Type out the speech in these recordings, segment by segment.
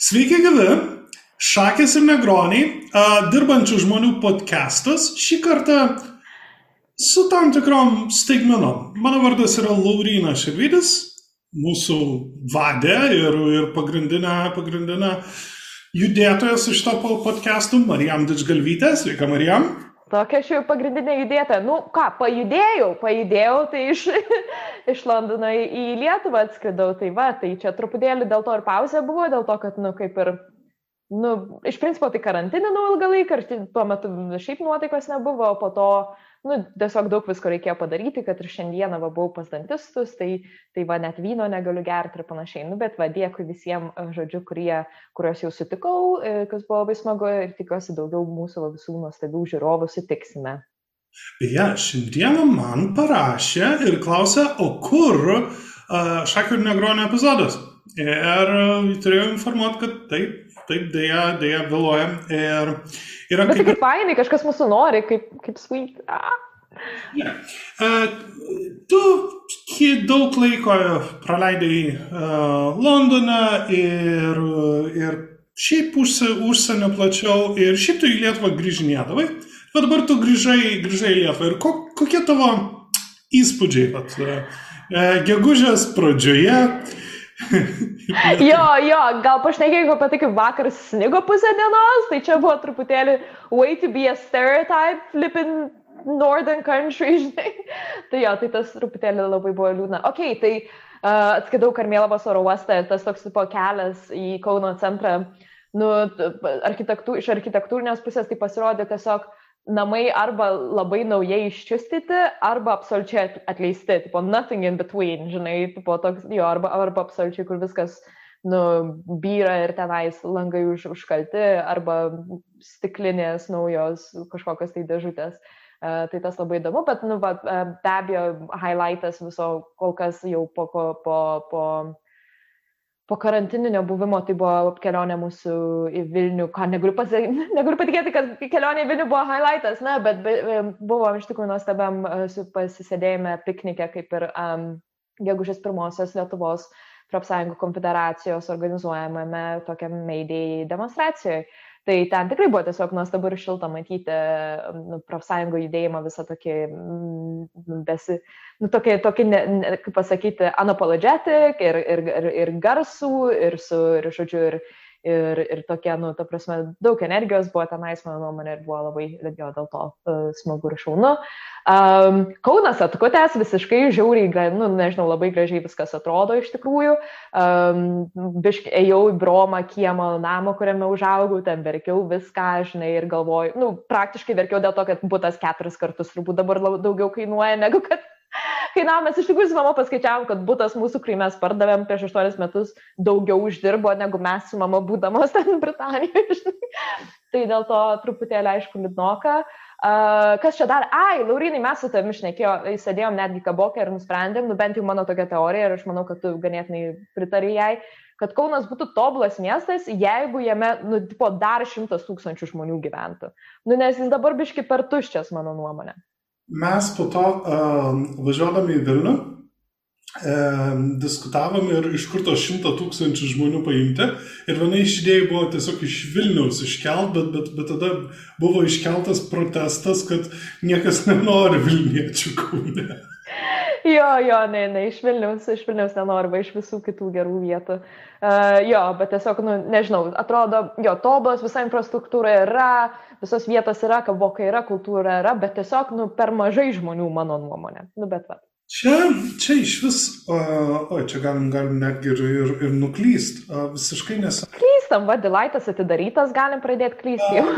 Sveiki, gyvi! Šakės ir negroniai, dirbančių žmonių podcastas šį kartą su tam tikrom staigmenom. Mano vardas yra Laurina Šervidis, mūsų vadė ir, ir pagrindinė, pagrindinė judėtoja su šito podcastu, Marijam Didžgalvytė. Sveika, Marijam. Tokia aš jau pagrindinė judėtoja. Nu ką, pajudėjau, pajudėjau, tai iš, iš Londono į Lietuvą atskridau. Tai va, tai čia truputėlį dėl to ir pauzė buvo, dėl to, kad, nu, kaip ir, nu, iš principo tai karantininau ilgą laiką ir tuo metu šiaip nuotaikos nebuvo, po to nu, tiesiog daug visko reikėjo padaryti, kad ir šiandieną va, buvau pas dantistus, tai, tai va net vyno negaliu gerti ir panašiai. Nu, bet va, dėkui visiems, žodžiu, kurie, kuriuos jau sutikau, e, kas buvo labai smagu ir tikiuosi daugiau mūsų va, visų nuostabių žiūrovų sutiksime. Beje, šiandieną man parašė ir klausė, o kur uh, Šakių ir Negronio epizodas. Ir uh, turėjau informuoti, kad taip, taip, dėja, dėja vėluoja. Ir yra Bet kaip... kaip fainai, kažkas mūsų nori, kaip, kaip sweet. Ah. Yeah. Uh, tu daug laiko praleidai uh, Londone ir, ir šiaip užsienio plačiau ir šiaip tu į Lietuvą grįžinėdavai. Bet dabar tu grįžai, grįžai į Lietuvą ir ko, kokie tavo įspūdžiai? At, uh, gegužės pradžioje uh, jo, jo, gal pašnekėjau apie tai, kaip vakar snigo pusę dienos, tai čia buvo truputėlį way to be a stereotype flipping northern country, žinai. tai jo, tai tas truputėlį labai buvo liūdna. Ok, tai uh, atskidau Karmėlavos oro uostą, tas toks tipo kelias į Kauno centrą, nu, architektų, iš architektūrinės pusės tai pasirodė tiesiog namai arba labai naujai iščiustyti, arba absoliučiai atleisti, tipo nothing in between, žinai, tipo toks, jo, arba, arba absoliučiai, kur viskas, nu, byra ir tenais langai už, užkalti, arba stiklinės naujos kažkokios tai dėžutės. Uh, tai tas labai įdomu, bet, nu, va, be abejo, highlightas viso kol kas jau po, po, po, po karantininio buvimo tai buvo kelionė mūsų į Vilnių, ką negaliu, pasi... negaliu patikėti, kad kelionė į Vilnių buvo highlightas, na, bet buvo iš tikrųjų nuostabiam e, pasisėdėjime piknike, kaip ir um, gegužės pirmosios Lietuvos profsąjungų konfederacijos organizuojamame tokiam Meidėjai demonstracijoje. Tai ten tikrai buvo tiesiog nuostabu ir šilta matyti nu, profsąjungų judėjimą visą tokį, nu, besi, nu, tokį, tokį ne, ne, kaip pasakyti, unapologetic ir, ir, ir, ir garsų, ir su, ir, žodžiu, ir, ir, ir tokia, nu, ta prasme, daug energijos buvo tenais, mano nuomonė, ir buvo labai, jo, dėl to uh, smagu ir šaunu. Um, Kaunas atkutęs visiškai žiauriai, nu, nežinau, labai gražiai viskas atrodo iš tikrųjų. Um, bišk, ėjau į bromą kiemą namą, kuriame užaugau, ten verkiau viską, žinai, ir galvoju, nu, praktiškai verkiau dėl to, kad būtas keturis kartus turbūt dabar daugiau kainuoja negu kad kainavo, mes iš tikrųjų su mama paskaičiavom, kad būtas mūsų, kurį mes pardavėm prieš 8 metus, daugiau uždirbo, negu mes su mama būdamos ten Britanijoje. tai dėl to truputėlį aišku liūdnoka. Uh, kas čia dar? Ai, Laurinai, mes su tavimi išnekėjom, sėdėjom netgi kabokę ir nusprendėm, nu bent jau mano tokia teorija ir aš manau, kad tu ganėtinai pritari jai, kad Kaunas būtų tobulas miestas, jeigu jame, nu, tipo, dar šimtas tūkstančių žmonių gyventų. Nu, nes jis dabar biški per tuščias, mano nuomonė mes po to uh, važiuodami į Vilnių uh, diskutavom ir iš kur tos šimto tūkstančių žmonių paimti. Ir viena iš idėjų buvo tiesiog iš Vilniaus iškelt, bet, bet, bet tada buvo iškeltas protestas, kad niekas nenori Vilniečių kūne. Jo, jo, ne, ne, iš Vilniaus, iš Vilniaus nenori, va iš visų kitų gerų vietų. Uh, jo, bet tiesiog, nu, nežinau, atrodo, jo, tobulas, visa infrastruktūra yra, visos vietos yra, kavokai yra, kultūra yra, bet tiesiog, nu, per mažai žmonių, mano nuomonė. Nu, bet va. Čia, čia iš vis, o čia galim, galim netgi ir, ir, ir nuklyst, uh, visiškai nes. Klystam, va, Dilaitas atidarytas, galim pradėti klysti jau.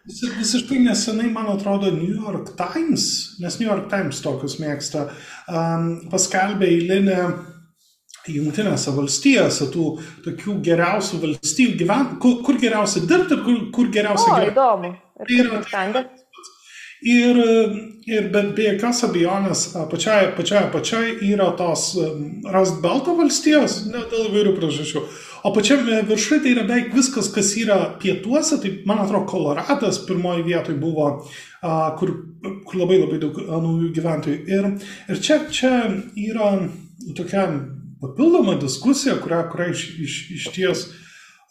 Uh, Vis, visiškai nesenai, man atrodo, New York Times, nes New York Times tokius mėgsta, um, paskelbė eilinę Junktinėse valstijose tų tokių geriausių valstybių gyventi, kur, kur geriausia dirbti ir kur, kur geriausia gyventi. Įdomu. Ir tai tai, Ir, ir bet be jokios abejonės pačiai, pačiai, pačiai yra tos Rust Belto valstijos, ne dėl įvairių priežasčių. O pačiame viršuje tai yra beveik viskas, kas yra pietuose, tai man atrodo, Koloradas pirmoji vietoje buvo, kur, kur labai labai daug naujų gyventojų. Ir, ir čia, čia yra tokia papildoma diskusija, kurią, kurią iš, iš, iš ties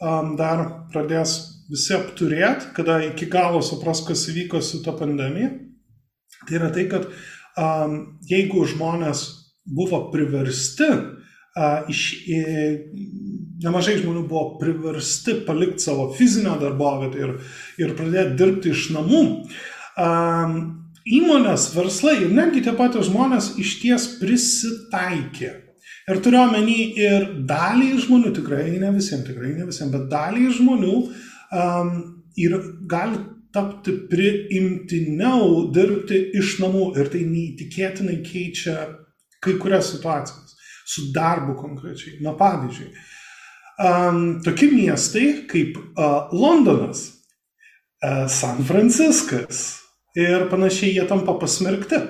um, dar pradės visi apturėti, kada iki galo supras, kas įvyko su ta pandemija. Tai yra tai, kad um, jeigu žmonės buvo priversti, uh, iš, e, nemažai žmonių buvo priversti palikti savo fizinę darbovietę ir, ir pradėti dirbti iš namų, um, įmonės, verslai ir netgi tie patys žmonės iš ties prisitaikė. Ir turiu omeny ir dalį žmonių, tikrai ne visiems, tikrai ne visiems, bet dalį žmonių um, ir gali tapti priimtiniau dirbti iš namų ir tai neįtikėtinai keičia kai kurias situacijas su darbu konkrečiai. Na pavyzdžiui, um, tokie miestai kaip uh, Londonas, uh, San Franciskas ir panašiai jie tampa pasmerkti.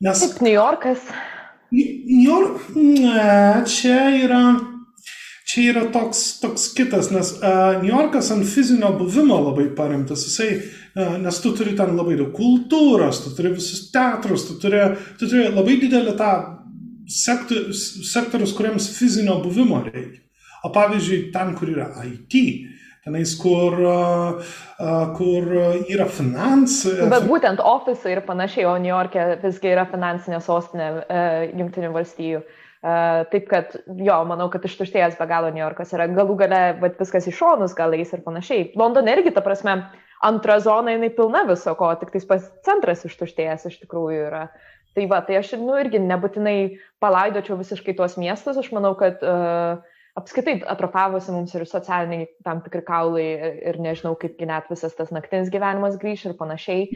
Nes. Kaip New Yorkas. New York, ne, čia yra čia yra toks, toks kitas, nes uh, New Yorkas ant fizinio buvimo labai paremtas, jisai, uh, nes tu turi ten labai daug kultūros, tu turi visus teatrus, tu turi, tu turi labai didelį tą sektor, sektorius, kuriems fizinio buvimo reikia. O pavyzdžiui, ten, kur yra IT, tenais, kur, kur yra finansai. Bet būtent ofisai ir panašiai, o New York'e visgi yra finansinė sostinė Junktinių valstijų. Uh, taip kad, jo, manau, kad ištuštėjęs be galo New Yorkas yra galų gale, bet viskas į šonus gal eis ir panašiai. Londone irgi, ta prasme, antra zona, jinai pilna viso ko, tik tais pas centras ištuštėjęs iš tikrųjų yra. Tai va, tai aš, nu, irgi nebūtinai palaidočiau visiškai tuos miestus, aš manau, kad uh, apskaitai atrofavosi mums ir socialiniai tam tikri kaulai ir nežinau, kaip net visas tas naktinis gyvenimas grįž ir panašiai.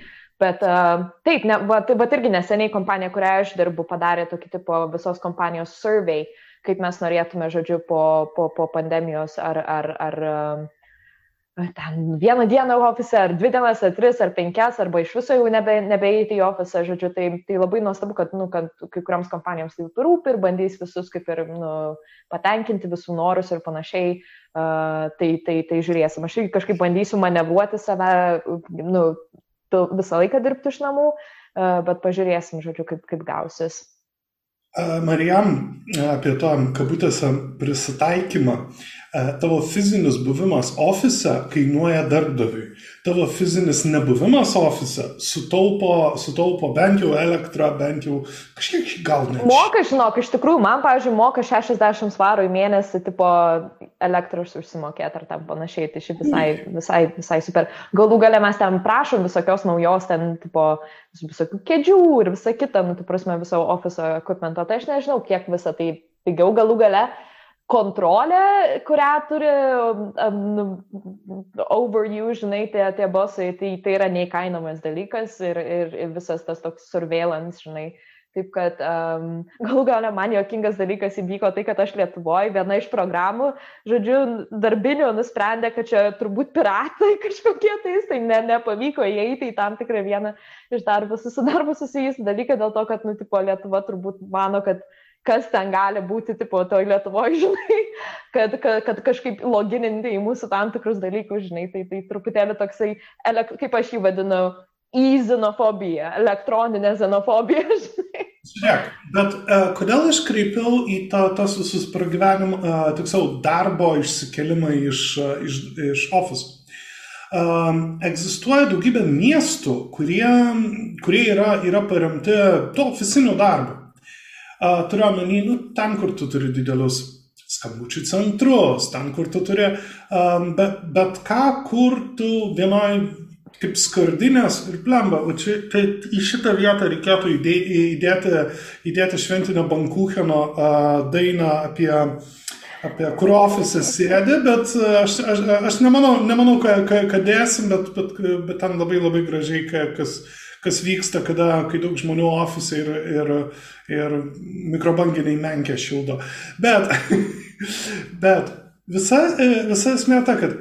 Bet uh, taip, ne, va, tai, bet irgi neseniai kompanija, kurią aš dirbu, padarė tokį tipo visos kompanijos survey, kaip mes norėtume, žodžiu, po, po, po pandemijos ar, ar, ar uh, ten vieną dieną ofise, ar dvi dienas, ar tris, ar penkias, arba iš viso jau nebe, nebeeiti į ofisą, žodžiu, tai, tai labai nuostabu, kad, nu, kad kai kuriams kompanijoms tai rūpi ir bandys visus kaip ir nu, patenkinti visų norus ir panašiai, uh, tai, tai, tai žiūrėsim. Aš irgi kažkaip bandysiu manevruoti save, nu, visą laiką dirbti iš namų, uh, bet pažiūrėsim, žodžiu, kaip, kaip gausis. Marijam, apie tą kabutėse prisitaikymą. Tavo fizinis buvimas ofise kainuoja darbdaviui. Tavo fizinis nebuvimas ofise sutaupo, sutaupo bent jau elektrą, bent jau kažkiek gal ne. Moka, žinok, iš tikrųjų, man, pavyzdžiui, moka 60 svarų į mėnesį, tipo, elektros užsimokėti ar tam panašiai. Tai šiaip visai, visai, visai super. Galų gale mes ten prašom visokios naujos, ten, tipo, visokių kėdžių ir visa kita, nu, tu prasme, viso ofiso equipmento. Tai aš nežinau, kiek visą tai pigiau galų gale. Kontrolė, kurią turi um, overuse, žinai, tie, tie bosai, tai, tai yra neįkainomas dalykas ir, ir, ir visas tas toks surveillance, žinai, uh, Taip kad um, galų galę man jokingas dalykas įvyko tai, kad aš Lietuvoje viena iš programų, žodžiu, darbinių nusprendė, kad čia turbūt piratai kažkokie tais, tai ne, nepavyko įeiti į tam tikrą vieną iš darbų, su darbu susijusių dalyką dėl to, kad, nu, tipo, Lietuva turbūt mano, kad kas ten gali būti, tipo, toj Lietuvoje, žinai, kad, kad, kad kažkaip logininti į mūsų tam tikrus dalykus, žinai, tai, tai truputėlį toksai, kaip aš jį vadinu, į xenofobiją, elektroninę xenofobiją. Žiūrėk, bet uh, kodėl aš kreipiau į tą, tas visus pragyvenimą, uh, tiksliau, darbo išsikelimą iš, uh, iš, iš ofisų? Um, egzistuoja daugybė miestų, kurie, kurie yra, yra paremti to ofisiniu darbu. Uh, turiu omeny, nu, ten, kur tu turi didelius skambučių centrus, ten, kur tu turi um, bet, bet ką, kur tu vienoj kaip skardinės ir plemba. O čia tai į šitą vietą reikėtų įdėti, įdėti šventinio Bankucheno uh, dainą apie apie kur ofise sėdi, bet aš, aš, aš nemanau, nemanau kad, kad dėsim, bet, bet, bet ten labai labai gražiai, kas, kas vyksta, kada, kai daug žmonių ofise ir, ir, ir mikrobanginiai menkė šildo. Bet, bet visa, visa esmė ta, kad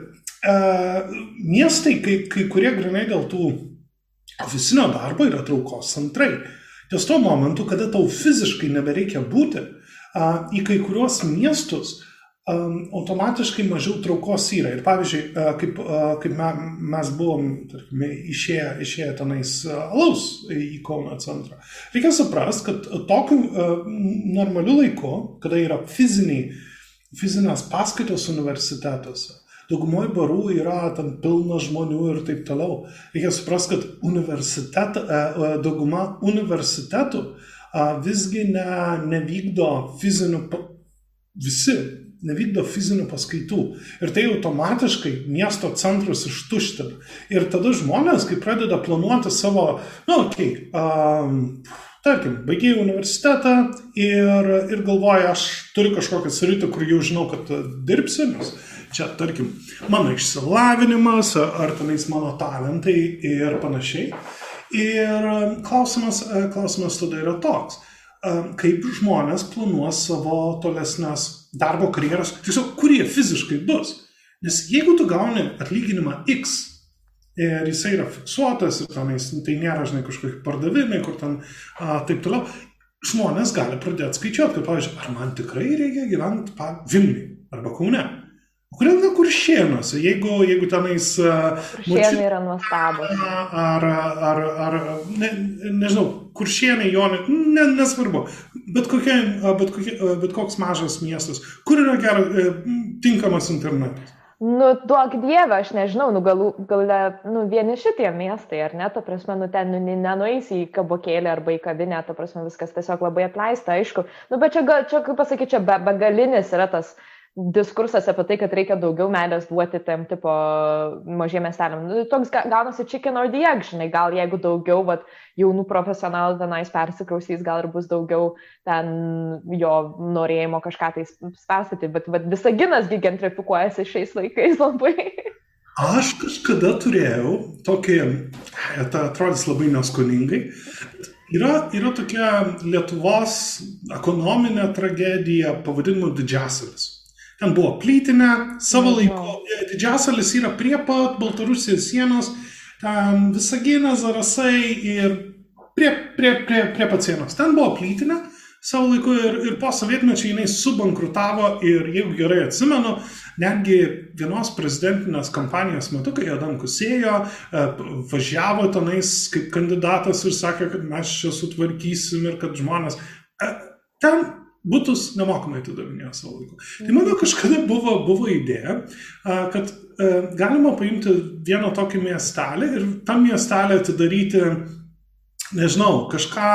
miestai, kai, kai kurie grinai dėl tų ofisinio darbo yra traukos centrai. Ties to momentu, kada tau fiziškai nebereikia būti, į kai kuriuos miestus automatiškai mažiau traukos yra. Ir pavyzdžiui, kaip, kaip mes buvom, tarkime, išėję, išėję tenais alaus į Kauno centrą, reikia suprasti, kad tokiu normaliu laiku, kada yra fiziniai, fizinės paskaitos universitetuose, daugumoje barų yra ten pilna žmonių ir taip toliau. Reikia suprasti, kad universitet, dauguma universitetų visgi ne, nevykdo fizinių, visi nevykdo fizinių paskaitų. Ir tai automatiškai miesto centrus ištuština. Ir tada žmonės, kai pradeda planuoti savo, na, nu, okei, okay, um, tarkim, baigėjai universitetą ir, ir galvoja, aš turiu kažkokią sritį, kur jau žinau, kad dirbsiu, nes čia, tarkim, mano išsilavinimas, ar tenais mano talentai ir panašiai. Ir klausimas, klausimas tada yra toks, kaip žmonės planuos savo tolesnės darbo karjeras, tiesiog kur jie fiziškai bus. Nes jeigu tu gauni atlyginimą X ir jisai yra fiksuotas, ir tenais, tai nėra, žinai, kažkokie pardavimai, kur ten a, taip toliau, žmonės gali pradėti skaičiuoti, kad, pavyzdžiui, ar man tikrai reikia gyventi Vilniui arba Kaune. Kodėl ne kuršienuose, jeigu, jeigu tenais... Kuršienai yra nuostabus. Ar, ar, ar ne, nežinau, kuršienai, jonai, ne, nesvarbu, bet, kokia, bet, kokia, bet koks mažas miestas, kur yra geras, e, tinkamas internetas. Nu, duok dievę, aš nežinau, nu, galų, galę, nu, vieni šitie miestai, ar ne, ta prasme, nu, ten nu, nenueisi į kabokėlį arba į kavinę, ta prasme, viskas tiesiog labai atleista, aišku. Nu, bet čia, čia kaip pasakyti, čia be, begalinis yra tas uh, diskursas apie tai, kad reikia daugiau meilės duoti tam tipo mažiem miesteliam. Nu, toks gaunasi chicken or the egg, žinai, gal jeigu daugiau vat, jaunų profesionalų tenais persikrausys, gal ir bus daugiau ten jo norėjimo kažką tai perstatyti, bet, bet visaginasgi gentrifikuojasi šiais laikais labai. Aš kažkada turėjau tokį, tai atrodys labai neskoningai, Yra, yra tokia Lietuvos ekonominė tragedija pavadinimu Didžiasalis. Ten buvo plytinė, savo laiku. E, Didžiasalis yra prie pat Baltarusijos sienos, ten Visagina, Zarasai ir prie, prie, prie, prie pat sienos. Ten buvo plytinė savo laiku ir, ir po sovietmečio jinai subankrutavo ir jeigu gerai atsimenu, netgi vienos prezidentinės kampanijos metu, kai Adamkus ėjo, e, važiavo tenais kaip kandidatas ir sakė, kad mes čia sutvarkysim ir kad žmonės. E, ten būtus nemokamai atidavinėjo savo laiku. Tai mano kažkada buvo, buvo idėja, kad galima paimti vieną tokį miestelį ir tam miestelį atidaryti, nežinau, kažką,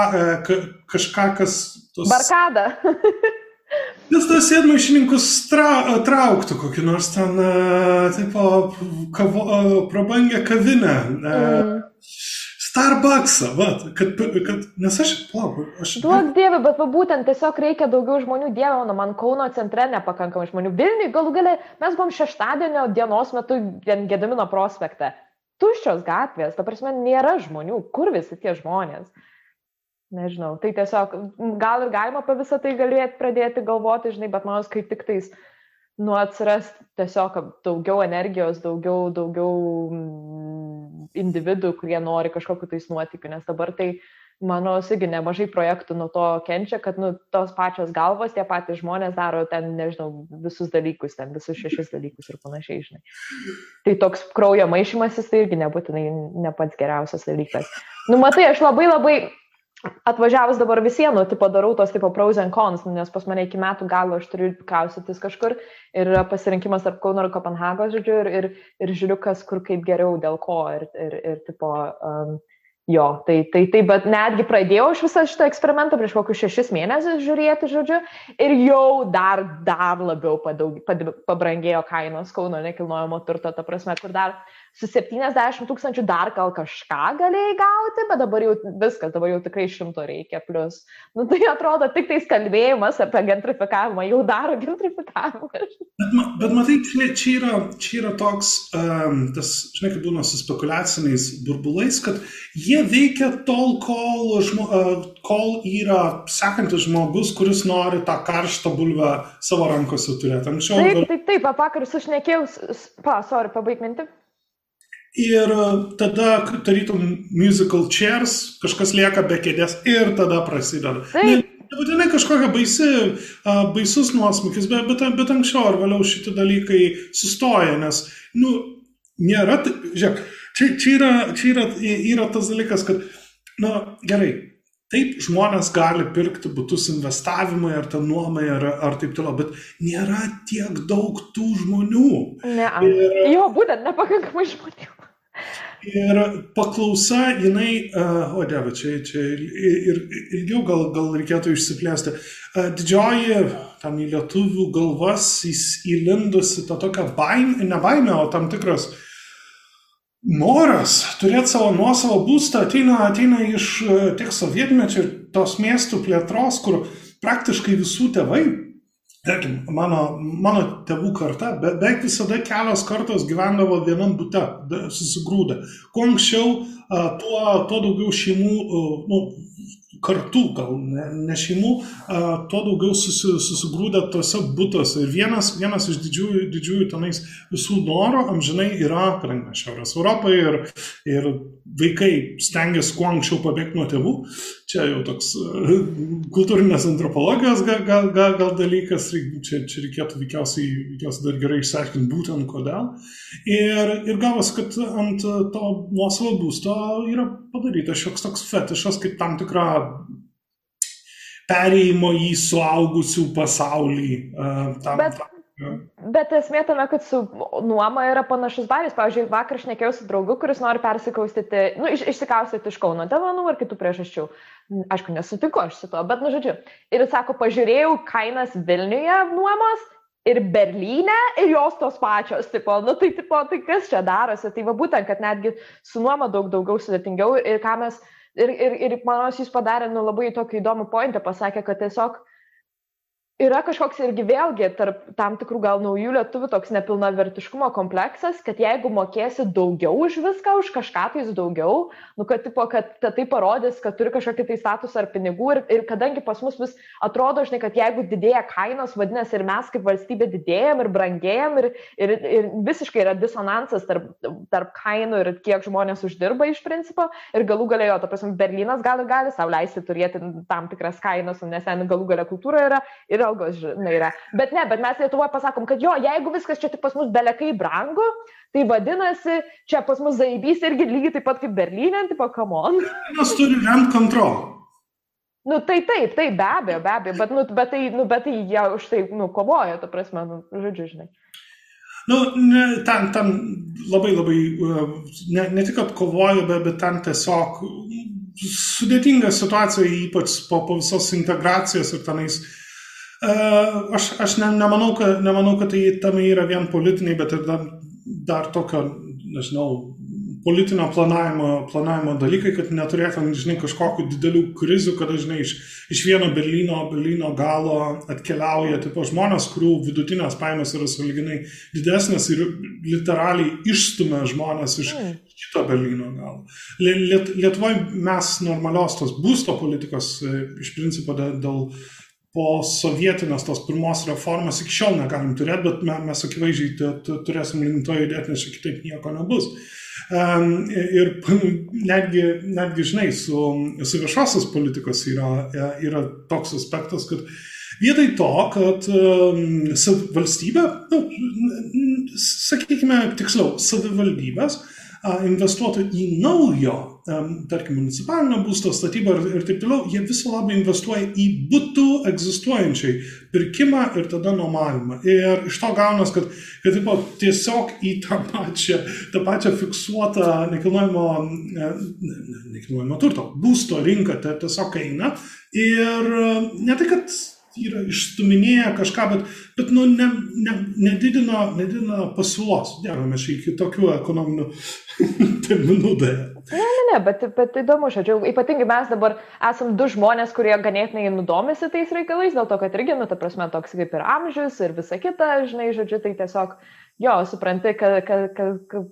kažką kas... Tos... Barkada. Nes tas sėdmaišininkus tra, trauktų kokį nors ten, tipo, kavo, prabangę kavinę. Mm. Starbucksą, va, kad, kad, nes aš, palauk, aš... Duok dievė, bet va, būtent tiesiog reikia daugiau žmonių, dieve, mano, man Kauno centre nepakankamai žmonių. Vilniui galų gale mes buvom šeštadienio dienos metu Gedamino prospekte. Tuščios gatvės, ta prasme, nėra žmonių. Kur visi tie žmonės? Nežinau, tai tiesiog gal ir galima apie visą tai galėti pradėti galvoti, žinai, bet man kaip tik tais nu atsiras tiesiog daugiau energijos, daugiau, daugiau individų, kurie nori kažkokiu tais nuotikiu, nes dabar tai mano irgi nemažai projektų nuo to kenčia, kad nu, tos pačios galvos, tie patys žmonės daro ten, nežinau, visus dalykus, ten visus šešis dalykus ir panašiai, žinai. Tai toks kraujo maišymasis tai irgi nebūtinai ne pats geriausias dalykas. Nu, matai, aš labai labai atvažiavus dabar visienų, tipo darau tos tipo pros and cons, nes pas mane iki metų galo aš turiu kausytis kažkur ir pasirinkimas tarp Kauno ir Kopenhagos, žodžiu, ir, ir, ir žiūriu, kas kur kaip geriau, dėl ko ir, ir, ir tipo, um, jo, tai, tai, tai, bet netgi pradėjau aš visą šitą eksperimentą prieš kokius šešis mėnesius žiūrėti, žodžiu, ir jau dar, dar labiau padaug, pad, pabrangėjo kainos Kauno nekilnojamo turto, ta prasme, kur dar su 70 tūkstančių dar gal kažką galėjai gauti, bet dabar jau viskas, dabar jau tikrai šimto reikia plus. Nu, tai atrodo, tik tais kalbėjimas apie gentrifikavimą jau daro gentrifikavimą. Bet, bet matai, čia, čia, yra, čia yra toks, um, tas, žinai, kaip būna su spekuliaciniais burbulais, kad jie veikia tol, kol, žmo, uh, kol yra sekantis žmogus, kuris nori tą karštą bulvę savo rankose turėti. Anksčiau. Taip, taip, taip, vakar sušnekėjau, pa, sorry, pabaig minti. Ir e, tada, tarytum, musical chairs, kažkas lieka be kėdės ir tada prasideda. Nebūtinai kažkokia baisi, baisus nuosmukis, bet, bet, bet anksčiau ar vėliau šitie dalykai sustoja, nes, nu, nėra, žiūrėk, čia, čia, yra, čia yra, yra tas dalykas, kad, na, gerai, Taip, žmonės gali pirkti būtus investavimui ar tą nuomai ar, ar taip toliau, bet nėra tiek daug tų žmonių. Ne, ir, jo, būtent nepakankamai žmonių. Ir paklausa, jinai, o dieve, čia, čia ir ilgiau gal, gal reikėtų išsiplėsti. Didžioji, tam į lietuvių galvas įlindusi tą tokią baimę, ne baimę, o tam tikras noras turėti savo nuosavą būstą ateina, ateina iš e, tiek sovietmečio ir tos miestų plėtros, kur praktiškai visų tėvai, tarkim, mano, mano tėvų karta, be, beveik visada kelios kartos gyvendavo vienam bute, susigrūdę. Kuo anksčiau, tuo, tuo daugiau šeimų, nu, kartų, gal ne, ne šeimų, tuo daugiau susi, susigrūdę tose būtose. Ir vienas, vienas iš didžiųjų, didžiųjų tenais visų norų amžinai yra, kadangi Šiaurės Europoje ir, ir vaikai stengiasi kuo anksčiau pabėgti nuo tėvų, čia jau toks kultūrinės antropologijos gal, gal, gal, gal dalykas, čia, čia reikėtų veikiausiai, veikiausiai dar gerai išsiaiškinti būtent kodėl. Ir, ir gavosi, kad ant to nuosavo būsto yra padarytas šioks toks fetišas kaip tam tikra perėjimo į suaugusių pasaulį. Tam, Bet... tam, Bet esmė tame, kad su nuoma yra panašus baris. Pavyzdžiui, vakar aš nekėjau su draugu, kuris nori persikaustyti, nu, iš, išsikaustyti iš Kauno dėl vienų ar kitų priežasčių. Aišku, nesutinku aš su to, bet, nu, žodžiu. Ir sako, pažiūrėjau kainas Vilniuje nuomos ir Berlyne ir jos tos pačios, tipo, nu, tai, tipo, tai kas čia darosi. Tai va būtent, kad netgi su nuoma daug daugiau sudėtingiau ir ką mes, ir, ir, ir manau, jis padarė, nu, labai tokį įdomų pointą, pasakė, kad tiesiog yra kažkoks irgi vėlgi tarp tam tikrų gal naujų lietuvių toks nepilnavertiškumo kompleksas, kad jeigu mokėsi daugiau už viską, už kažką tais daugiau, nu, kad, tipo, kad tai parodys, kad turi kažkokį tai statusą ar pinigų ir, ir kadangi pas mus vis atrodo, žinai, kad jeigu didėja kainos, vadinasi ir mes kaip valstybė didėjam ir brangėjam ir, ir, ir visiškai yra disonansas tarp, tarp kainų ir kiek žmonės uždirba iš principo ir galų galėjo, ta prasme, Berlynas gali, gali savo leisti turėti tam tikras kainas, nes ten galų galia kultūra yra. yra algos, žinai, yra. Bet ne, bet mes Lietuvoje pasakom, kad jo, jeigu viskas čia tik pas mus belekai brangu, tai vadinasi, čia pas mus zaibys irgi lygiai taip pat kaip Berlyne, tipo, kamon. Mes turime rent kontrol. Nu, tai taip, taip, be abejo, be abejo, bet, nu, bet tai, nu, bet tai jie už tai, nu, kovoja, ta prasme, nu, žodžiu, žinai. Nu, ne, ten, ten labai labai, ne, ne tik, kad kovoja, bet, bet ten tiesiog sudėtinga situacija, ypač po, po visos integracijos ir tenais uh, Aš, aš ne, nemanau, kad, nemanau, kad tai tame yra vien politiniai, bet ir dar, dar tokio, nežinau, politinio planavimo, planavimo dalykai, kad neturėtum, žinai, kažkokių didelių krizių, kada, žinai, iš, iš vieno Berlyno, Berlyno galo atkeliauja tipo žmonės, kurių vidutinės pajamos yra saliginai didesnės ir literaliai išstumia žmonės iš mm. kito Berlyno galo. Liet, Lietuvoje mes normalios tos būsto politikos e, iš principo dėl, dėl po sovietinės tos pirmos reformos iki šiol negalim turėti, bet mes akivaizdžiai turėsim link to judėti, nes kitaip nieko nebus. Ir netgi, netgi žinai, su, su viešosios politikos yra, yra toks aspektas, kad vietoj to, kad valstybė, nu, sakykime tiksliau, savivaldybės, investuotų į naujo, tarkim, municipalinio būsto statybą ir, ir taip toliau, jie visą labą investuoja į būtų egzistuojančiai pirkimą ir tada nuomavimą. Ir iš to gaunas, kad, kad taip, tiesiog į tą pačią, tą pačią fiksuotą nekilnojamo, nekilnojamo turto, būsto rinką tiesiog eina. Ir ne tai, kad yra išstuminėję kažką, bet, bet nu, ne, ne, nedidino, nedidino pasiūlos. Dėmės į kitokių ekonominių terminų dėja. Ne, ne, ne, bet, bet įdomu, žodžiu, ypatingai mes dabar esam du žmonės, kurie ganėtinai nudomisi tais reikalais, dėl to, kad irgi, nu, ta prasme, toks kaip ir amžius ir visa kita, žinai, žodžiu, tai tiesiog jo, supranti, kad, kad, kad, kad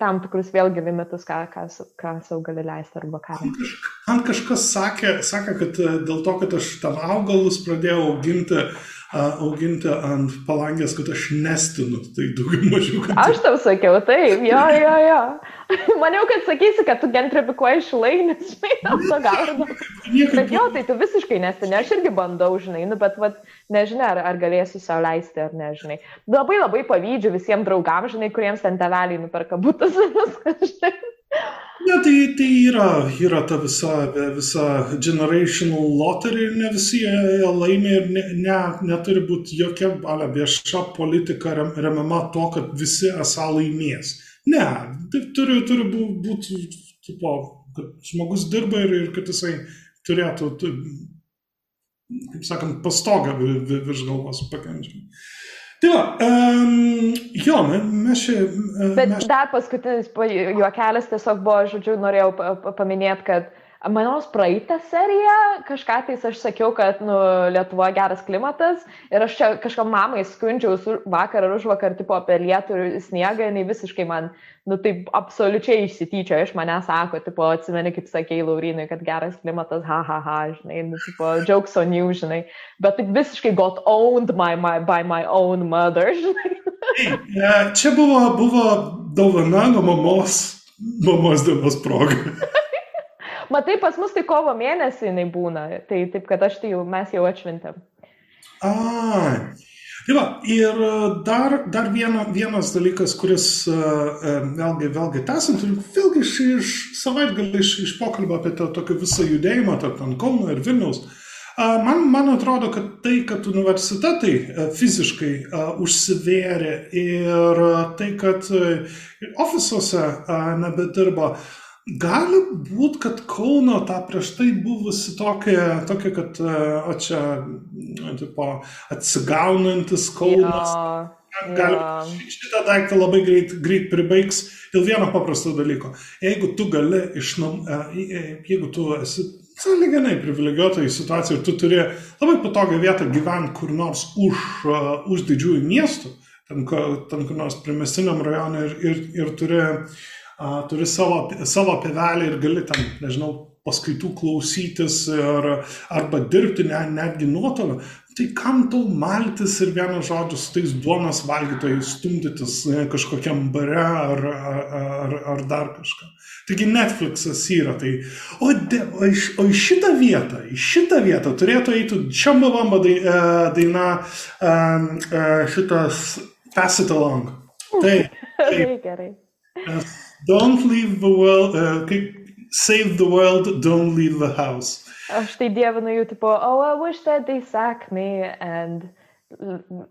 tam tikrus vėlgi limitus, ką, ką, ką savo gali leisti arba ką. Man kažkas sakė, sakė, kad e, dėl to, kad aš ten augalus pradėjau auginti, auginti ant palangės, kad aš nestinu, tai daugiau mažiau. Kad... Aš tau sakiau, taip, jo, jo, jo. Maniau, kad sakysi, kad tu gentrifikuoji šilainį, žinai, ant to galvo. Bet jo, tai tu visiškai nestini, aš irgi bandau, žinai, nu, bet vat, nežinia, ar, ar galėsiu savo leisti, ar nežinai. Labai labai pavydžiu visiems draugams, žinai, kuriems ten teveliai nuperka būtus. Ne, tai, tai yra, yra ta visa, visa generational lottery ir ne visi ją laimė ir ne, ne, neturi būti jokia ale, vieša politika remiama to, kad visi esą laimės. Ne, tai turi, turi būti, tipo, kad žmogus dirba ir, ir kad jisai turėtų, kaip sakant, pastogą virš galvos pakankamai. Tai va, um, jo, mes čia. Uh, Bet mes... dar paskutinis juokelis tiesiog buvo, žodžiu, norėjau paminėti, kad Manos praeitą seriją kažką tais aš sakiau, kad nu, Lietuvoje geras klimatas ir aš čia kažkam mamai skundžiau vakar ar už vakar tipo apie lietų ir sniegą, jinai visiškai man, nu taip absoliučiai išsityčio iš mane sako, tipo, atsimeni, kaip sakėjai Laurinai, kad geras klimatas, ha, ha, ha, žinai, nu, tipo, jokes on you, žinai, bet taip visiškai got owned my, my, by my own mother, žinai. Čia buvo, buvo dovana nuo mamos, mamos dienos proga. Matai, pas mus tai kovo mėnesį jinai būna, tai taip, kad aš tai jau, mes jau atšventėm. A, tai va, ir e, dar, dar viena, vienas dalykas, kuris uh, vėlgi, vėlgi tęsant, vėlgi iš, iš savaitgalį, iš, iš pokalbio apie tą tokį visą judėjimą tarp Kauno ir Vilniaus, man, man atrodo, kad tai, kad universitetai fiziškai užsivėrė ir tai, kad ofisuose nebedirba, Gali būti, kad Kauno tą prieš tai buvusi tokia, tokia kad o čia tipo, atsigaunantis Kaunas. Ja, gali, ja. Šitą daiktą labai greit, greit pribaigs dėl vieno paprasto dalyko. Jeigu tu gali iš nam, jeigu tu esi sąlyginai privilegiuotoje situacijoje ir tu turi labai patogią vietą gyventi kur nors už, už didžiųjų miestų, ten, ten kur nors primestiniam rajonui ir, ir, ir turi turi savo, savo pivelį ir gali ten, nežinau, paskaitų klausytis ir, arba dirbti ne, netgi nuotoliu, tai kam tau maltis ir vienu žodžiu su tais duonos valgytojais stumdytis ne, kažkokiam bare ar, ar, ar dar kažką. Taigi Netflixas yra tai, o, de, o, iš, o į šitą vietą, į šitą vietą turėtų eiti Čambavamba e, daina e, šitas Pass It Along. Tai, tai gerai. Don't leave the world, uh, save the world, don't leave the house. Aš tai dievinu jų tipo, oh, I wish that they sack me and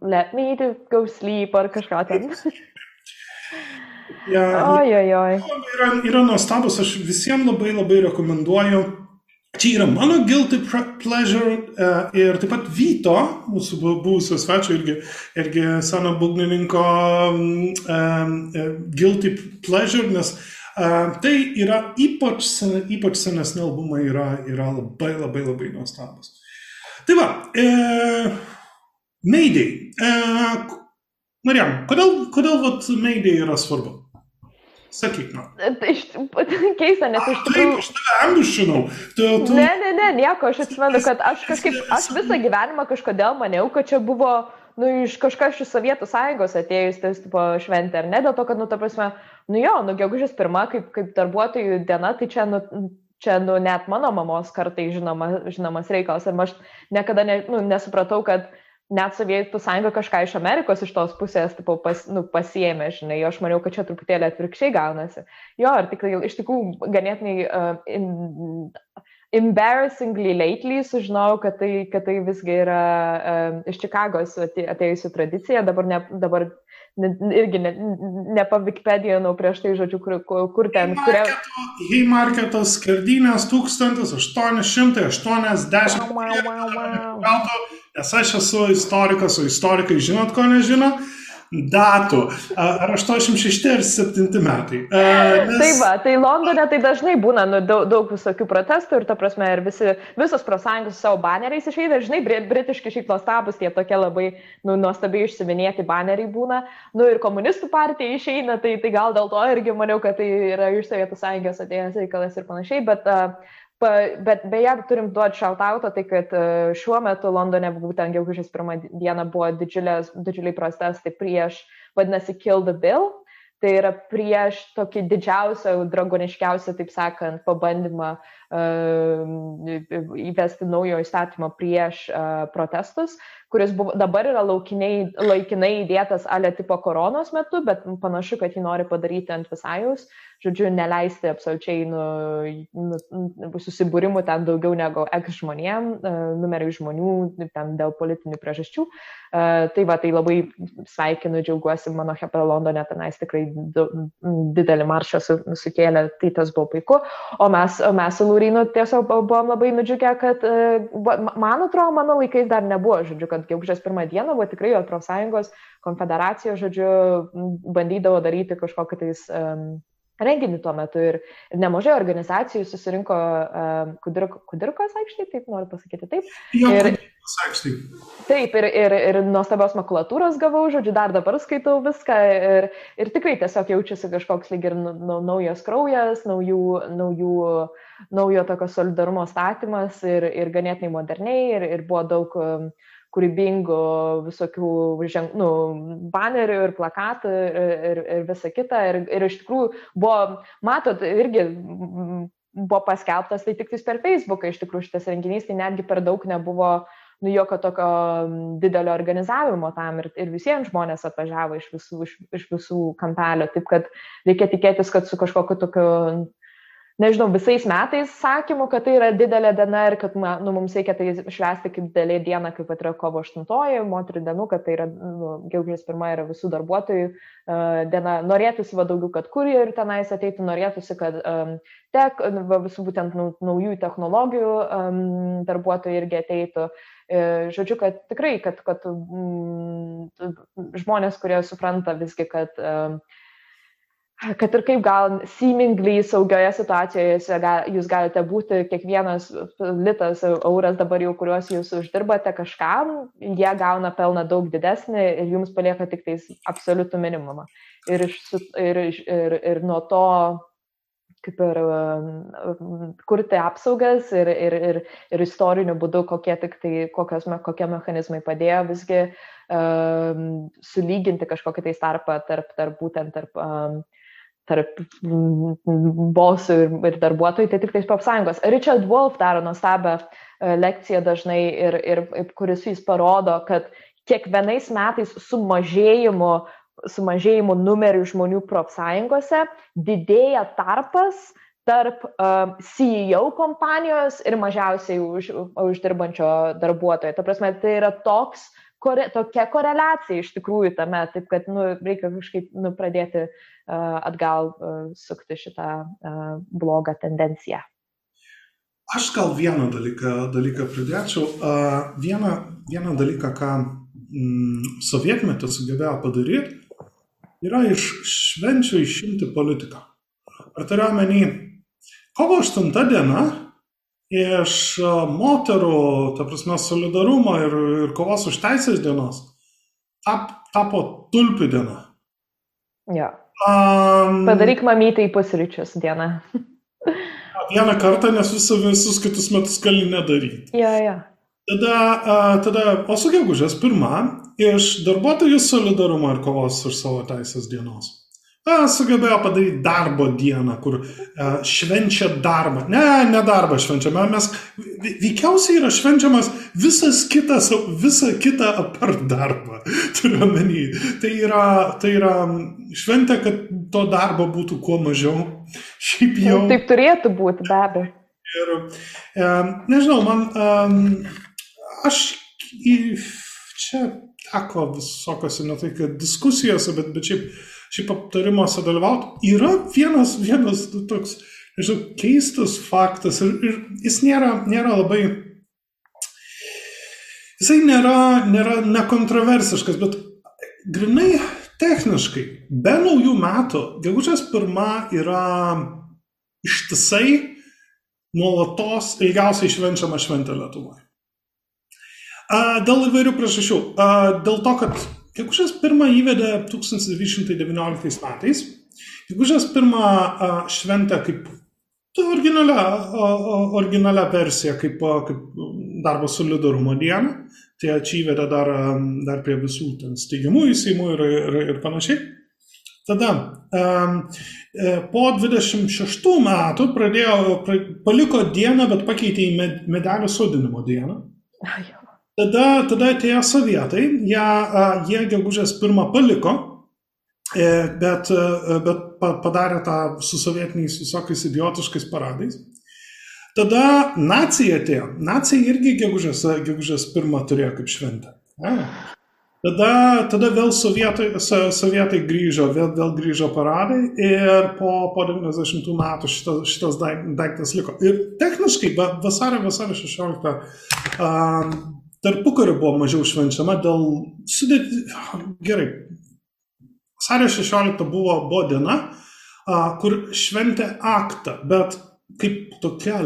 let me to go sleep ar kažką ten. ja, oi, oi, oi. Yra, yra nuostabus, aš visiems labai labai rekomenduoju Čia yra mano guilty pleasure uh, ir taip pat Vyto, mūsų buvusio svečio irgi, irgi seno būgnininko um, guilty pleasure, nes uh, tai yra ypač, sen, ypač senesni albumai yra, yra labai labai labai nuostabus. Tai va, uh, Mayday. Uh, Marijam, kodėl, kodėl vat, Mayday yra svarbu? Sakyk man. Iš, keista, nes iš tikrųjų... Aš tave ambišinau. Tu, tu... Ne, ne, ne, nieko, aš atsimenu, kad aš kažkaip, aš visą gyvenimą kažkodėl maniau, kad čia buvo, nu, iš kažkas iš Sovietų sąjungos atėjus, tai tipo šventė, ar ne, dėl to, kad, nu, ta prasme, nu jo, nu, gegužės pirma, kaip, kaip darbuotojų diena, tai čia, nu, čia, nu, net mano mamos kartai žinoma, žinomas reikalas, ir aš niekada ne, nu, nesupratau, kad net Sovietų sąjunga kažką iš Amerikos iš tos pusės tipo, pas, nu, pasiemė, žinai, aš maniau, kad čia truputėlį atvirkščiai gaunasi. Jo, ir tikrai iš tikrųjų ganėtinai uh, in, embarrassingly lately sužinojau, kad tai, kad tai visgi yra um, iš Čikagos atėjusi tradicija, dabar, ne, dabar irgi ne, ne pa Wikipedijanu prieš tai, žodžiu, kur, kur ten. Kuria... Haymarketas skardinės 1880. Wow, wow, wow, wow. Nes aš esu istorikas, o istorikai žinot, ko nežino datų. Ar 86 ar 7 metai. Nes... Tai va, tai Londone tai dažnai būna nu, daug, daug visokių protestų ir ta prasme, ir visi, visos profsąjungos su savo baneriais išeina, žinai, britiški šiaip nuostabus, tie tokie labai nu, nuostabiai išsiminėti baneriai būna. Nu ir komunistų partija išeina, tai, tai gal dėl to irgi maniau, kad tai yra iš Sovietų sąjungos atėjęs reikalas ir panašiai, bet uh, Bet beje, turim duoti šaltautą, tai kad e, šiuo metu Londone būtent gegužės pirmą dieną buvo didžiuliai protestai prieš, vadinasi, Kill the Bill. Tai yra prieš tokį didžiausią, dragoniškiausią, taip sakant, pabandymą įvesti naujo įstatymo prieš uh, protestus, kuris buvo, dabar yra laukiniai, laikinai įdėtas ale tipo koronos metu, bet panašu, kad jį nori padaryti ant visajaus. Žodžiu, neleisti absoliučiai nu, nu, susibūrimų ten daugiau negu X žmonėm, e, numeriai žmonių, ten dėl politinių priežasčių. E, tai va, tai labai sveikinu, džiaugiuosi, mano Hepa Londone tenais tikrai didelį maršą su, sukėlė, tai tas buvo puiku. O mes, o mes su Lūrynu tiesiog buvom labai nudžiugę, kad, e, man atrodo, mano laikais dar nebuvo, žodžiu, kad gegužės pirmą dieną buvo tikrai jo profsąjungos konfederacijos, žodžiu, bandydavo daryti kažkokį tais um, renginį tuo metu ir nemažai organizacijų susirinko uh, Kudirko, Kudirkos aikštėje, taip noriu pasakyti taip. Jo, ir, taip, ir, ir, ir nuostabios makulatūros gavau, žodžiu, dar dabar skaitau viską ir, ir tikrai tiesiog jaučiasi kažkoks lyg ir naujas kraujas, naujų, naujų, naujo tokio solidarumo statymas ir, ir ganėtinai moderniai ir, ir buvo daug um, kūrybingų visokių ženk, nu, banerių ir plakatų ir, ir, ir visa kita. Ir, ir iš tikrųjų buvo, matot, irgi buvo paskelbtas tai tik per Facebooką iš tikrųjų šitas renginys, tai netgi per daug nebuvo nu, jokio tokio didelio organizavimo tam ir, ir visiems žmonės atvažiavo iš visų, iš, iš visų kampelio. Taip kad reikia tikėtis, kad su kažkokiu tokiu nežinau, visais metais sakymų, kad tai yra didelė diena ir kad nu, mums reikia tai švęsti kaip didelė diena, kaip pat yra kovo 8, moterų dienų, kad tai yra, nu, gegužės pirma yra visų darbuotojų uh, diena. Norėtųsi va daugiau, kad kurjerių tenais ateitų, norėtųsi, kad um, tek, va, visų būtent nu, naujų technologijų um, darbuotojai irgi ateitų. Uh, žodžiu, kad tikrai, kad, kad um, žmonės, kurie supranta visgi, kad uh, kad ir kaip gal seemingly saugioje situacijoje jūs galite būti, kiekvienas litas, euras dabar jau, kuriuos jūs uždirbate kažkam, jie gauna pelną daug didesnį ir jums palieka tik tais absoliutų minimumą. Ir, iš, ir, ir, ir nuo to kaip ir um, kurti apsaugas ir, ir, ir, ir istoriniu būdu, kokie, tai, kokios, kokie mechanizmai padėjo visgi um, sulyginti kažkokį tai tarpą tarp, tarp būtent tarp um, tarp bosų ir, ir darbuotojų, tai tik tais profsąjungos. Richard Wolf daro nuostabią e, lekciją dažnai ir, ir, ir kuris jis parodo, kad kiekvienais metais sumažėjimu, sumažėjimu numerių žmonių profsąjungose didėja tarpas tarp uh, e, CEO kompanijos ir mažiausiai už, uždirbančio darbuotojo. Ta prasme, tai yra toks kore, tokia koreliacija iš tikrųjų tame, taip kad nu, reikia kažkaip nu, pradėti uh, atgal uh, sukti šitą uh, blogą tendenciją. Aš gal vieną dalyką, dalyką pridėčiau. Vieną, vieną dalyką, ką mm, sovietmetį sugebėjo padaryti, yra iš švenčių išimti politiką. Ar turiu omeny, kovo 8 diena iš e, moterų, ta prasme, solidarumo ir, ir kovos už teisės dienos tap, tapo tulpių diena. Jo. Um, Padaryk mamytai pusryčius dieną. vieną kartą, nes visus, visus kitus metus gali nedaryti. Jo, jo. Tada, uh, tada o su gegužės pirmą iš darbuotojų solidarumo ir kovos už savo teisės dienos sugebėjo padaryti darbo dieną, kur švenčia darbą. Ne, ne darbą švenčiame, mes veikiausiai yra švenčiamas visas kitas, visa kita apart darbą. Turiu omeny. Tai yra, tai yra šventė, kad to darbo būtų kuo mažiau. Šiaip jau. Taip turėtų būti, be abejo. Ir, e, nežinau, man, e, aš į, čia teko visokiose, ne tai kad diskusijose, bet, bet šiaip šiaip aptarimuose dalyvauti, yra vienas, vienas toks, nežinau, keistas faktas ir, ir jis nėra, nėra labai, jisai nėra, nėra nekontroversiškas, bet grinai techniškai, be naujų metų, gegužės pirma yra ištisai nuolatos ilgiausiai švenčiama šventė Lietuvoje. Dėl įvairių priežasčių. Dėl to, kad Gegužės pirmą įvedė 1919 metais. Gegužės pirmą šventę kaip originalia, originalia versija, kaip, kaip darbo solidarumo diena. Tai čia įvedė dar, dar prie visų ten steigiamųjų įsimų ir, ir, ir panašiai. Tada um, po 26 metų pradėjo, pra, paliko dieną, bet pakeitė į med, medelio sodinimo dieną. Tada, tada atėjo sovietai, jie, jie gegužės pirmą paliko, e, bet, bet padarė tą su sovietiniais visokiais idiotiškais paradais. Tada nacija atėjo. Nacija irgi gegužės, gegužės pirmą turėjo kaip šventę. Tada, tada vėl sovietai, sovietai grįžo, vėl, vėl grįžo paradai ir po, po 90 metų šitas, šitas daiktas liko. Ir techniškai vasario, vasario 16 um, tarpukariu buvo mažiau švenčiama dėl sudėti. Gerai. Vasario 16 buvo, buvo diena, uh, kur šventė aktą, bet kaip tokia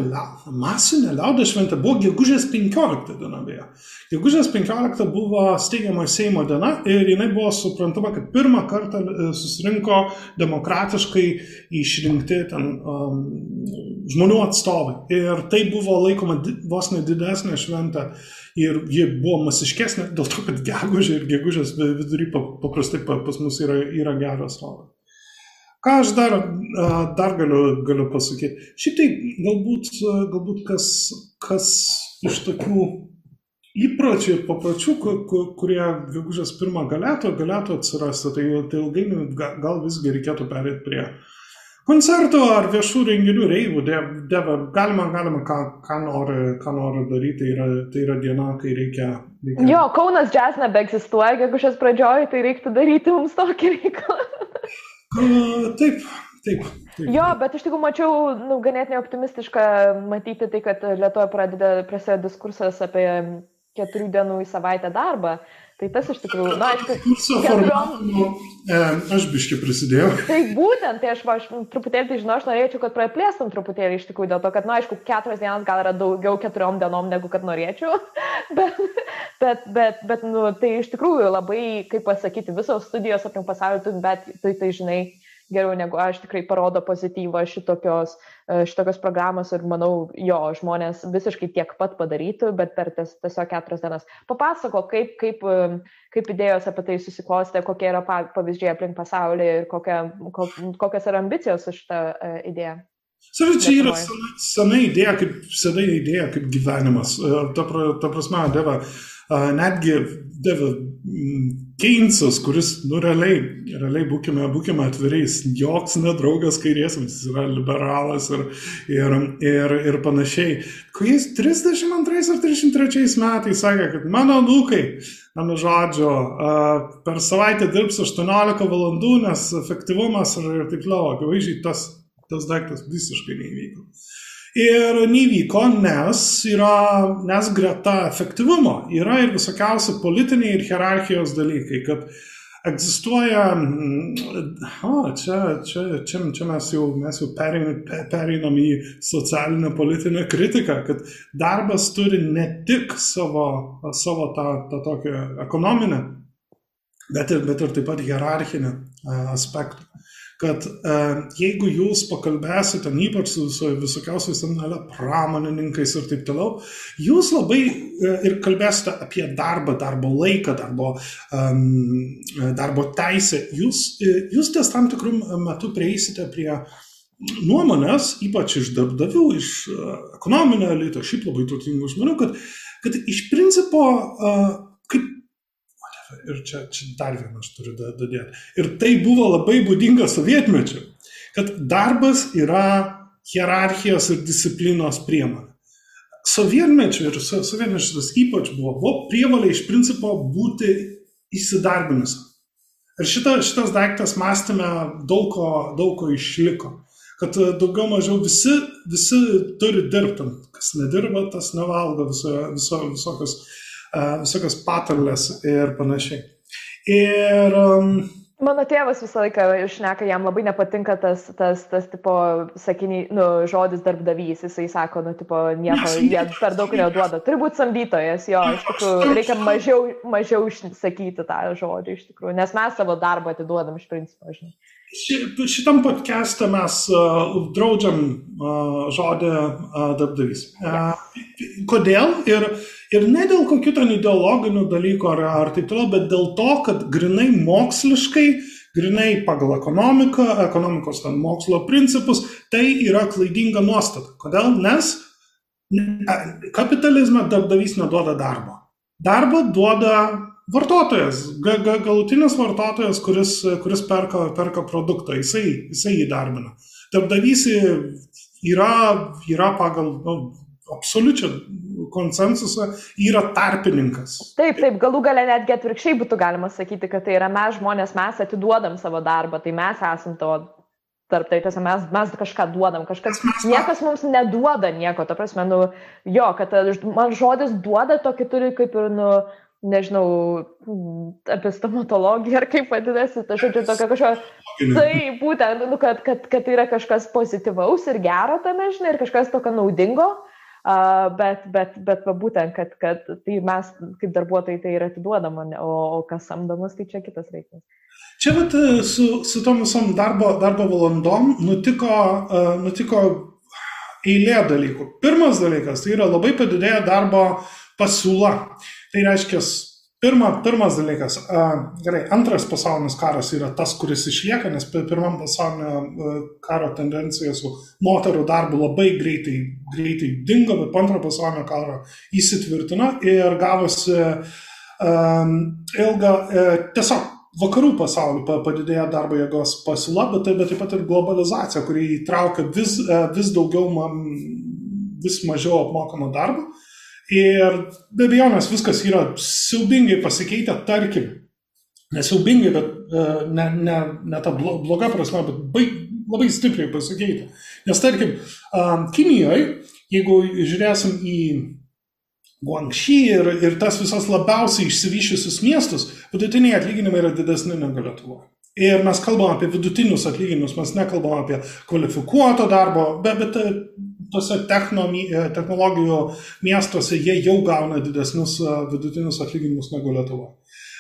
masinė liaudės šventė buvo gegužės 15 diena beje. Gegužės 15 buvo steigiama Seimo diena ir jinai buvo suprantama, kad pirmą kartą e, susirinko demokratiškai išrinkti ten um, žmonių atstovai. Ir tai buvo laikoma vos ne didesnė šventė ir ji buvo masiškesnė dėl to, kad gegužė ir gegužės vidury paprastai pas mus yra, yra geras oras. Ką aš dar, dar galiu, galiu pasakyti? Šitai galbūt, galbūt kas, kas iš tokių įpročių ir papročių, kurie gegužės pirmą galėtų, galėtų atsirasti, tai, tai ilgainiui gal visgi reikėtų perėti prie koncertų ar viešų renginių reivų. Deva, galima, galima ką, ką, nori, ką nori daryti, tai yra, tai yra diena, kai reikia. reikia... Jo, Kaunas jazz nebeegzistuoja gegužės pradžioje, tai reiktų daryti mums tokį reikalą. Taip, taip. Taip. Jo, bet iš tikrųjų mačiau nu, ganėtinai optimistišką matyti tai, kad Lietuvoje pradeda prasideda diskursas apie keturių dienų į savaitę darbą. Tai tas iš tikrųjų, na, aišku, keturiom... E, aš biški prisidėjau. Tai būtent, tai aš, va, aš truputėlį tai žinau, aš norėčiau, kad praplėstum truputėlį iš tikrųjų, dėl to, kad, na, aišku, keturios dienos gal yra daugiau keturiom dienom, negu kad norėčiau, bet, bet, bet, bet nu, tai iš tikrųjų labai, kaip pasakyti, visos studijos aplink pasaulį, bet tai, tai žinai, geriau negu aš tikrai parodo pozityvą šitokios, e, šitokios programos ir manau, jo, žmonės visiškai tiek pat padarytų, bet per ties, tiesiog keturias dienas. Papasako, kaip, kaip, e, kaip idėjos apie tai susiklostė, kokie yra pavyzdžiai aplink pasaulį ir kokia, kokios yra ambicijos už šitą e, idėją. Savi, čia yra sena, sena idėja, kaip sena idėja, kaip gyvenimas. Ta, ta prasme, deva, netgi deva Keynesas, kuris, nu, realiai, realiai būkime, būkime atviriais, joks nedraugas kairiesiams, jis yra liberalas ir, ir, ir, ir panašiai. Kai jis 32 ar 33 metais sakė, kad mano nukai, mano žodžio, per savaitę dirbs 18 valandų, nes efektyvumas ir taip toliau, akivaizdžiai tas, tas daiktas visiškai neįvyko. Ir nevyko, nes yra, nes greta efektyvumo yra ir visokiausi politiniai ir hierarchijos dalykai, kad egzistuoja, o, čia, čia, čia, čia mes jau, mes jau pereinam, į socialinę politinę kritiką, kad darbas turi ne tik savo, savo tą, tą tokią ekonominę, bet ir, bet ir taip pat hierarchinę aspektą kad e, jeigu jūs pakalbėsite, ypač su, su visokiausiais pramonininkais ir taip toliau, jūs labai e, ir kalbėsite apie darbą, darbo laiką, darbo, um, darbo teisę, jūs, e, jūs ties tam tikrų metų prieisite prie nuomonės, ypač iš darbdavių, iš uh, ekonominio elito, šiaip labai turtingų žmonių, kad, kad iš principo kaip Ir čia, čia dar vieną aš turiu dadėti. Ir tai buvo labai būdinga sovietmečiu, kad darbas yra hierarchijos ir disciplinos priemonė. Sovietmečiu ir sovietmečiu tas ypač buvo, buvo prievalė iš principo būti įsidarbinusi. Ir šita, šitas daiktas mąstymė daug ko, daug ko išliko. Kad daugiau mažiau visi, visi turi dirbti. Kas nedirba, tas nevalgo viso, viso, visokios visokios patarlės ir panašiai. Ir um, Mano tėvas visą laiką išneka, jam labai nepatinka tas, tas, tas tipo, sakiniai, nu, žodis darbdavys. Jisai sako, nu, tipo, nieko, jie per daug neduoda. Turi būti samdytojas, jo, iš tikrųjų, reikia mažiau, mažiau sakyti tą žodį, iš tikrųjų, nes mes savo darbą atiduodam iš principo, žinai. Šitam podcast'e mes uh, draudžiam uh, žodį uh, darbdavys. Uh, kodėl? Ir, ir ne dėl kokių ten ideologinių dalykų ar, ar taip toliau, bet dėl to, kad grinai moksliškai grinai pagal ekonomiką, ekonomikos ten mokslo principus, tai yra klaidinga nuostata. Kodėl? Nes kapitalizme darbdavys neduoda darbo. Darbo duoda vartotojas, ga, ga, galutinis vartotojas, kuris, kuris perka, perka produktą, jisai, jisai įdarbina. Darbdavys yra, yra pagal nu, absoliučią konsensusą, yra tarpininkas. Taip, taip, galų gale netgi atvirkščiai būtų galima sakyti, kad tai yra mes žmonės, mes atiduodam savo darbą, tai mes esam to tarp tai, tas mes, mes kažką duodam, kažkas, niekas mums neduoda nieko, ta prasme, nu, jo, kad man žodis duoda tokį turi kaip ir, nu, nežinau, apie stomatologiją ar kaip vadinasi, ta žodžiu, tokia kažkokia, tai būtent, nu, kad, kad, kad tai yra kažkas pozityvaus ir gero tame, žinai, ir kažkas tokio naudingo, bet, bet, bet va, būtent, kad, kad tai mes kaip darbuotojai tai yra atiduodama, o, o kas samdomas, tai čia kitas reikalas. Čia vat, su, su tom visom darbo, darbo valandom nutiko, uh, nutiko eilė dalykų. Pirmas dalykas, tai yra labai padidėję darbo pasiūla. Tai reiškia, Pirma, pirmas dalykas, gerai, antras pasaulinis karas yra tas, kuris išlieka, nes pirmam pasaulinio karo tendencija su moterų darbu labai greitai, greitai dingo, bet po antro pasaulinio karo įsitvirtino ir gavosi um, ilgą, e, tiesiog vakarų pasaulio padidėjo darbo jėgos pasiūla, bet, bet taip pat ir globalizacija, kuri įtraukia vis, e, vis daugiau, vis mažiau apmokamo darbo. Ir be abejonės viskas yra siaubingai pasikeitę, tarkim, nesiaubingai, bet uh, ne, ne, ne ta bloga prasme, bet baig, labai stipriai pasikeitę. Nes tarkim, Kinijoje, jeigu žiūrėsim į Guangxi ir, ir tas visas labiausiai išsivyščiusius miestus, vidutiniai atlyginimai yra didesni negu Lietuvoje. Ir mes kalbam apie vidutinius atlyginimus, mes nekalbam apie kvalifikuoto darbo, bet, bet tose techno, e, technologijų miestuose jie jau gauna didesnius e, vidutinius atlyginimus negu Lietuva.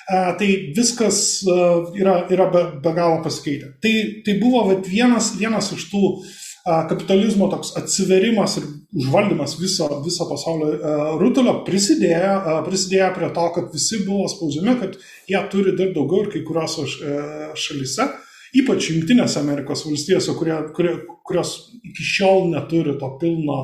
E, tai viskas yra, yra be, be galo pasikeitę. Tai, tai buvo vienas, vienas iš tų kapitalizmo toks atsiverimas ir užvaldymas viso, viso pasaulio rutulio prisidėjo, prisidėjo prie to, kad visi buvo spaudžiami, kad jie turi dirbti daugiau ir kai kuriuose šalyse ypač Junktinėse Amerikos valstijose, kurie, kurie, kurios iki šiol neturi to pilno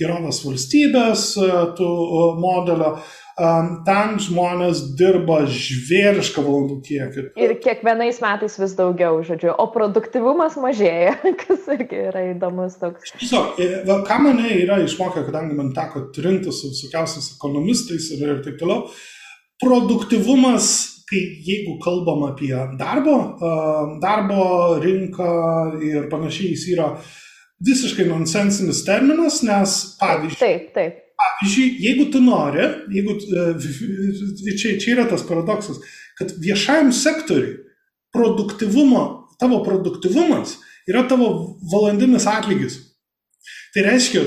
gerovės valstybės e, tų e, modelio, e, ten žmonės dirba žvėrišką valandų kiekį. Ir kiekvienais metais vis daugiau, žodžiu, o produktivumas mažėja, kas irgi yra įdomus toks. Tiesiog, ką mane yra išmokę, kadangi man teko trinti su visokiausiais ekonomistais ir, ir taip toliau, produktivumas kai jeigu kalbam apie darbo, darbo rinką ir panašiai, jis yra visiškai nonsensinis terminas, nes pavyzdžiui. Taip, taip. Pavyzdžiui, jeigu tu nori, jeigu, e, čia, čia yra tas paradoksas, kad viešajam sektoriui produktivumo, tavo produktivumas yra tavo valandinis atlygis. Tai reiškia,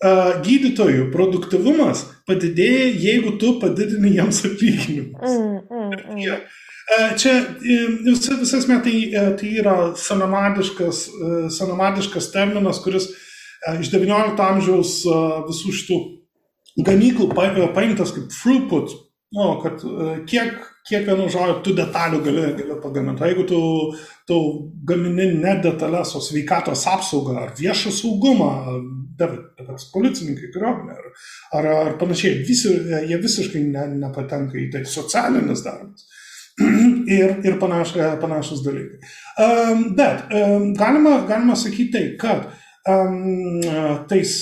gydytojų produktivumas padidėja, jeigu tu padidini jiems atlyginimus. Mm, mm, mm. Čia vis, visas metai tai yra senamadiškas, senamadiškas terminas, kuris iš XIX amžiaus visų šitų gamyklų paimtas kaip throughput, nu, kad kiek, kiek vienu žodžiu tu detalių gali, gali pagaminti. Jeigu tu, tu gamini ne detalės, o sveikatos apsaugą ar viešą saugumą, bet policininkai, kariuomenė ar, ar, ar panašiai, visi, jie visiškai ne, nepatenka į tai socialinis darbas. ir, ir panaš, panašus dalykai. Um, bet um, galima, galima sakyti tai, kad um, tais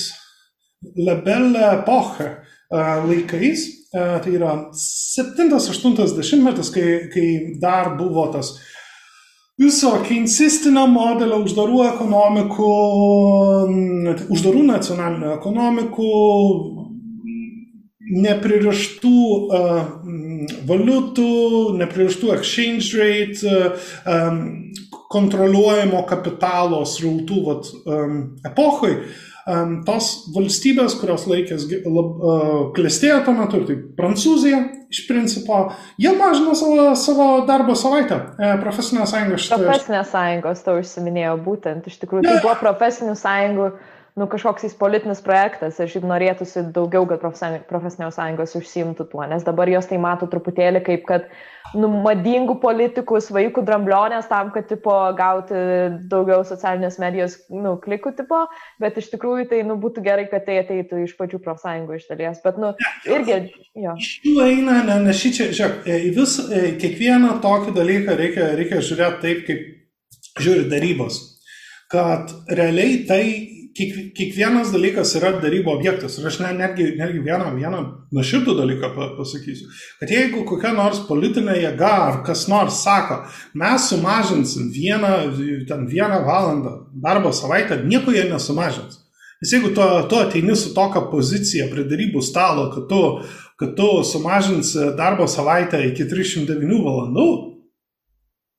labelė epocha uh, laikais, uh, tai yra 7-8 metas, kai, kai dar buvo tas uh, viso keinsistinio modelio uždarų ekonomikų, uždarų nacionalinių ekonomikų, nepririštų uh, valiutų, nepririštų exchange rate, uh, kontroliuojamo kapitalo srautų vat, um, epochai, um, tos valstybės, kurios laikės uh, klestėjo tuo metu, tai Prancūzija, iš principo, jie mažina savo, savo darbo savaitę. E, profesinės sąjungos šitą. Profesinės sąjungos to užsiminėjo būtent. Iš tikrųjų, tai buvo profesinių sąjungų nu, kažkoks politinis projektas ir šiaip norėtųsi daugiau, kad profesinės sąjungos užsimtų tuo, nes dabar jos tai mato truputėlį kaip, kad nu, madingų politikus, vaikų dramblionės tam, kad tipo, gauti daugiau socialinės medijos nu, klikų tipo, bet iš tikrųjų tai nu, būtų gerai, kad tai ateitų iš pačių profsąjungų iš dalies. Bet, nu, irgi, jo. Iš jų eina, ne, ne šičia, žiūrėk, e, vis, e, kiekvieną tokį dalyką reikia, reikia žiūrėti taip, kaip žiūri darybos. Kad realiai tai kiek, kiekvienas dalykas yra darybo objektas. Ir aš ne, netgi, netgi vieną, vieną nuoširdų dalyką pasakysiu. Kad jeigu kokia nors politinė jėga ar kas nors sako, mes sumažinsim vieną, ten vieną valandą darbo savaitę, nieko jie nesumažins. Nes jeigu tu, tu ateini su tokia pozicija prie darybų stalo, kad tu, kad tu sumažinsi darbo savaitę iki 309 valandų,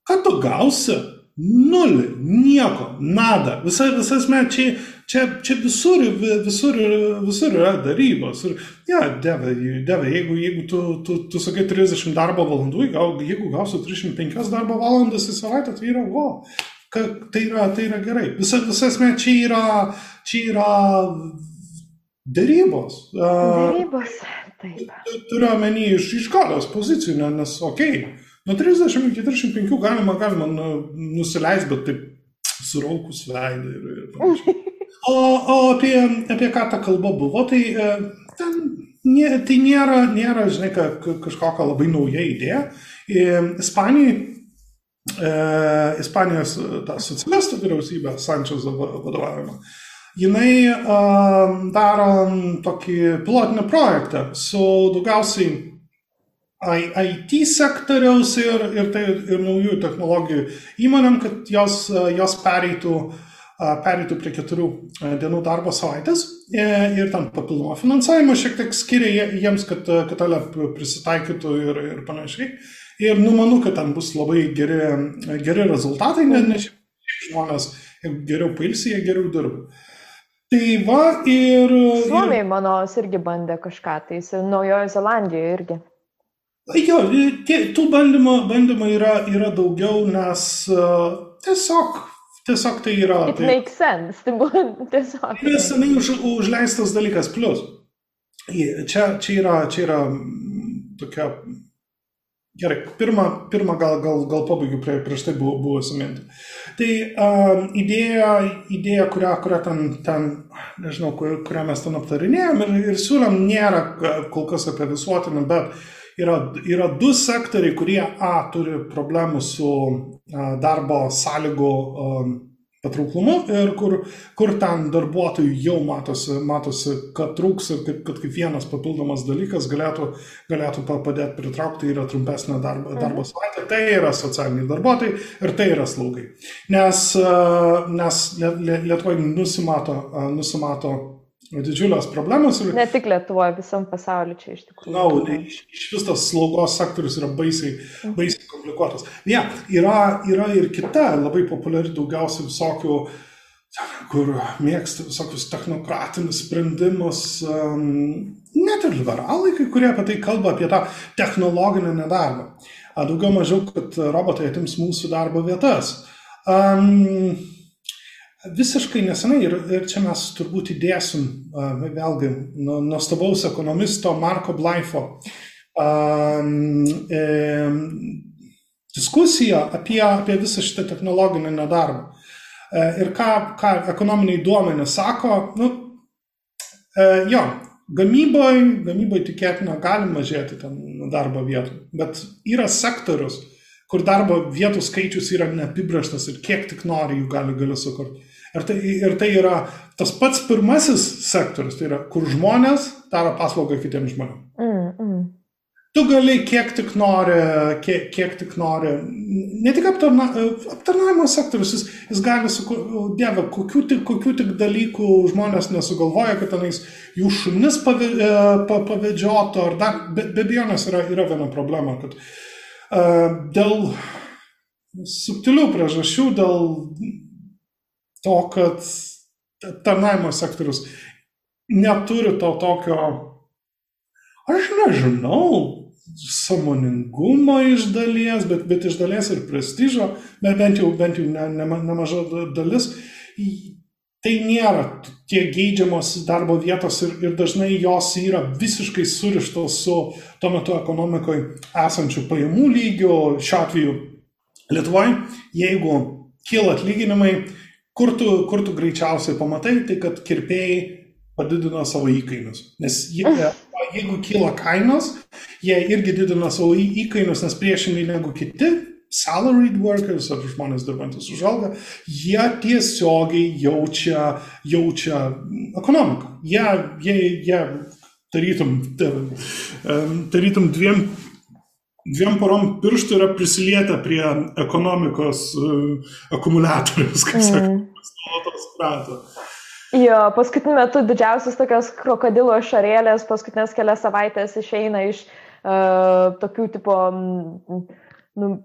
ką tu gausi? Nulį, nieko, nada. Visa, visas met čia, čia, čia visur, visur, visur yra darybos. Ir, ja, deve, deve jeigu, jeigu tu, tu, tu sakai 30 darbo valandų, gal, jeigu gausi 305 darbo valandas į savaitę, tai yra, o, ka, tai, yra, tai yra gerai. Visa, visas met čia yra, čia yra darybos. Darybos, taip. Turiu omeny iš, iš galios pozicijų, nes, okei. Okay, Nuo 30 iki 45 galima, galima nu, nusileisti, bet taip suraukus veidą ir, ir panašiai. O, o apie, apie ką ta kalba buvo, tai e, ten nė, tai nėra, nėra žinai, ka, kažkokia labai nauja idėja. E, Ispanijai, e, Ispanijos ta socialistų vyriausybė, Sančiozo vadovavimo, jinai uh, daro tokį pilotinį projektą su daugiausiai IT sektoriaus ir, ir, tai, ir naujų technologijų įmonėm, kad jos, jos pereitų, pereitų prie keturių dienų darbo savaitės e, ir tam papildomą finansavimą šiek tiek skiria jiems, kad, ale prisitaikytų ir, ir panašiai. Ir numanau, kad ten bus labai geri, geri rezultatai, nes žmonės geriau pailsi, jie geriau dirba. Tai va ir... Suomiai, mano, irgi bandė kažką, tai Naujojo Zelandijoje irgi. Jo, tie, tų bandymų, bandymų yra, yra daugiau, nes uh, tiesiog, tiesiog tai yra. It tai, makes sense, tai buvo tiesiog. Tai yra senai už, užleistas dalykas, plus. Čia, čia, yra, čia yra tokia. Gerai, pirmą, pirmą gal, gal, gal pabaigiu prie, prieš tai buvo, buvo suminti. Tai uh, idėja, idėja kurią, kurią ten, ten, nežinau, kur, kurią mes ten aptarinėjom ir, ir siūlėm, nėra kol kas apie visuotinį, bet uh, yra, yra du sektoriai, kurie A turi problemų su a, darbo sąlygų a, patrauklumu ir kur, kur ten darbuotojų jau matosi, matosi kad trūks ir kad, kad kaip vienas papildomas dalykas galėtų, galėtų padėti pritraukti yra trumpesnė darbo, mhm. darbo savaitė. Tai yra socialiniai darbuotojai ir tai yra slaugai. Nes, nes Lietuvoje nusimato, nusimato didžiulės problemos. Ir, ne tik Lietuvoje, visam pasauliu čia iš tikrųjų. Na, no, iš, vis tas slaugos sektorius yra baisiai, mhm. baisiai komplikuotas. Ne, yeah, yra, yra ir kita labai populiari daugiausiai visokių, kur mėgsta visokius technokratinius sprendimus, um, net ir liberalai, kai kurie apie tai kalba, apie tą technologinį nedarbą. Daugiau mažiau, kad robotai atims mūsų darbo vietas. Um, Visiškai nesenai ir, ir čia mes turbūt įdėsim vėlgi nuostabaus ekonomisto Marko Blaifo e, diskusiją apie, apie visą šitą technologinį nedarbą. E, ir ką, ką ekonominiai duomenys sako, nu, e, jo, gamyboje, gamyboje tikėtina gali mažėti ten darbo vietų, bet yra sektorius, kur darbo vietų skaičius yra neapibrieštas ir kiek tik nori jų gali, gali sukurti. Ir tai, ir tai yra tas pats pirmasis sektorius, tai yra, kur žmonės daro paslaugą kitiems žmonėms. Mm, mm. Tu gali kiek tik nori, kiek, kiek tik nori, ne tik aptarna, aptarnavimo sektorius, jis, jis gali su, dieve, kokių tik, kokių tik dalykų žmonės nesugalvoja, kad tenais jų šunis pave, e, ar dar, be, be abejonės yra, yra viena problema, kad uh, dėl subtilių priežasčių, dėl to, kad tarnavimo sektorius neturi to tokio, aš nežinau, samoningumo iš dalies, bet, bet iš dalies ir prestižo, bet bent jau, bent jau ne, ne, nemaža dalis, tai nėra tie geidžiamos darbo vietos ir, ir dažnai jos yra visiškai surištos su tuo metu ekonomikoje esančių pajamų lygiu. Šiuo atveju Lietuvoje, jeigu kyla atlyginimai, kur tu, kur tu greičiausiai pamatai, tai kad kirpėjai padidina savo įkainius. Nes jie, jeigu kyla kainos, jie irgi didina savo įkainius, nes priešingai negu kiti salaried workers ar žmonės dirbantis už algą, jie tiesiogiai jaučia, jaučia ekonomiką. Jie, jie, jie tarytum, tarytum dviem, dviem porom pirštų yra prisilietę prie ekonomikos uh, akumuliatorius, kaip mm. sakoma, nuolatos prato. Jo, paskutiniu metu didžiausias tokios krokodilo šarėlės paskutinės kelias savaitės išeina iš uh, tokių tipo mm, nu,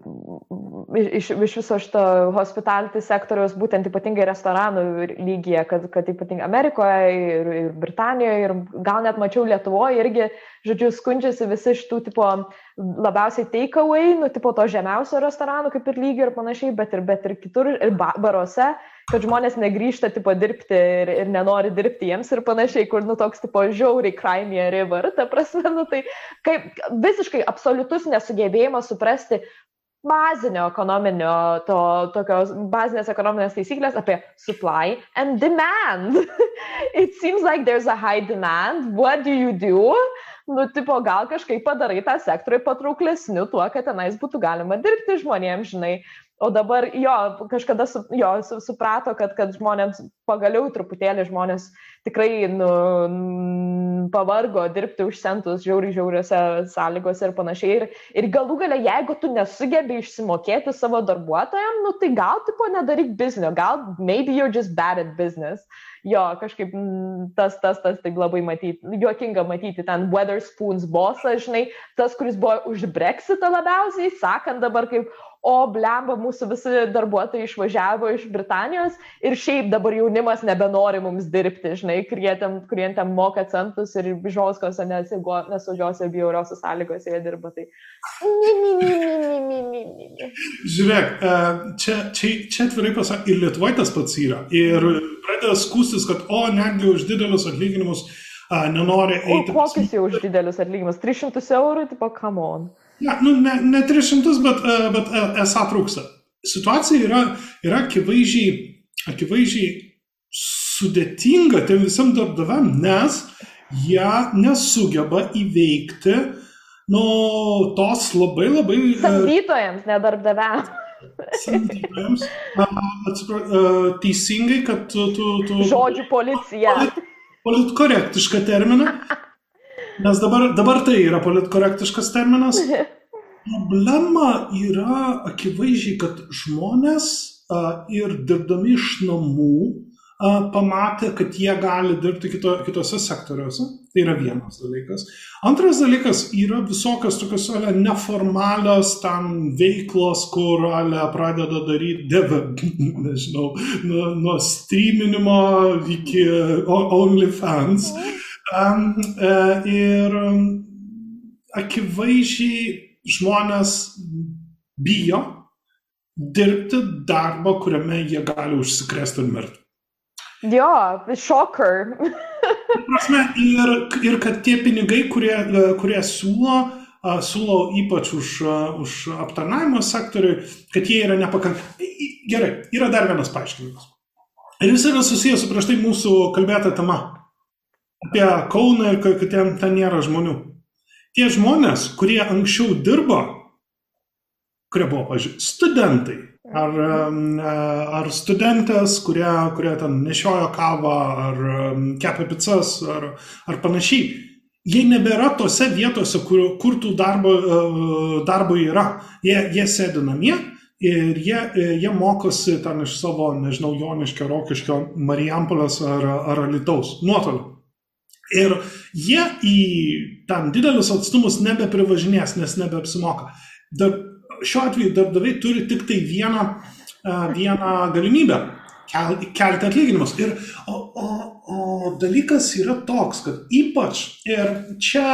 iš, iš viso šito hospitality sektoriaus, būtent ypatingai restoranų lygyje, kad, kad ypatingai Amerikoje ir, ir Britanijoje ir gal net mačiau Lietuvoje irgi, žodžiu, skundžiasi visi šitų tipo labiausiai takeaway, nu, tipo to žemiausio restoranų kaip ir lygio ir panašiai, bet ir, bet ir kitur, ir baruose, kad žmonės negrįžta tipo dirbti ir, ir nenori dirbti jiems ir panašiai, kur, nu, toks tipo žiauriai crimey river, ta prasme, nu, tai kaip visiškai absoliutus nesugebėjimas suprasti bazinio ekonominio, to, tokios bazinės ekonominės taisyklės apie supply and demand. It seems like there's a high demand. What do you do? Nu, tipo, gal kažkaip padarai tą sektorių patrauklesniu tuo, kad tenais būtų galima dirbti žmonėms, žinai. O dabar jo, kažkada su, jo, su, suprato, kad, kad žmonėms pagaliau truputėlį žmonės tikrai nu, pavargo dirbti už centus žiauriai žiauriose sąlygose ir panašiai. Ir, ir galų gale, jeigu tu nesugebi išsimokėti savo darbuotojams, nu, tai gal tipo nedaryk biznio, gal maybe you're just bad at business jo, kažkaip tas, tas, tas taip labai matyti, juokinga matyti ten Weatherspoons bosą, žinai, tas, kuris buvo už Brexitą labiausiai, sakant dabar kaip, o blemba, mūsų visi darbuotojai išvažiavo iš Britanijos ir šiaip dabar jaunimas nebenori mums dirbti, žinai, kurie ten moka centus ir žoskose nesaugiose bjauriose sąlygose jie dirba. Tai... Žiūrėk, čia, čia, čia atvirai pasakė, ir Lietuvoje tas pats yra. Ir pradeda skūstis, kad, o, netgi už didelius atlyginimus a, nenori eiti. O kokius jau už didelius atlyginimus? 300 eurų, tipo, come on. Ja, nu, ne, ne 300, bet, e, bet e, esą trūksta. Situacija yra, yra akivaizdžiai, akivaizdžiai sudėtinga tiem visam darbdaviam, nes jie nesugeba įveikti nu, tos labai labai... E, Samdytojams, ne darbdaviams. Samdytojams. Atsipra, teisingai, kad tu... tu, tu Žodžių policija. Politkorektišką terminą. Nes dabar, dabar tai yra politkorektiškas terminas. Problema yra akivaizdžiai, kad žmonės a, ir dirbdami iš namų a, pamatė, kad jie gali dirbti kito, kitose sektoriuose. Tai yra vienas dalykas. Antras dalykas yra visokios tokios ale, neformalios tam veiklos, kur ale, pradeda daryti dev, nežinau, nuo, nuo streaminimo iki OnlyFans. Mm ir akivaizdžiai žmonės bijo dirbti darbą, kuriame jie gali užsikrėsti ir mirti. Jo, šoker. prasme, ir, ir kad tie pinigai, kurie, e, kurie siūlo, siūlo ypač už, už aptarnavimo sektoriui, kad jie yra nepakankami. Gerai, yra dar vienas paaiškinimas. Ir jis yra susijęs su prieš tai mūsų kalbėta tema apie Kauną ir kad ten, ten nėra žmonių. Tie žmonės, kurie anksčiau dirbo, kurie buvo, pažiūrėjau, studentai, ar, ar studentės, kurie, kurie ten nešiojo kavą, ar kepė pizzas, ar, ar panašiai, jie nebėra tose vietose, kur, kur tų darbo, e, darbo yra. Jie, jie sėdi namie ir jie, jie mokosi ten iš savo, nežinau, Joniškio, Rokiškio, Marijampolės ar, ar Alitaus nuotoliu. Ir jie į tam didelius atstumus nebeprivažinės, nes nebeapsimoka. Dar, šiuo atveju darbdaviai turi tik tai vieną, vieną galimybę kel, kelti atlyginimus. Ir, o, o, o dalykas yra toks, kad ypač, ir čia,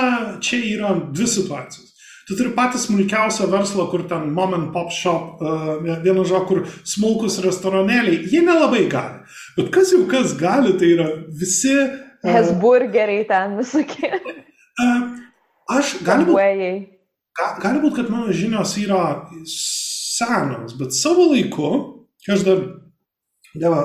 čia yra dvi situacijos. Tu turi patį smulkiausią verslą, kur ten mom and pop shop, uh, vienu žodžiu, kur smulkus restoranėliai, jie nelabai gali. Bet kas jau kas gali, tai yra visi... Uh, Hesburgeriai ten visokie. Uh, aš gali būti, ga, gali būt, kad mano žinios yra senos, bet savo laiku, kai aš dar Deva,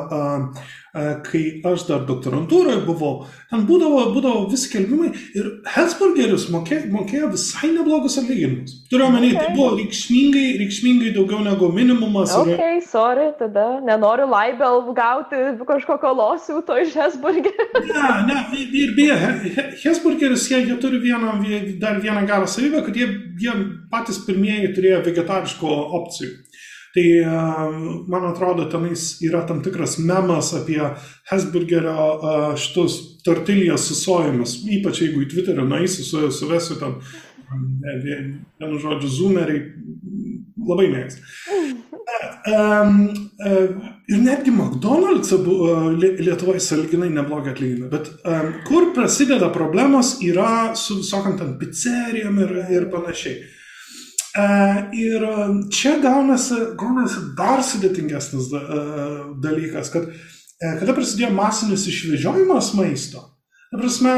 kai aš dar doktorantūroje buvau, ten būdavo, būdavo vis skelbimai ir Hesburgeris mokė, mokėjo visai neblogus atlyginimus. Turiu omeny, okay. tai buvo reikšmingai, reikšmingai daugiau negu minimumas. Ok, ir... sorry, tada nenoriu laibel gauti kažkokio losiūto iš Hesburgerio. ne, ne, ir beje, Hesburgeris, jie, jie turi vieną, dar vieną gerą savybę, kad jie, jie patys pirmieji turėjo vegetariško opcijų. Tai man atrodo, tenais yra tam tikras memas apie Hesburgerio šitus tortilijas su sojomis, ypač jeigu į Twitterį nueisi, su, suvesiu ten, vienu žodžiu, zoomeriai, labai mėgsta. Um, um, ir netgi McDonald's uh, Lietuvoje saliginai neblogai atlygina, bet um, kur prasideda problemos yra su visokiam ten pizzerijom ir, ir panašiai. E, ir e, čia gaunasi, gaunasi dar sudėtingesnis e, dalykas, kad kada prasidėjo masinis išvežiojimas maisto, ta prasme,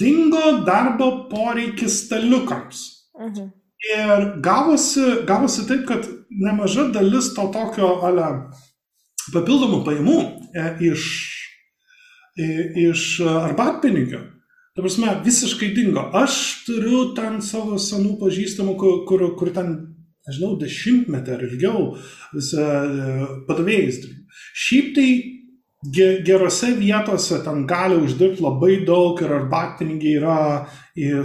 dingo darbo poreikis staliukams. Mhm. Ir gavosi, gavosi taip, kad nemaža dalis to tokio ale, papildomų pajamų iš, iš arbatpinigių Ta prasme, visiškai dingo. Aš turiu ten savo senų pažįstamų, kur, kur, kur ten, nežinau, dešimtmetį ar ilgiau e, padavėjais. Šiaip tai gerose vietose ten gali uždirbti labai daug ir arbatpinigiai yra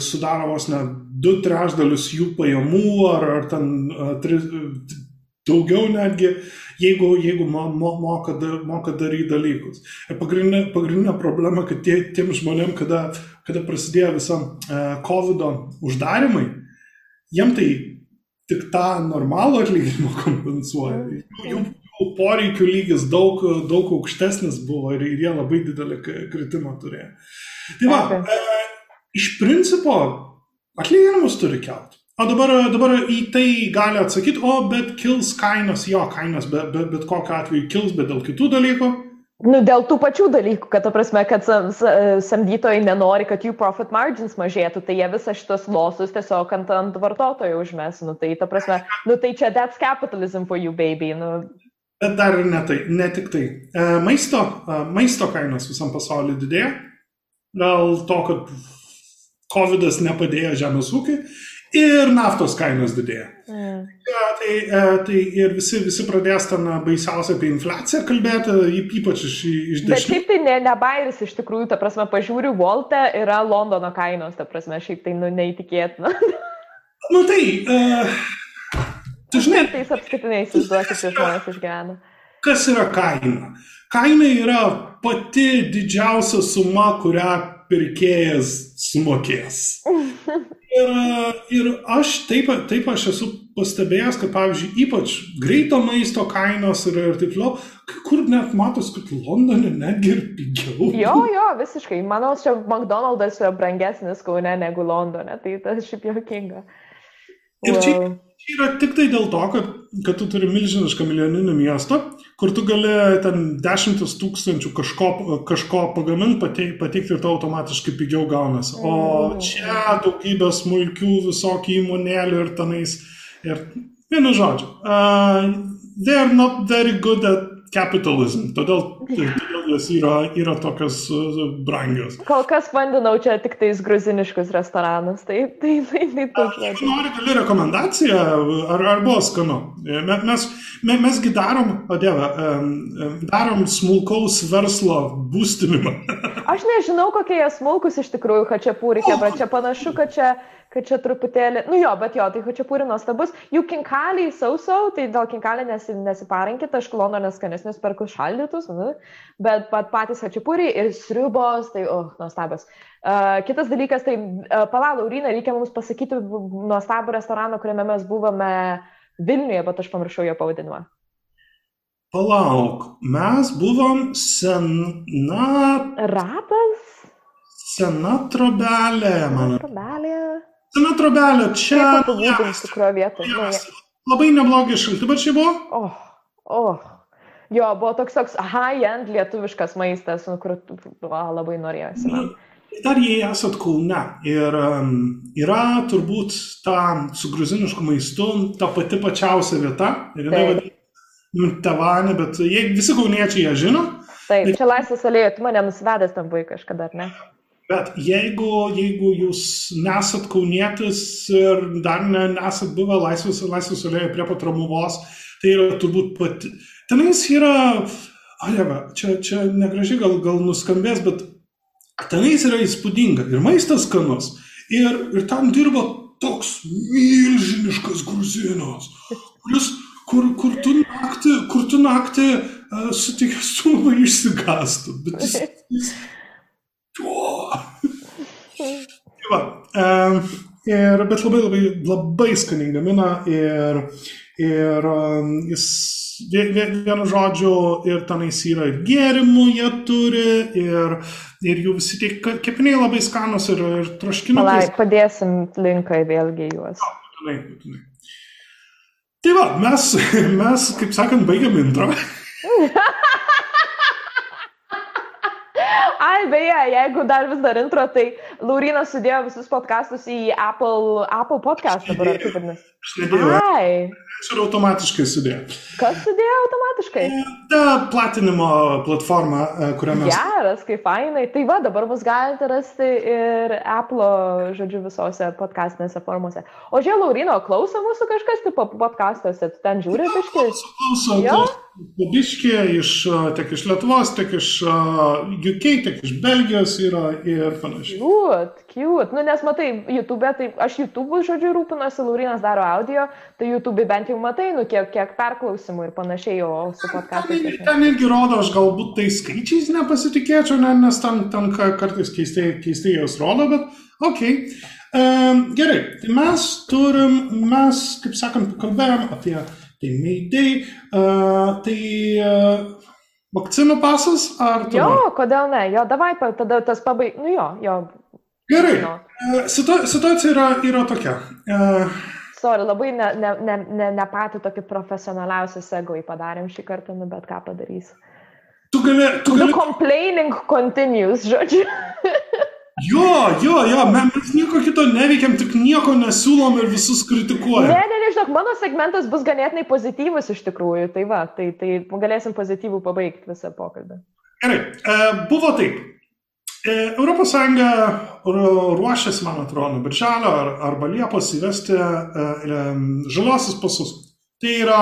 sudaro vos ne du trešdalius jų pajamų ar, ar ten tri, daugiau netgi jeigu, jeigu mo, mo, moka, moka daryti dalykus. Ir pagrindinė, pagrindinė problema, kad tie, tiem žmonėm, kada, kada prasidėjo visam uh, COVID uždarimai, jiem tai tik tą normalų atlyginimą kompensuoja. Jų, jų poreikių lygis daug, daug aukštesnis buvo ir, jie labai didelį kritimą turėjo. Tai va, e, iš principo atlyginimus turi kelt. O dabar, dabar į tai gali atsakyti, o bet kils kainos, jo kainos, bet, bet, bet kokiu atveju kils, bet dėl kitų dalykų. Nu, dėl tų pačių dalykų, kad, ta prasme, kad samdytojai nenori, kad jų profit margins mažėtų, tai jie visą šitos losus tiesiog ant, ant vartotojo užmes. Nu, tai, ta prasme, nu, tai čia that's capitalism for you, baby. Nu. Bet dar ir ne, tai, ne tik tai. E, maisto, e, maisto kainos visam pasauliu didėja. Dėl to, kad COVID nepadėjo žemės ūkiui ir naftos kainos didėja. Mm. Ja, tai, e, tai ir visi, visi pradės ten baisiausiai apie infliaciją kalbėti, ypač iš, iš dešimties. Bet šiaip tai ne, ne bairis iš tikrųjų, ta prasme, pažiūriu, Volte yra Londono kainos, ta prasme, šiaip tai nu, neįtikėtina. nu tai, uh, tu žinai. Tais apskritiniais įsivaizduokit, žmonės išgyvena. Kas yra kaina? Kaina yra pati didžiausia suma, kurią pirkėjas sumokės. Ir, ir aš taip, taip aš esu pastebėjęs, kad pavyzdžiui, ypač greito maisto kainos ir, ir taip toliau, kur net matos, kad Londone netgi ir pigiau. Jo, jo, visiškai. Manau, čia McDonald's yra brangesnis Kaune negu Londone, tai tas šiaip jokinga. Ir wow. čia yra tik tai dėl to, kad, kad tu turi milžinišką milijoninį miestą, kur tu gali ten dešimtis tūkstančių kažko, kažko pagaminti, pateikti, pateikti ir tau automatiškai pigiau gaunasi. O mm. čia daugybė smulkių visokių įmonėlių ir tenais. Ir vienu žodžiu, uh, they are not very good at capitalism. Todėl jos yra, yra tokios uh, brangios. Kol kas vandinau čia tik tais gruziniškus restoranus. Tai, tai, tai, tai, tai Jeigu nori, gali rekomendaciją, ar, ar buvo skanu. Mes, mes, mesgi darom, o dieve, darom smulkaus verslo būstinimą. Aš nežinau, kokie jie smulkus iš tikrųjų, kad čia pūrikė, bet čia panašu, kad čia kad čia truputėlį, nu jo, bet jo, tai hačiapūri nuostabus. Jų kinkaliai sausau, tai dėl kinkalį nesi, nesiparinkit, aš Londonas skanesnius perku šaldytus, nu, bet pat patys hačiapūri ir sriubos, tai, oh, nuostabus. Uh, kitas dalykas, tai uh, palauk, Laurina, reikia mums pasakyti nuostabų restoraną, kuriame mes buvome Vilniuje, bet aš pamiršau jo pavadinimą. Palauk, mes buvom sena. Ratas? Sena trobelė, man. Trobelė. Sena trobelė, čia. Kaip apibūdinti, kurioje vietoje? Nu, Labai neblogi šaltibarčiai buvo. oh, oh. Jo, buvo toks toks high-end lietuviškas maistas, nu, kur va, labai norėjosi. Man. Dar jei esat Kaune ir um, yra turbūt ta su gruzinišku maistu ta pati pačiausia vieta. Ir jinai vadinasi Tavanė, bet jie visi kauniečiai ją žino. Taip, čia laisvės alėjoje, tu mane nusivedęs tam vaikui kažkada, ar ne? Bet jeigu, jeigu jūs nesat kaunietis ir dar ne, nesat buvę laisvės, laisvės alėjoje prie pat Romuvos, tai yra turbūt pati. Tenais yra, aleva, čia, čia negražiai gal, gal nuskambės, bet tenais yra įspūdinga ir maistas skanus. Ir, ir ten dirba toks milžiniškas gruzinas, kuris, kur, kur tu naktį, kur tu naktį uh, sutikęs su labai išsigastų. Bet jis, jis, Tai va, ir, bet labai labai, labai skaniai gamina ir, ir jis vie- vie- vienu žodžiu ir tenais yra ir gėrimų jie turi ir, ir jų visi tie kepiniai labai skanus ir, ir troškinukai. Palai, padėsim linką vėlgi juos. Būtinai, būtinai. Tai va, mes, mes, kaip sakant, baigiam intro. Ai, beje, jeigu dar vis dar intro, tai Laurinas sudėjo visus podcastus į Apple, Apple podcast dabar, ar kaip vadinasi? Ai, aš ir automatiškai sudėjau. kas sudėjo automatiškai? Ta platinimo platforma, e, kurią mes Geras, kaip fainai. Tai va, dabar mus galite rasti ir Apple, žodžiu, visose podcastinėse formose. O žiūrėjau, Laurino, klauso mūsų kažkas, tipo, podcastuose, tu ten žiūri biškai? Klauso, Jo? Biškė iš, a, tiek iš Lietuvos, tiek iš UK, tiek iš Belgijos yra ir panašiai. Cute, cute. Nu, nes matai, YouTube, tai aš YouTube, žodžiu, rūpinuosi, Laurinas daro audio, tai YouTube bent jau matai, nu, kiek, kiek perklausimų ir panašiai, o su podcastais. aš ne- Ten irgi rodo, aš galbūt tai skaičiais nepasitikėčiau, ne, nes ten, ten ka- kartais keistai, keistai jos rodo, bet ok. Um, gerai, tai mes turim, mes, kaip sakant, kalbėjom apie tai Mayday, uh, tai uh, vakcinų pasas ar tu? Jo, kodėl ne? Jo, davai, tada tas pabaig... Nu jo, jo. Gerai, uh, situa situacija yra, yra tokia. Uh, Sorry, labai ne, ne, ne, ne, ne patį tokį profesionaliausią segway padarėm šį kartą, nu, bet ką padarys. tu gali, tu The gali complaining continues, žodžiu. Jo, jo, jo, me- mes nieko kito neveikiam, tik nieko nesiūlom ir visus kritikuojam. Ne, ne, ne, žinok, mano segmentas bus ganėtinai pozityvus iš tikrųjų. Tai va, tai, tai galėsim pozityvų pabaigti visą pokalbį. Gerai, e, buvo taip. E, Europos Sąjunga ru- ruošiasi, man atrodo, nuo birželio ar, arba liepos įvesti e, e, žaliosius pasus. Tai yra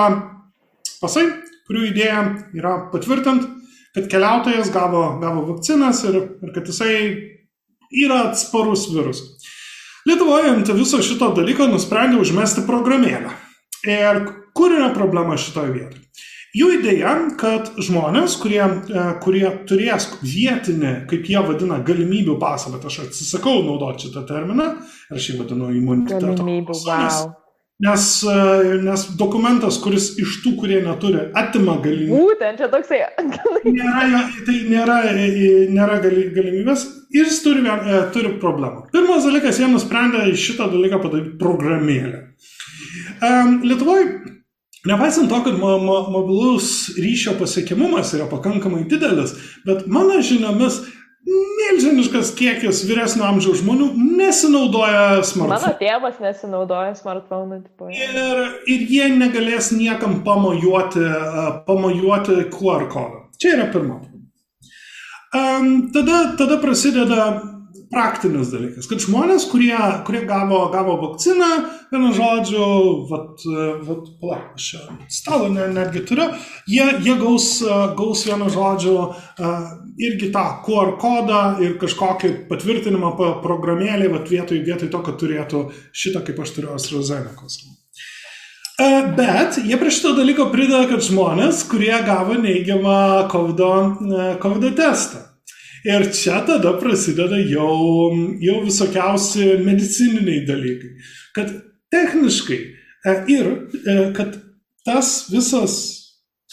pasai, kurių idėja yra patvirtint, kad keliautojas gavo, gavo vakcinas ir, ir kad jisai yra atsparus virusui. Lietuvoje ant viso šito dalyko nusprendė užmesti programėlę. Ir kur yra problema šitoje vietoje? Jų idėja, kad žmonės, kurie, e, kurie turės vietinį, kaip jie vadina, galimybių pasą, bet aš atsisakau naudoti šitą terminą, aš jį vadinu imuniteto Galimybių, wow. Nes, e, nes dokumentas, kuris iš tų, kurie neturi, atima galimybę. Būtent čia toksai. Nėra, tai nėra, e, nėra gali, galimybės ir jis turi, turi problemą. Pirmas dalykas, jie nusprendė šitą dalyką padaryti programėlę. Lietuvoje, nepaisant to, kad mo, mo, mobilus ryšio pasiekiamumas yra pakankamai didelis, bet mano žiniomis milžiniškas kiekis vyresnio amžiaus žmonių nesinaudoja Mano smartphone. tėvas nesinaudoja smartphone. Tipo, Ir, ir jie negalės niekam pamojuoti, pamojuoti QR kodą. Čia yra pirma. Um, tada, tada prasideda praktinis dalykas, kad žmonės, kurie, kurie gavo, gavo vakciną, vienu žodžiu, vat, vat, pala, aš čia stalą ne, netgi turiu, jie, jie gaus, gaus vienu žodžiu irgi tą QR kodą ir kažkokį patvirtinimą pa- programėlį, vat vietoj, vietoj to, kad turėtų šitą, kaip aš turiu AstraZeneca. E, Bet jie prie šito dalyko prideda, kad žmonės, kurie gavo neigiamą COVID, COVID testą. Ir čia tada prasideda jau, jau visokiausi medicininiai dalykai. Kad techniškai e, ir e, kad tas visas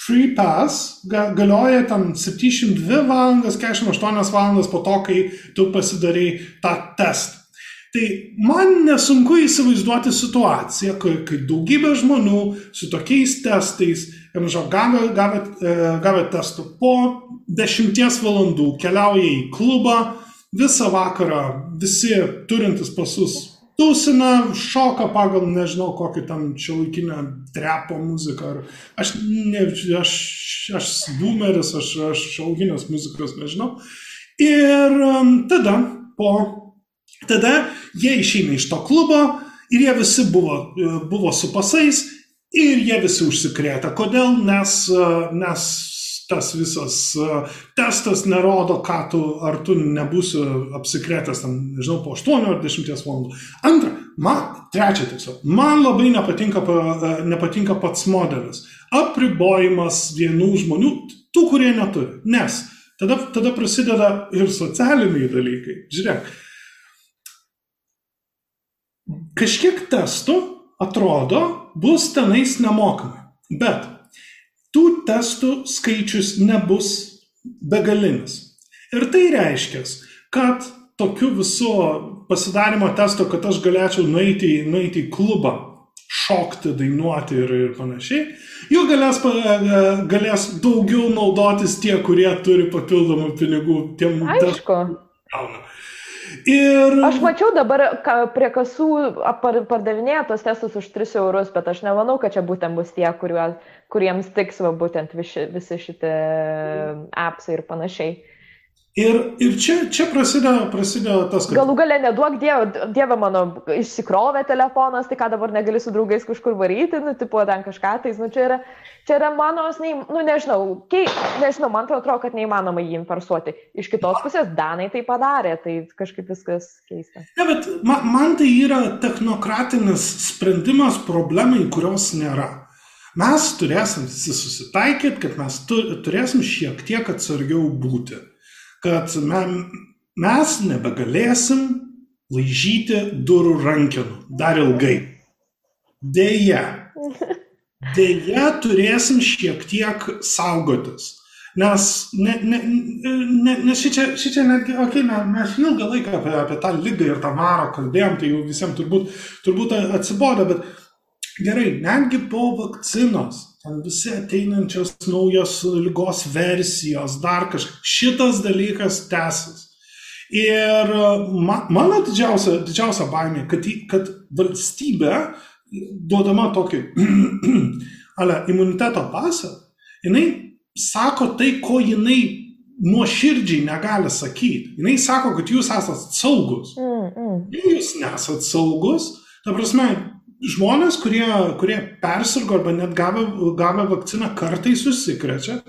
free pass ga, galioja ten 72 valandas, 48 valandas po to, kai tu pasidarai tą testą. Tai man nesunku įsivaizduoti situaciją, kai, kai daugybė žmonių su tokiais testais, žinau, gavę, gavę, e, gavę testų po dešimties valandų keliauja į klubą, visą vakarą visi turintys pasus tūsina, šoka pagal, nežinau, kokį tam šiuolaikinę trepo muziką. Ar, aš, ne, aš, aš boomeris, aš, aš šiuolaikinės muzikos nežinau. Ir um, tada, po, tada jie išeina iš to klubo ir jie visi buvo, buvo su pasais ir jie visi užsikrėtė. Kodėl? Nes, nes tas visas testas nerodo, ką tu, ar tu nebūsi apsikrėtęs, tam, nežinau, po 8 ar 10 valandų. Antra, man, trečia tiesiog, man labai nepatinka, nepatinka pats modelis. Apribojimas vienų žmonių, tų, kurie neturi. Nes tada, tada prasideda ir socialiniai dalykai. Žiūrėk, kažkiek testų atrodo bus tenais nemokamai. Bet tų testų skaičius nebus begalinis. Ir tai reiškia, kad tokiu visu pasidarimo testo, kad aš galėčiau nueiti, nueiti į klubą, šokti, dainuoti ir, ir panašiai, jų galės, galės daugiau naudotis tie, kurie turi papildomų pinigų tiem Aišku. Gauna. Ir... Aš mačiau dabar ka, prie kasų pardavinėja tos testus už 3 eurus, bet aš nemanau, kad čia būtent bus tie, kuriuo, kuriems tiks va, būtent visi, visi šitie appsai ir panašiai. Ir, ir čia, čia prasideda, prasideda tas, kad... Galų gale neduok dievą, dievą mano išsikrovė telefonas, tai ką dabar negali su draugais kažkur varyti, nu, tipo, ten kažką, tai, nu, čia yra, čia yra mano, nu, nežinau, kei, nežinau, man atrodo, kad neįmanoma jį infarsuoti. Iš kitos pusės Danai tai padarė, tai kažkaip viskas keista. Ne, bet man, man tai yra technokratinis sprendimas problemai, kurios nėra. Mes turėsim susitaikyti, kad mes turėsim šiek tiek atsargiau būti kad mes nebegalėsim laižyti durų rankenų dar ilgai. Deja, deja turėsim šiek tiek saugotis. Nes, ne, ne, ne, nes šičia, šičia netgi, okei, okay, mes ilgą laiką apie, apie tą lygą ir tą marą kalbėjom, tai jau visiems turbūt, turbūt atsibodo, bet gerai, netgi po vakcinos ten visi ateinančios naujos lygos versijos, dar kažkas. Šitas dalykas tęsis. Ir ma, mano didžiausia, didžiausia baimė, kad, kad valstybė, duodama tokį ale, imuniteto pasą, jinai sako tai, ko jinai nuoširdžiai negali sakyti. Jinai sako, kad jūs esate saugus. Mm, mm. Jūs nesate saugus, ta prasme, žmonės, kurie, kurie persirgo arba net gavę, gavę vakciną, kartais susikrečia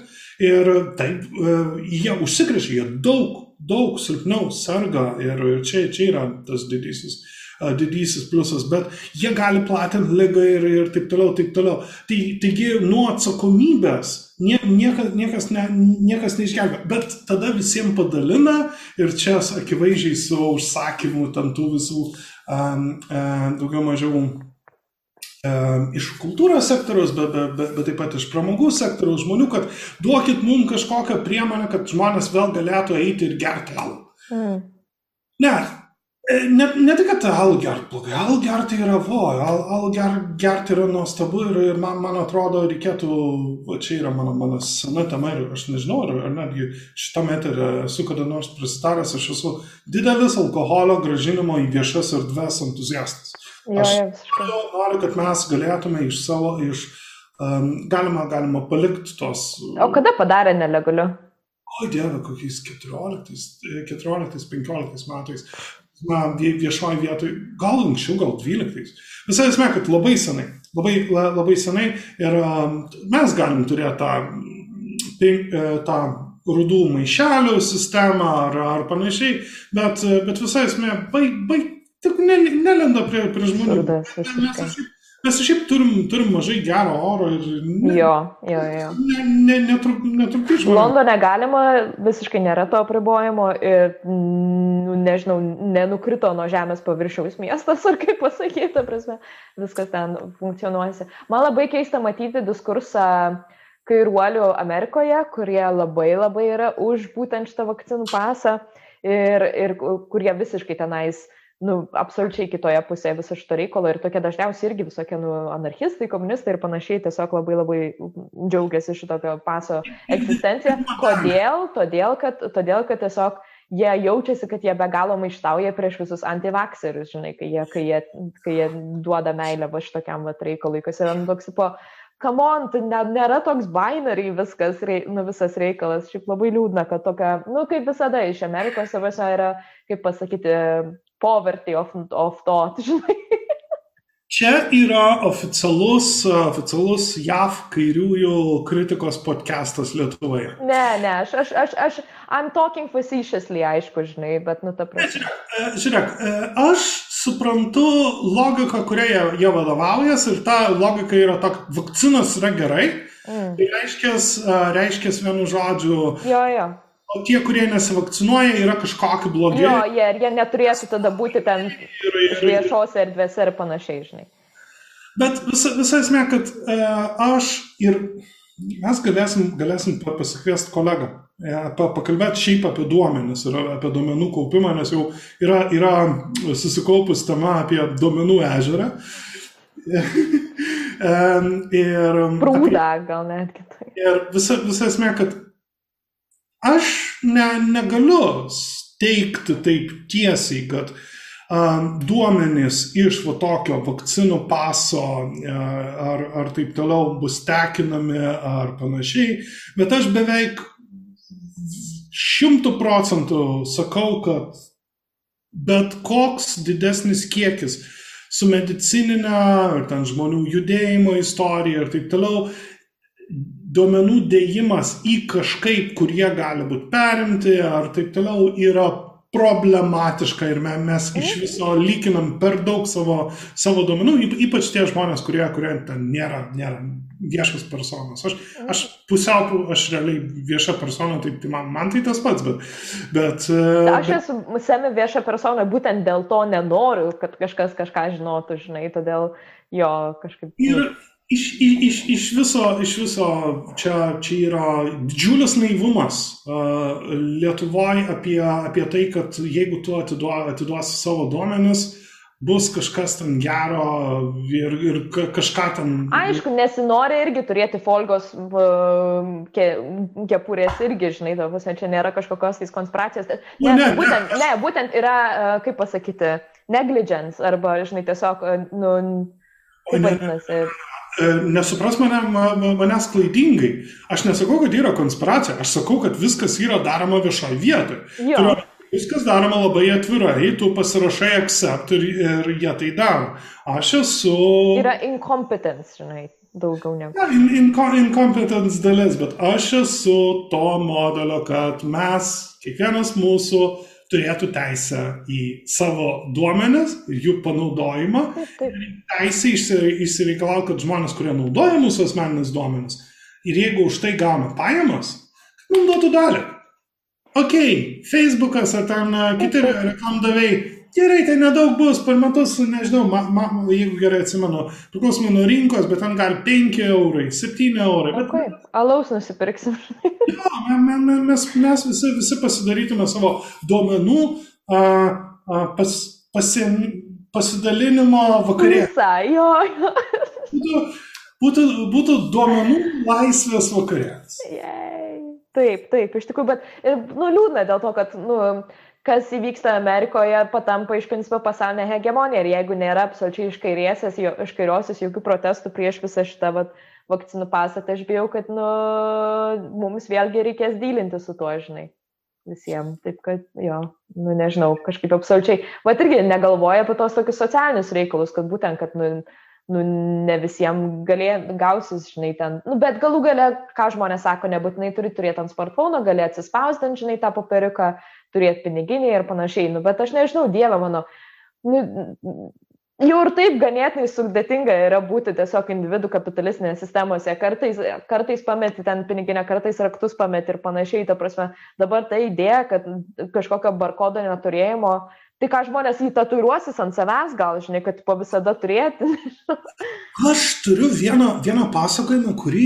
ir taip, e, jie užsikrečia, jie daug, daug silpniau serga ir čia, čia yra tas didysis e, didysis pliusas, bet jie gali platinti lygą ir, ir taip toliau, taip toliau. Tai, taigi nuo atsakomybės nie, niekas, niekas, ne, niekas neišgelbė, bet tada visiems padalina ir čia akivaizdžiai su užsakymu tam tų visų um, um, daugiau mažiau iš kultūros sektoriaus, bet, bet, bet, bet taip pat iš pramogų sektoriaus žmonių, kad duokit mums kažkokią priemonę, kad žmonės vėl galėtų eiti ir gerti alų. Mm. Ne, e, ne, ne tik, kad alų gerti blogai, alų gerti yra vo, alų al ger, gerti yra nuostabu ir, ir man, man atrodo reikėtų, va čia yra mano, mano sena tema ir aš nežinau, ar, ar netgi šitame eterė esu kada nors prisitaręs, aš esu didelis alkoholio gražinimo į viešas erdves entuziastas. Jo, Aš jo, noriu, kad mes galėtume iš savo, iš, um, galima, galima palikti tos. O kada padarė nelegaliu? O Dieve, kokiais 14, 14-15 metais. Na, viešoji vietoj, gal anksčiau, gal 12. Visai esmė, kad labai senai, labai, labai senai ir um, mes galim turėti tą, pink, e, tą rudų maišelių sistemą ar, ar panašiai, bet, bet visai esmė, baig, baig, tik ne, nelenda prie, prie žmonių. Absurdas, mes šiaip, mes šiaip turim, turim mažai gero oro ir... Ne, jo, jo, jo. Ne, ne, netrup, netrupį žmonių. Londone galima, visiškai nėra to apribojimo ir, nu, nežinau, nenukrito nuo žemės paviršiaus miestas, ar kaip pasakyti, prasme, viskas ten funkcionuosi. Man labai keista matyti diskursą kairuolių Amerikoje, kurie labai labai yra už būtent šitą vakcinų pasą ir, ir kurie visiškai tenais nu, absoliučiai kitoje pusėje viso šito reikalo ir tokie dažniausiai irgi visokie nu, anarchistai, komunistai ir panašiai tiesiog labai labai džiaugiasi šitokio paso egzistencija. Kodėl? Todėl, kad, todėl, kad tiesiog jie jaučiasi, kad jie be galo maištauja prieš visus antivakserius, žinai, kai jie, kai jie, kai jie duoda meilę va šitokiam va reikalui, kas yra nu, toks po come on, tai ne, nėra toks binary viskas, rei, nu, visas reikalas. Šiaip labai liūdna, kad tokia, nu, kaip visada iš Amerikos savose yra, kaip pasakyti, poverty of, of thought, žinai. Čia yra oficialus, oficialus JAV kairiųjų kritikos podcastas Lietuvoje. Ne, ne, aš, aš, aš, aš I'm talking facetiously, aišku, žinai, bet, nu, ta prasme. Žiūrėk, žiūrėk, aš suprantu logiką, kuria jie, jie vadovaujasi ir ta logika yra tokia, vakcinos yra gerai, mm. tai reiškia, reiškia vienu žodžiu. Jo, jo. O tie, kurie nesivakcinuoja, yra kažkokie blogi. Jo, jie, jie neturėtų tada būti ten viešose erdvėse ir panašiai, žinai. Bet visa, visa esmė, kad uh, aš ir mes galėsim, galėsim pasikviesti kolegą, e, pakalbėti šiaip apie duomenis ir apie duomenų kaupimą, nes jau yra, yra susikaupus tema apie duomenų ežerą. ir, Prūdą gal net kitai. Ir visa, visa esmė, kad aš ne, negaliu teikti taip tiesiai, kad um, duomenys iš va tokio vakcinų paso ar, ar taip toliau bus tekinami ar panašiai, bet aš beveik šimtų procentų sakau, kad bet koks didesnis kiekis su medicininė ar ten žmonių judėjimo istorija ir taip toliau duomenų dėjimas į kažkaip, kur jie gali būti perimti ar taip toliau, yra problematiška ir mes iš mhm. viso lyginam per daug savo, savo duomenų, ypač tie žmonės, kurie, kurie ten nėra, nėra viešas personas. Aš, mhm. aš pusiau, aš realiai vieša persona, tai, tai man, man tai tas pats, bet... bet aš bet... esu semi vieša persona, būtent dėl to nenoriu, kad kažkas kažką žinotų, žinai, todėl jo kažkaip... Ir, Iš, iš, iš, viso, iš viso čia, čia yra didžiulis naivumas Lietuvoje apie, apie tai, kad jeigu tu atiduo, atiduosi savo duomenis, bus kažkas ten gero ir, ir kažką ten. Aišku, nesinori irgi turėti folgos ke, kepurės irgi, žinai, to pusė, čia nėra kažkokios tais konspiracijos. Ne, nu, ne, būtent, ne. ne, būtent yra, kaip pasakyti, negligence arba, žinai, tiesiog, nu, kaip vadinasi. E, nesupras mane, manęs klaidingai. Aš nesakau, kad yra konspiracija, aš sakau, kad viskas yra daroma viešoje vietoje. Viskas daroma labai atvirai, tu pasirašai accept ir, ir jie tai daro. Aš esu... Yra incompetence, žinai, daugiau negu. Ja, in, in, incompetence dalis, bet aš esu to modelio, kad mes, kiekvienas mūsų, turėtų teisę į savo duomenis ir jų panaudojimą. Teisė išsireikalauti, kad žmonės, kurie naudoja mūsų asmeninis duomenis ir jeigu už tai gauna pajamas, mums duotų dalį. Ok, Facebookas ar ten kiti reklamdaviai Gerai, tai nedaug bus, per metus, nežinau, ma, ma, jeigu gerai atsimenu, priklausomai nuo rinkos, bet ten gali 5 eurai, 7 eurai. Bet... Okay. Alaus nusipirksim. jo, mes, mes, mes visi, visi pasidarytume savo duomenų a, a, pas, pasim, pasidalinimo vakarė. Visai, jo. būtų, būtų, būtų duomenų laisvės vakarės. Taip, taip, iš tikrųjų, bet nu, liūdna dėl to, kad nu, kas įvyksta Amerikoje, patampa iš principo pasaulinė hegemonija. Ir jeigu nėra absoliučiai iš, kairėsės, jo, iš kairiosios jokių protestų prieš visą šitą vat, vakcinų pasatą, aš bijau, kad nu, mums vėlgi reikės dylinti su tuo, žinai. Visiems. Taip kad, jo, nu nežinau, kažkaip absoliučiai. Vat irgi negalvoja apie tos tokius socialinius reikalus, kad būtent, kad, nu, nu, ne visiems galė, gausis, žinai, ten. Nu, bet galų gale, ką žmonės sako, nebūtinai turi turėti ant smartphone, gali atsispausdinti, žinai, tą popieriuką, turėti piniginį ir panašiai. Nu, bet aš nežinau, Dieve mano, nu, jau ir taip ganėtinai sudėtinga yra būti tiesiog individų kapitalistinėse sistemose. Kartais, kartais pameti ten piniginę, kartais raktus pameti ir panašiai. Ta prasme, dabar ta idėja, kad kažkokio barkodo neturėjimo Tai ką žmonės jį tatuiruosis ant savęs, gal, žinai, kad po visada turėti. Aš turiu vieną, vieną pasakojimą, kurį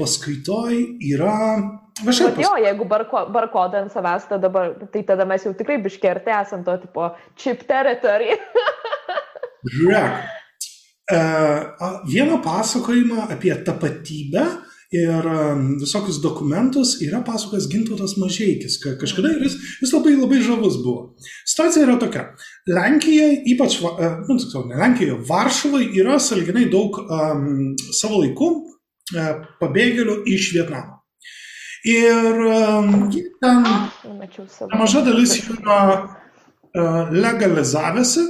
paskaitoj yra... Aš jau. Jo, jeigu barko, barkodą ant savęs, tada, dabar, tai tada mes jau tikrai biškerti esam to tipo chip territory. Žiūrėk. Uh, vieną pasakojimą apie tapatybę ir visokius dokumentus yra pasakojęs Gintautas Mažeikis, kad kažkada jis, jis labai labai žavus buvo. Situacija yra tokia. Lenkija, ypač, e, nu, tiksliau, ne Lenkija, Varšuvai yra salginai daug um, savo laikų uh, pabėgėlių iš Vietnamo. Ir ten maža dalis jų yra uh, legalizavęsi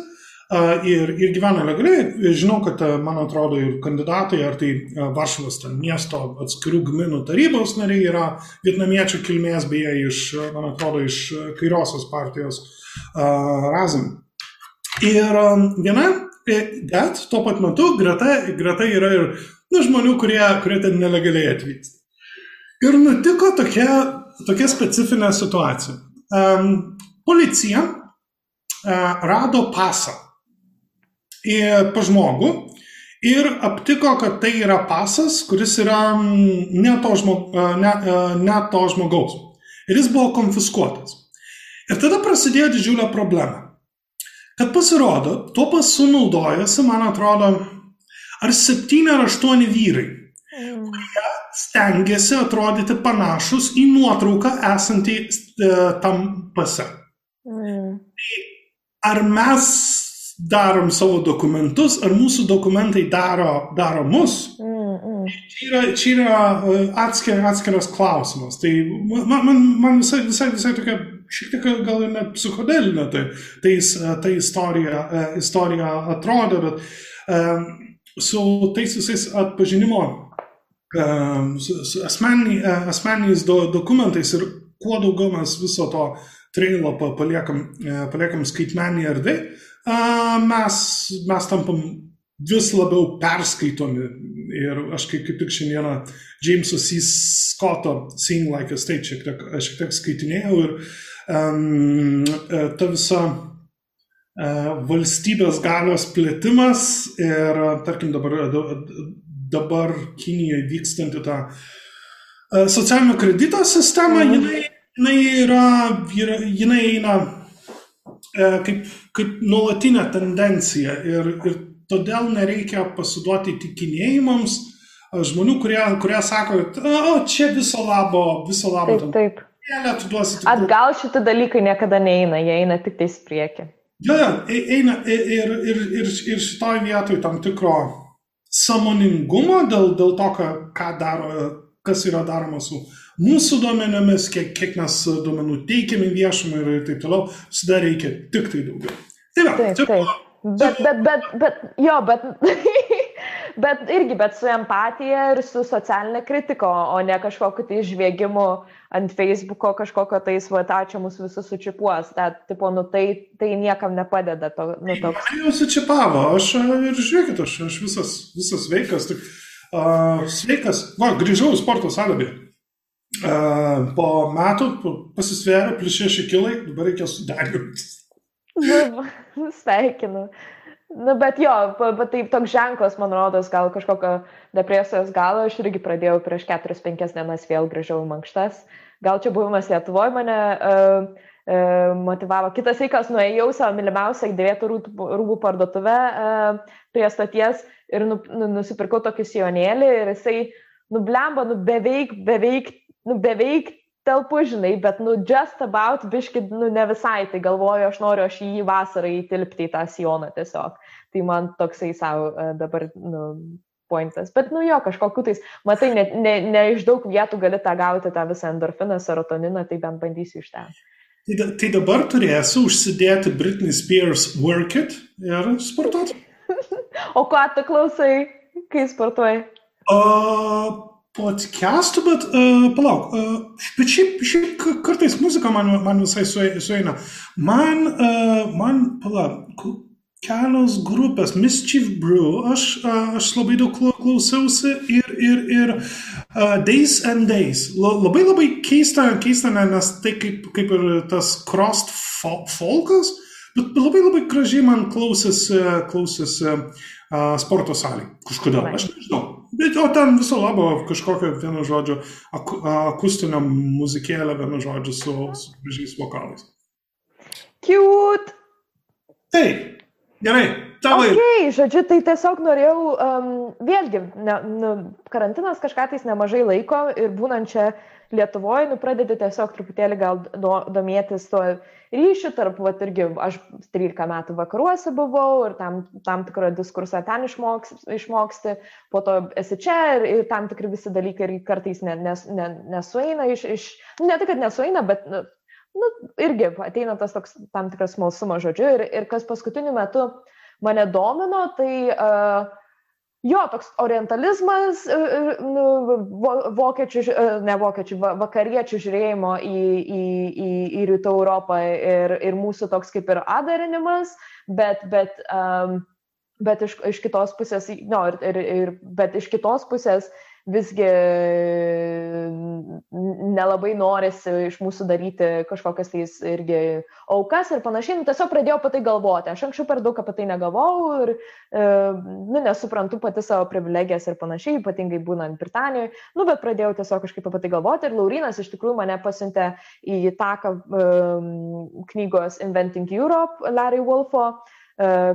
ir, ir gyvena legaliai. Žinau, kad, man atrodo, ir kandidatai, ar tai Varšuvos ten miesto atskirų gminų tarybos nariai yra vietnamiečių kilmės, beje, iš, man atrodo, iš kairiosios partijos Razin. Ir viena, e, bet tuo pat metu greta, greta yra ir nu, žmonių, kurie, kurie ten nelegaliai atvyksta. Ir nutiko tokia, tokia specifinė situacija. Um, policija uh, rado pasą pas žmogų ir aptiko, kad tai yra pasas, kuris yra ne to, žmog, ne, ne to žmogaus. Ir jis buvo konfiskuotas. Ir tada prasidėjo didžiulė problema. Kad pasirodo, tuo pasu naudojasi, man atrodo, ar septyni ar aštuoni vyrai, kurie stengiasi atrodyti panašus į nuotrauką esantį e, tam pase. Mm. Ar mes darom savo dokumentus, ar mūsų dokumentai daro, daro mus. Mm, mm. Čia yra, čia yra e, atskir, atskiras klausimas. Tai man, man, man visai, visai, visai tokia, šiek tiek gal ir net psichodelinė tai, tai, tai istorija, e, istorija atrodo, bet um, su tais visais atpažinimo asmeniai, asmeniais do, dokumentais ir kuo daugiau mes viso to trailo paliekam, paliekam skaitmenį erdvę, mes, mes tampam vis labiau perskaitomi. Ir aš kaip, kaip tik šiandieną Jameso C. Scotto Sing Like a State šiek tiek, šiek tiek skaitinėjau ir um, ta visa valstybės galios plėtimas ir, tarkim, dabar, dabar Kinijoje vykstanti ta uh, socialinio kredito sistema, mm. jinai, jinai yra, jinai eina E, kaip, kaip nuolatinė tendencija ir, ir todėl nereikia pasiduoti įtikinėjimams e, žmonių, kurie, kurie sako, o čia viso labo, viso labo. Taip, taip. Atgal šitie dalykai niekada neina, jie eina tik tais prieki. Jo, ja, e, eina ir, ir, ir, ir šitoj vietoj tam tikro samoningumo dėl, dėl to, ką daro, kas yra daroma su mūsų duomenimis, kiek, kiek mes duomenų teikiame viešumai ir taip toliau, visada reikia tik tai daugiau. Tai va, taip, čia, taip. Bet, bet, bet, bet, jo, bet, bet irgi, bet su empatija ir su socialinė kritika, o ne kažkokiu tai žvėgimu ant Facebooko kažkokio tai svatačio mus visus sučipuos. Ta, tipo, nu, tai, tai niekam nepadeda. To, nu, toks. Tai jau sučipavo, aš ir žiūrėkit, aš, aš visas, visas sveikas. Tik, uh, sveikas, va, grįžau į sporto salę. Uh, po metų pasisvėrė plus 6 kilai, dabar reikia suderinti. Nu, sveikinu. Nu, bet jo, bet taip toks ženklas, man rodos, gal kažkokio depresijos galo, aš irgi pradėjau prieš 4-5 dienas vėl grįžau į mankštas. Gal čia buvimas Lietuvoje mane uh, uh, motivavo. Kitas reikas, nuėjau savo mylimiausią dėvėtų rūbų parduotuvę uh, prie stoties ir nu, nu, nusipirkau tokį sijonėlį ir jisai nublemba, nu beveik, beveik nu, beveik telpu, žinai, bet, nu, just about, biškit, nu, ne visai, tai galvoju, aš noriu aš jį vasarą įtilpti į tą sijoną tiesiog. Tai man toksai savo dabar, nu, pointas. Bet, nu jo, kažkokiu tais, matai, ne, ne, ne iš daug vietų gali tą gauti, tą visą endorfiną, serotoniną, tai bent bandysiu iš ten. Tai, tai dabar turėsiu užsidėti Britney Spears Work It ir sportuoti. o ką tu klausai, kai sportuoji? O, podcastų, bet uh, palauk, uh, bet šiaip, šiaip kartais muzika man, man visai sueina. Man, uh, man, palauk, kelios grupės, Mischief Brew, aš, aš labai daug klausiausi ir, ir, ir uh, Days and Days. Labai labai keista, keista nes tai kaip, kaip ir tas crossed folkas, Bet labai labai gražiai man klausėsi, klausėsi uh, sporto salė. Kažkodėl, aš nežinau. Bet o ten viso labo kažkokio vieno žodžio ak akustinio muzikėlę, vieno žodžio su, su gražiais vokalais. Cute! Taip, gerai, tavo. Okay, žodžiu, tai tiesiog norėjau, um, vėlgi, ne, nu, karantinas kažką tais nemažai laiko ir būnant čia Lietuvoje, nu, pradedi tiesiog truputėlį gal do, domėtis to ryšių tarp, va, irgi aš 13 metų vakaruose buvau ir tam, tam tikrą diskursą ten išmoks, išmoksti, po to esi čia ir, ir tam tikri visi dalykai ir kartais ne, nes, ne, nesueina iš, iš, nu, ne tai, kad nesueina, bet, nu, nu, irgi ateina tas toks tam tikras smalsumas žodžiu ir, ir kas paskutiniu metu mane domino, tai uh, Jo, toks orientalizmas, e, nu, vokiečių, e, ne vokiečių, vakariečių žiūrėjimo į, į, į, į rytų Europą ir, ir mūsų toks kaip ir adarinimas, bet, bet, um, bet iš, iš kitos pusės, no, ir, ir, ir, bet iš kitos pusės visgi nelabai norisi iš mūsų daryti kažkokias tais irgi aukas ir panašiai. Nu, tiesiog pradėjau apie tai galvoti. Aš anksčiau per daug apie tai negalvojau ir e, nu, nesuprantu pati savo privilegijas ir panašiai, ypatingai būnant Britanijoje. Nu, bet pradėjau tiesiog kažkaip apie tai galvoti ir Laurinas iš tikrųjų mane pasiuntė į taką um, knygos Inventing Europe Larry Wolfo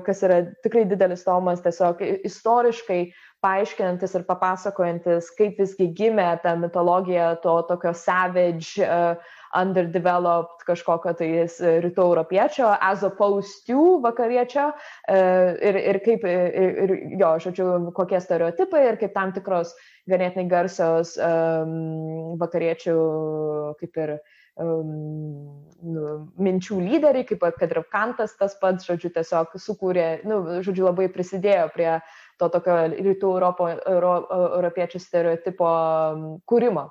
kas yra tikrai didelis tomas, tiesiog istoriškai paaiškinantis ir papasakojantis, kaip visgi gimė ta mitologija to tokio savage, uh, underdeveloped kažkokio tai rytų europiečio, as opposed to vakariečio uh, ir, ir kaip, ir, ir jo, žodžiu, kokie stereotipai ir kaip tam tikros ganėtinai garsios um, vakariečių kaip ir um, nu, minčių lyderiai, kaip kad ir Kantas tas pats, žodžiu, tiesiog sukūrė, nu, žodžiu, labai prisidėjo prie uh, to tokio rytų Europo, euro, europiečių stereotipo kūrimo.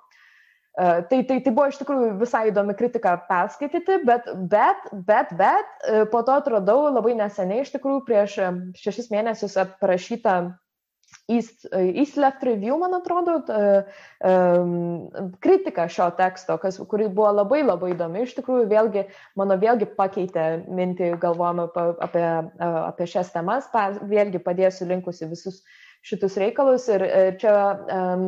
E, tai, tai, tai buvo iš tikrųjų visai įdomi kritika perskaityti, bet, bet, bet, bet e, po to atradau labai neseniai, iš tikrųjų prieš šešis mėnesius aprašytą East, East Left Review, man atrodo, kritika šio teksto, kas, kuri buvo labai labai įdomi, iš tikrųjų vėlgi, mano vėlgi pakeitė mintį, galvojame apie, apie šias temas, vėlgi padėsiu linkusi visus šitus reikalus ir čia um,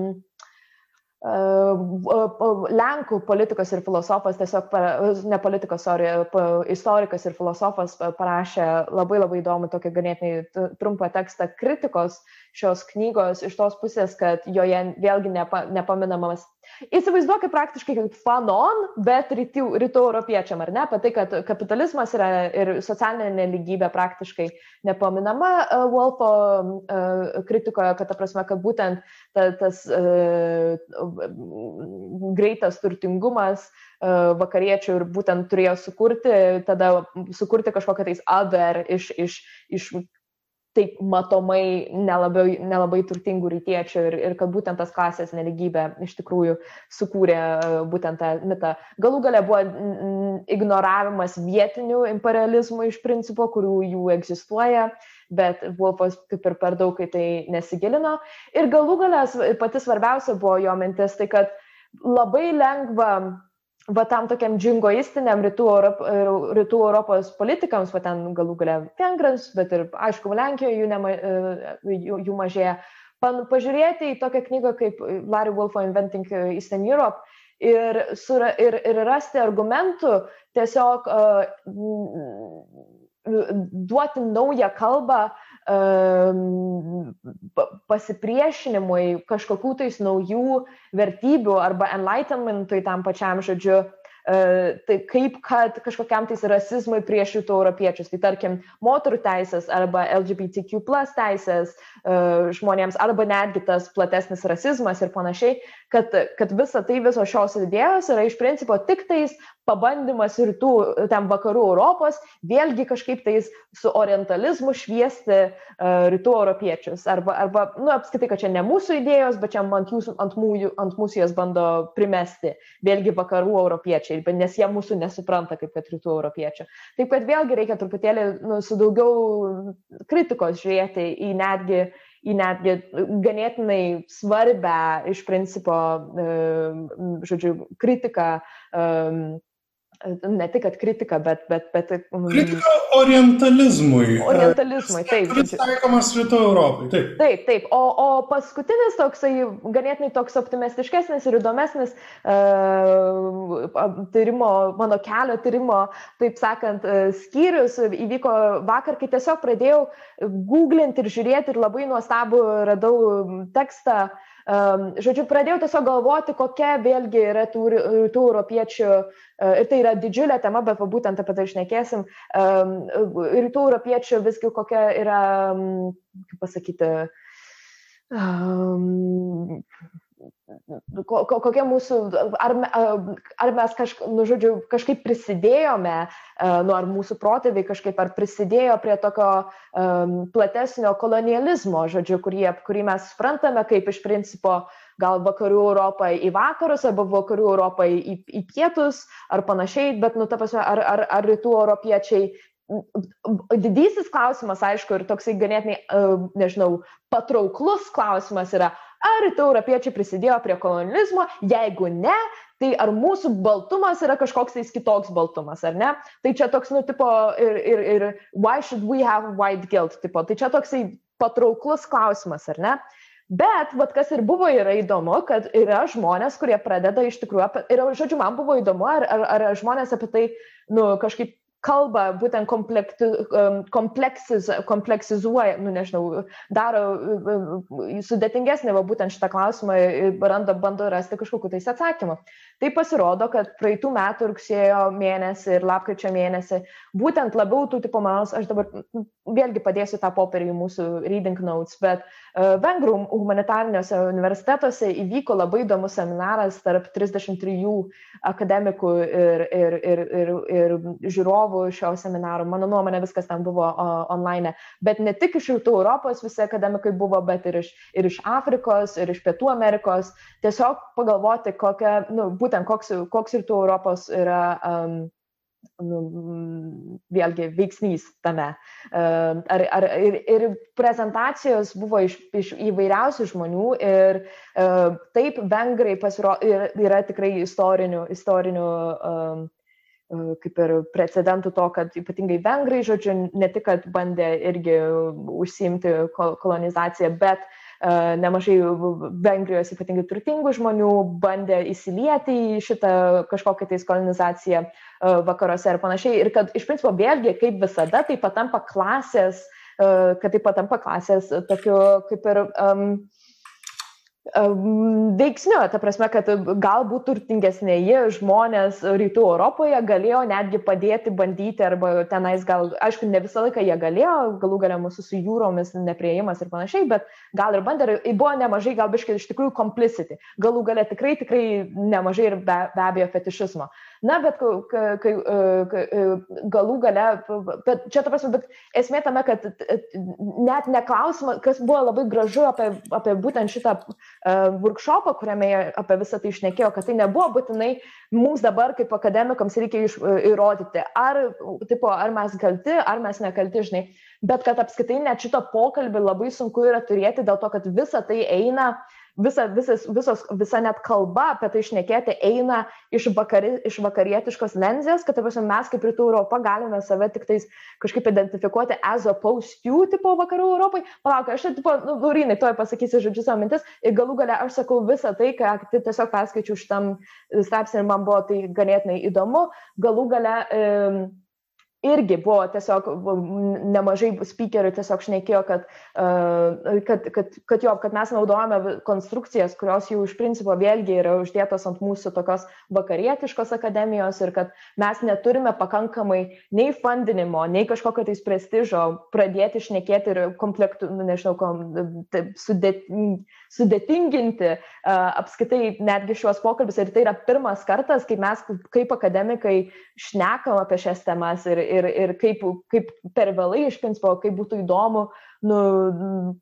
Lenkų politikas ir filosofas, tiesiog, ne politikas, sorry, istorikas ir filosofas parašė labai labai įdomų tokį ganėtinai trumpą tekstą kritikos šios knygos iš tos pusės, kad joje vėlgi nepa, nepaminamas. Įsivaizduokit praktiškai kaip fanon, bet rytų, rytų europiečiam, ar ne, apie tai, kad kapitalizmas yra ir socialinė neligybė praktiškai nepaminama uh, Wolfo uh, kritikoje, kad ta prasme, kad būtent ta, tas uh, greitas turtingumas uh, vakariečių ir būtent turėjo sukurti, tada sukurti kažkokią tais other iš, iš, iš taip matomai nelabai, nelabai turtingų rytiečių ir, ir kad būtent tas klasės neligybė iš tikrųjų sukūrė e, būtent tą mitą. Galų gale buvo ignoravimas vietinių imperializmų iš principo, kurių jų egzistuoja, bet Wolfas kaip ir per daug į tai nesigilino. Ir galų gale pati svarbiausia buvo jo mintis, tai kad labai lengva va tam tokiam džingoistiniam rytų, Europ, rytų Europos politikams, va ten galų galia vengrams, bet ir aišku, Lenkijoje jų, nema, e, jų, jų mažėja. Pan, pažiūrėti į tokią knygą kaip Larry Wolfo Inventing Eastern Europe ir, sura, ir, ir rasti argumentų, tiesiog uh, duoti naują kalbą um, pasipriešinimui kažkokių tais naujų vertybių arba enlightenmentui tam pačiam žodžiu, uh, tai kaip kad kažkokiam tais rasizmui prieš rytų europiečius. Tai tarkim, moterų teisės arba LGBTQ plus teisės uh, žmonėms arba netgi tas platesnis rasizmas ir panašiai, kad, kad visa tai, visos šios idėjos yra iš principo tik tais pabandymas rytų, ten vakarų Europos, vėlgi kažkaip tais su orientalizmu šviesti uh, rytų europiečius. Arba, arba nu, apskaitai, kad čia ne mūsų idėjos, bet čia ant, jūsų, ant, mūjų, ant mūsų jas bando primesti, vėlgi vakarų europiečiai, nes jie mūsų nesupranta kaip kad rytų europiečių. Taip kad vėlgi reikia truputėlį nu, su daugiau kritikos žiūrėti į netgi į netgi ganėtinai svarbę iš principo, žodžiu, kritiką ne tik kritika, bet... bet, bet um, kritika orientalizmui. Orientalizmui, taip. Kuris taikomas rytų Europai, taip. Taip, taip. O, o paskutinis toksai ganėtinai toks optimistiškesnis ir įdomesnis uh, tyrimo, mano kelio tyrimo, taip sakant, uh, skyrius įvyko vakar, kai tiesiog pradėjau googlinti ir žiūrėti ir labai nuostabų radau tekstą uh, žodžiu, pradėjau tiesiog galvoti, kokia vėlgi yra tų, tų europiečių, uh, ir tai yra didžiulė tema, bet būtent apie tai išnekėsim, um, rytų europiečių visgi kokia yra, kaip pasakyti, um, kokie mūsų, ar, ar mes kažk, nu, žodžiu, kažkaip prisidėjome, nu, ar mūsų protėviai kažkaip ar prisidėjo prie tokio um, platesnio kolonializmo, žodžiu, kurį, kurį mes suprantame kaip iš principo gal vakarų Europą į vakarus, arba vakarų Europą į, į pietus, ar panašiai, bet, nu, ta prasme, ar, ar, ar rytų europiečiai Didysis klausimas, aišku, ir toksai ganėtinai, nežinau, patrauklus klausimas yra, Ar rytų europiečiai prisidėjo prie kolonializmo? Jeigu ne, tai ar mūsų baltumas yra kažkoks tais kitoks baltumas, ar ne? Tai čia toks, nu, tipo, ir, ir, ir why should we have white guilt, tipo, tai čia toksai patrauklus klausimas, ar ne? Bet, vad kas ir buvo yra įdomu, kad yra žmonės, kurie pradeda iš tikrųjų, ir, žodžiu, man buvo įdomu, ar, ar, ar žmonės apie tai, nu, kažkaip kalba būtent kompleksiz, kompleksizuoja, nu nežinau, daro sudėtingesnį va būtent šitą klausimą ir bando, rasti kažkokiu tais atsakymu. Tai pasirodo, kad praeitų metų rugsėjo mėnesį ir lapkričio mėnesį būtent labiau tų tipo manos, aš dabar vėlgi padėsiu tą popierį į mūsų reading notes, bet uh, Vengrų humanitariniuose universitetuose įvyko labai įdomus seminaras tarp 33 akademikų ir, ir, ir, ir, ir žiūrovų atstovų šio seminaro. Mano nuomonė, viskas ten buvo uh, online. Bet ne tik iš Rytų Europos visi akademikai buvo, bet ir iš, ir iš Afrikos, ir iš Pietų Amerikos. Tiesiog pagalvoti, kokia, nu, būtent koks, koks Rytų Europos yra. Um, nu, vėlgi veiksnys tame. Ar, ar, ir, ir prezentacijos buvo iš, iš įvairiausių žmonių ir taip vengrai pasirodo yra tikrai istorinių, istorinių um, kaip ir precedentų to, kad ypatingai vengrai, žodžiu, ne tik, kad bandė irgi užsiimti kolonizaciją, bet uh, nemažai Vengrijos ypatingai turtingų žmonių bandė įsilieti į šitą kažkokią tais kolonizaciją uh, vakaruose ir panašiai. Ir kad iš principo vėlgi, kaip visada, tai patampa klasės, uh, kad tai patampa klasės tokiu kaip ir um, veiksniu, ta prasme, kad galbūt turtingesnėji žmonės rytų Europoje galėjo netgi padėti bandyti, arba tenais gal, aišku, ne visą laiką jie galėjo, galų galia mūsų su jūromis neprieimas ir panašiai, bet gal ir bandė, ir buvo nemažai, gal biškai iš tikrųjų complicity, galų galia tikrai, tikrai nemažai ir be, be abejo fetišizmo. Na, bet kai, kai, kai galų gale, bet čia ta prasme, bet esmė tame, kad net neklausimą, kas buvo labai gražu apie, apie būtent šitą workshopą, kuriame apie visą tai išnekėjo, kad tai nebuvo būtinai mums dabar kaip akademikams reikia iš, įrodyti, ar, tipo, ar mes kalti, ar mes nekalti, žinai, bet kad apskaitai net šito pokalbį labai sunku yra turėti dėl to, kad visa tai eina uh, visa, visas, visos, visa net kalba apie tai išnekėti eina iš, vakari, iš vakarietiškos lenzės, kad tarsi, mes kaip rytų Europą galime save tik tais kažkaip identifikuoti as opposed to tipo vakarų Europai. Palauk, aš tipo, nu, Laurinai, toj pasakysiu žodžiu savo mintis ir galų gale aš sakau visą tai, ką tiesiog perskaičiu šitam straipsnį ir man buvo tai ganėtinai įdomu. Galų gale e, irgi buvo tiesiog nemažai speakerių tiesiog šnekėjo, kad, kad, kad, kad jo, kad mes naudojame konstrukcijas, kurios jau iš principo vėlgi yra uždėtos ant mūsų tokios vakarietiškos akademijos ir kad mes neturime pakankamai nei fundinimo, nei kažkokio tais prestižo pradėti šnekėti ir komplektų, nu, nežinau, kom, sudėt, sudėtinginti apskaitai netgi šiuos pokalbius. Ir tai yra pirmas kartas, kai mes kaip akademikai šnekam apie šias temas ir, ir, ir kaip, kaip per vėlai iš principo, kaip būtų įdomu nu,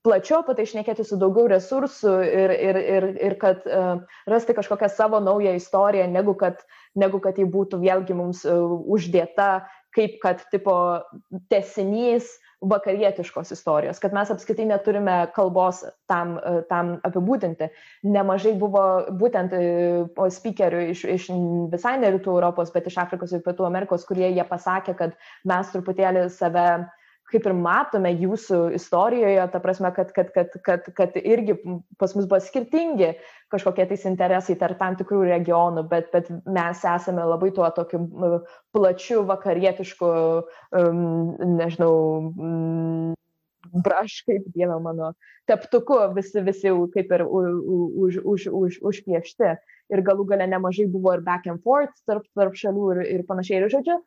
plačiau apie tai išnekėti su daugiau resursų ir, ir, ir, ir kad uh, rasti kažkokią savo naują istoriją, negu kad, negu kad ji būtų vėlgi mums uh, uždėta kaip kad tipo tesinys vakarietiškos istorijos, kad mes apskritai neturime kalbos tam, tam apibūdinti. Nemažai buvo būtent speakerių iš, iš visai ne rytų Europos, bet iš Afrikos ir Pietų Amerikos, kurie jie pasakė, kad mes truputėlį save kaip ir matome jūsų istorijoje, ta prasme, kad, kad, kad, kad, kad irgi pas mus buvo skirtingi kažkokie tais interesai tarp tam tikrų regionų, bet, bet mes esame labai tuo tokiu plačiu vakarietišku, um, nežinau, um, braš, kaip dieve mano, teptuku visi, visi kaip ir už, už, už, užpiešti. Ir galų gale nemažai buvo ir back and forth tarp, tarp šalių ir, ir panašiai. Ir žodžiu,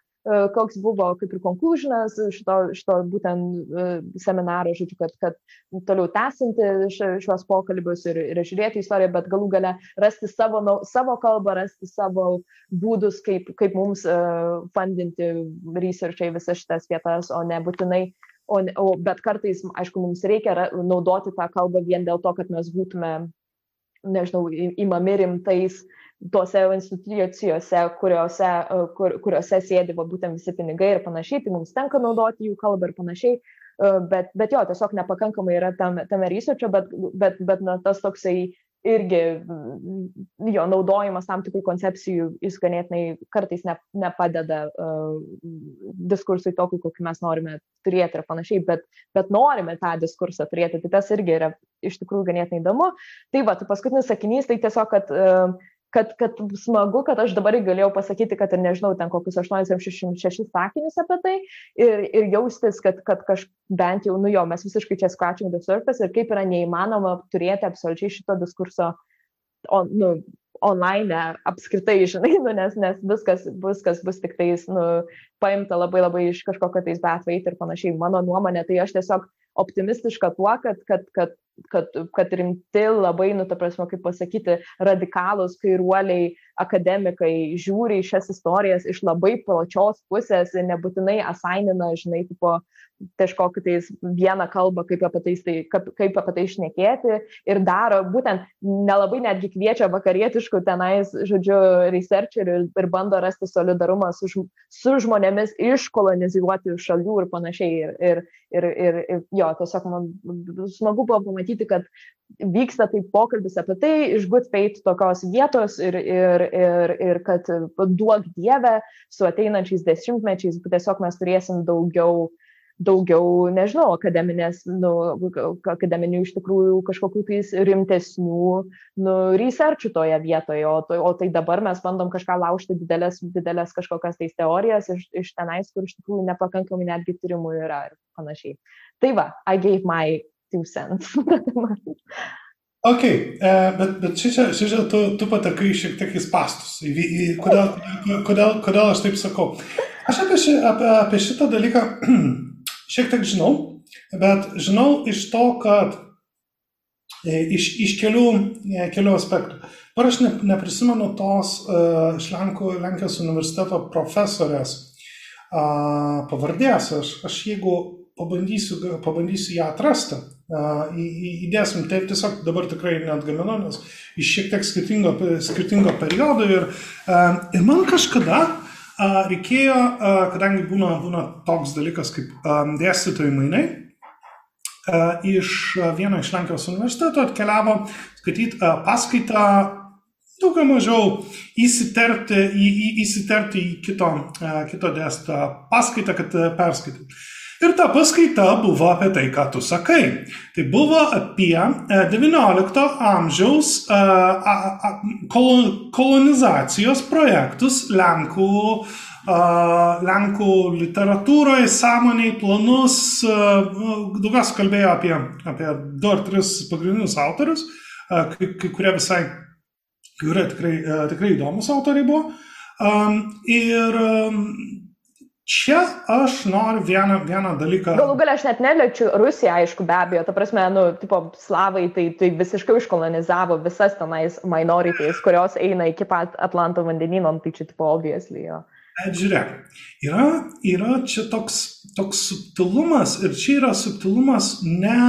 koks buvo kaip ir konklužinas šito, šito būtent e, seminaro, žodžiu, kad, kad toliau tęsinti šiuos pokalbius ir, ir žiūrėti istoriją, bet galų gale rasti savo, savo kalbą, rasti savo būdus, kaip, kaip mums uh, fundinti researchai visas šitas vietas, o ne būtinai O, o, bet kartais, aišku, mums reikia naudoti tą kalbą vien dėl to, kad mes būtume, nežinau, įmami rimtais tose institucijose, kuriuose, e, kur, kuriuose sėdi va, būtent visi pinigai ir panašiai, tai mums tenka naudoti jų kalbą ir panašiai, e, bet, bet jo, tiesiog nepakankamai yra tam, tame rysočio, bet, bet, bet na, tas toksai irgi mm, jo naudojimas tam tikrų koncepcijų, jis ganėtinai kartais ne, nepadeda uh, diskursui tokį, kokį mes norime turėti ir panašiai, bet, bet norime tą diskursą turėti, tai tas irgi yra iš tikrųjų ganėtinai įdomu. Tai va, tai paskutinis sakinys, tai tiesiog, kad uh, kad, kad smagu, kad aš dabar galėjau pasakyti, kad ir nežinau, ten kokius 86 sakinius apie tai ir, ir jaustis, kad, kad kaž, bent jau, nu jo, mes visiškai čia scratching the surface ir kaip yra neįmanoma turėti absoliučiai šito diskurso on, nu, online apskritai, žinai, nu, nes, nes viskas, viskas bus tik tais, nu, paimta labai labai iš kažkokio tais betveit ir panašiai. Mano nuomonė, tai aš tiesiog optimistiška tuo, kad, kad, kad kad, kad rimti labai, nu, ta prasme, kaip pasakyti, radikalus kairuoliai akademikai žiūri į šias istorijas iš labai plačios pusės ir nebūtinai asainina, žinai, tipo, kažkokį tais vieną kalbą, kaip apie tai, tai, kaip, kaip apie tai išnekėti ir daro, būtent nelabai netgi kviečia vakarietiškų tenais, žodžiu, researcherių ir, ir bando rasti solidarumą su, su žmonėmis iš kolonizuotų šalių ir panašiai. Ir, ir, ir, ir, ir jo, tiesiog man smagu buvo pamatyti, kad vyksta taip pokalbis apie tai iš good faith tokios vietos ir, ir, ir, ir kad duok dievę su ateinančiais dešimtmečiais tiesiog mes turėsim daugiau daugiau, nežinau, akademinės, nu, akademinių iš tikrųjų kažkokių tais rimtesnių, nu, researchų toje vietoje, o, to, o tai dabar mes bandom kažką laužti didelės, didelės kažkokias tais teorijas iš, iš tenais, kur iš tikrųjų nepakankamai netgi tyrimų yra ir panašiai. Tai va, I gave my two cents. Ok, uh, bet, bet čia tu, tu patekai šiek tiek į į, kodėl, kodėl, kodėl aš taip sakau? Aš apie, ši, apie, apie šitą dalyką šiek tiek žinau, bet žinau iš to, kad e, iš, iš kelių, e, kelių aspektų. Dabar aš ne, neprisimenu tos uh, iš Lenkų, Lenkijos universiteto profesorės uh, pavardės. Aš, aš jeigu pabandysiu, pabandysiu ją atrasti, įdėsim, tai tiesiog dabar tikrai net gaminu, nes iš šiek tiek skirtingo, skirtingo periodo ir, ir man kažkada reikėjo, kadangi būna, būna toks dalykas kaip dėstytojų mainai, iš vieno iš Lenkijos universiteto atkeliavo skaityti paskaitą daugiau mažiau įsiterpti į, į, įsiterpti į kito, kito dėstytojo paskaitą, kad perskaitytų. Ir ta paskaita buvo apie tai, ką tu sakai. Tai buvo apie XIX e, amžiaus e, kolonizacijos projektus Lenkų, e, Lenkų literatūroje, sąmoniai, planus. Daugiausia kalbėjo apie, apie du ar tris pagrindinius autorius, kai, kai kurie visai, kai kurie tikrai, tikrai įdomus autoriai buvo. Ir Čia aš noriu vieną, vieną dalyką. Galų galia aš net neliečiu Rusiją, aišku, be abejo, ta prasme, nu, tipo, slavai tai, tai visiškai iškolonizavo visas tenais minorities, kurios eina iki pat Atlanto vandenyno, nu, tai čia, tipo, obviously, jo. Bet žiūrėk, yra, yra čia toks, toks subtilumas ir čia yra subtilumas ne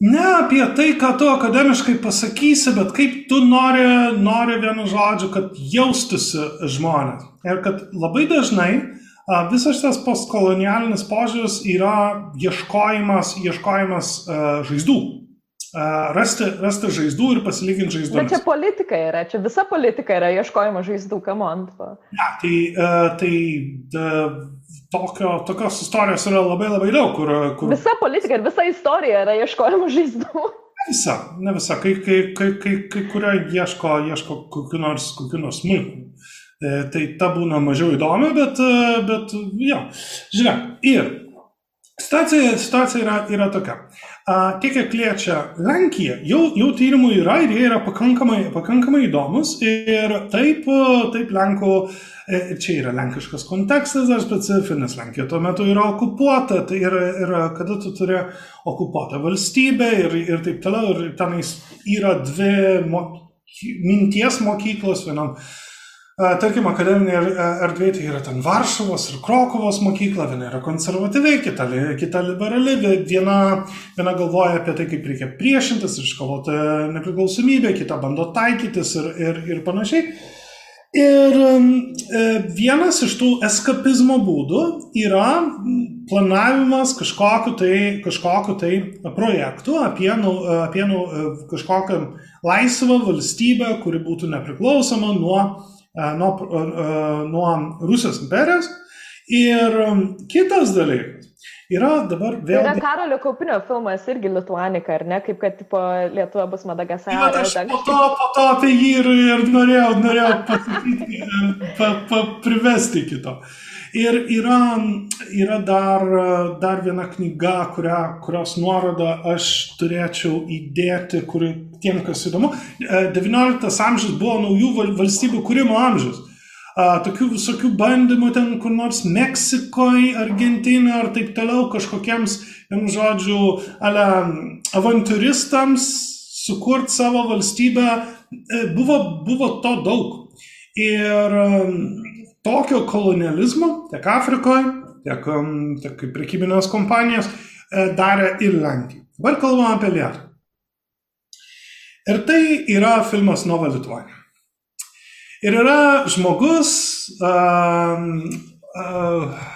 ne apie tai, ką tu akademiškai pasakysi, bet kaip tu nori, nori vienu žodžiu, kad jaustųsi žmonės. Ir kad labai dažnai visas šitas postkolonialinis požiūris yra ieškojimas, ieškojimas uh, žaizdų. Uh, rasti, rasti žaizdų ir pasilyginti žaizdų. Bet čia politika yra, čia visa politika yra ieškojimo žaizdų, kam ant. Ja, tai uh, tai uh, tokio, tokios istorijos yra labai labai daug. Kur, kur... Visa politika ir visa istorija yra ieškojimo žaizdų. Ne visa, ne visa. Kai, kai, kai, kai, kai kurie ieško, ieško kokiu nors, kokiu nors smulkmeniu. E, tai ta būna mažiau įdomi, bet, e, bet jo. Žiūrėk, ir situacija, situacija yra, yra tokia. Tiek, kiek liečia Lenkiją, jau, jau tyrimų yra ir jie yra pakankamai, pakankamai įdomus ir taip, taip Lenkų, e, čia yra lenkiškas kontekstas dar specifinis, Lenkija tuo metu yra okupuota, tai yra, yra kada tu turi okupuotą valstybę ir, ir taip toliau, ir tenais yra dvi mo, minties mokyklos, vienam Tarkim, akademinė erdvė tai yra ten Varšuvos ir Krokovos mokykla, viena yra konservatyvi, kita, kita liberali, viena, viena galvoja apie tai, kaip reikia priešintis ir iškovoti nepriklausomybę, kita bando taikytis ir, ir, ir panašiai. Ir e, vienas iš tų eskapizmo būdų yra planavimas kažkokiu tai, kažkokiu tai projektu apie, apie nu, kažkokią laisvą valstybę, kuri būtų nepriklausoma nuo nuo, nuo Rusijos imperijos. Ir kitas dalykas yra dabar vėl. Yra Karolio Kaupinio filmas irgi Lituanika, ar ne? Kaip kad tipo, Lietuva bus Madagaskaras. Ja, aš po to, po to apie jį ir, ir norėjau, norėjau pasakyti, pa, pa, privesti kito. Ir yra, yra dar, dar viena knyga, kurią, kurios nuorodą aš turėčiau įdėti, kuri tiem, kas įdomu. XIX e, amžius buvo naujų valstybių kūrimo amžius. Tokių visokių bandymų ten kur nors Meksikoje, Argentinoje ar taip toliau kažkokiems, vienu žodžiu, ale avantūristams sukurti savo valstybę, e, buvo, buvo to daug. Ir tokio kolonializmo tiek Afrikoje, tiek, tiek prekybinės kompanijos e, darė ir Lenkija. Dabar kalbame apie Lietuvą. Ir tai yra filmas Nova Lietuvoje. Ir yra žmogus, uh, uh,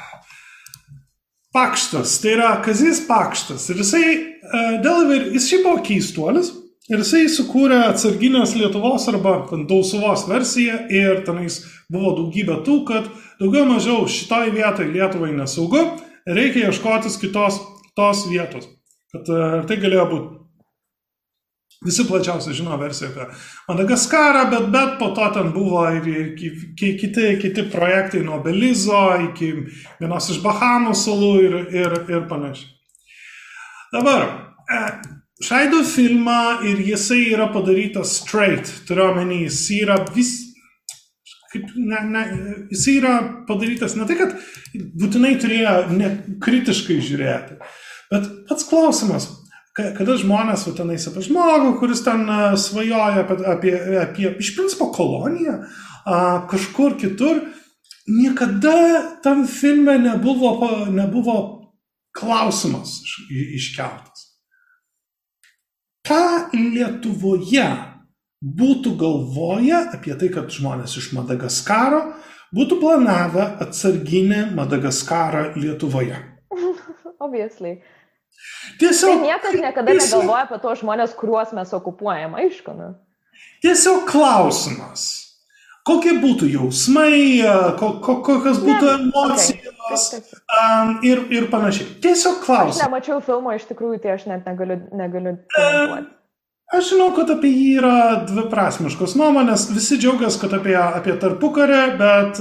Pakštas, tai yra Kazis Pakštas. Ir jisai, uh, įvairių, jis šiaip buvo keistuolis. Ir jisai sukūrė atsarginės Lietuvos arba Dausuvos versiją ir tenais buvo daugybė tų, kad daugiau mažiau šitoj vietoj Lietuvai nesaugu, reikia ieškotis kitos tos vietos. Kad tai galėjo būti Visi plačiausiai žino versiją apie Madagaskarą, bet, bet po to ten buvo ir, kiti, kiti projektai nuo Belizo iki vienos iš Bahamų salų ir, ir, ir panašiai. Dabar, e, šaido filmą ir jisai yra padarytas straight, turiu omeny, jis yra vis, kaip, ne, ne, jis yra padarytas ne tai, kad būtinai turėjo kritiškai žiūrėti, bet pats klausimas, kada žmonės, va tenais apie žmogų, kuris ten svajoja apie, apie, apie iš principo koloniją, kažkur kitur, niekada tam filme nebuvo, nebuvo klausimas iškeltas. Ką Lietuvoje būtų galvoję apie tai, kad žmonės iš Madagaskaro būtų planavę atsarginę Madagaskarą Lietuvoje? Obviously. Tiesiog. Tai niekas niekada tiesiog, negalvoja apie tos žmonės, kuriuos mes okupuojam, aišku. Nu. Tiesiog klausimas. Kokie būtų jausmai, ko, ko, kokios būtų ne, emocijos okay. um, ir, ir panašiai. Tiesiog klausimas. Aš nemačiau filmo iš tikrųjų, tai aš net negaliu. negaliu um, Aš žinau, kad apie jį yra dviprasmiškos nuomonės, visi džiaugiasi, kad apie, apie tarpukarę, bet,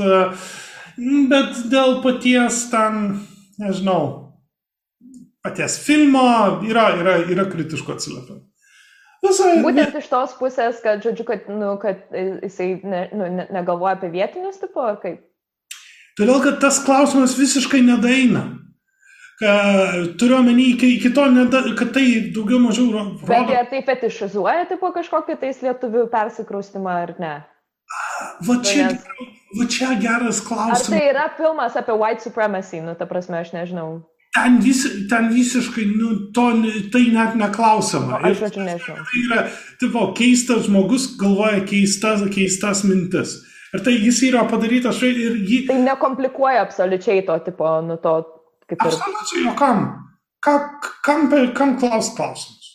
bet dėl paties ten, nežinau, paties filmo yra, yra, yra kritiškų atsiliepimų. Visai, Būtent iš tos pusės, kad, žodžiu, kad, nu, kad jisai ne, nu, ne, negalvoja apie vietinius tipo, ar kaip? Todėl, kad tas klausimas visiškai nedaina. Turiu omeny iki, iki to, neda, kad tai daugiau mažiau rodo. Bet jie taip fetišizuoja tipo kažkokį tais lietuvių persikraustimą ar ne? Va čia, Nes... va čia geras klausimas. Ar tai yra filmas apie white supremacy, nu, ta prasme, aš nežinau. Ten, vis, ten visiškai, nu, to, tai net neklausoma. Aš žodžiu nežinau. Tai yra, tipo, keistas žmogus galvoja keistas, keistas mintis. Ir tai jis yra padarytas ir jį... Tai nekomplikuoja absoliučiai to tipo, nu to kaip ir... Absoliučiai, o kam? Ka, kam, kam klaus klausimus?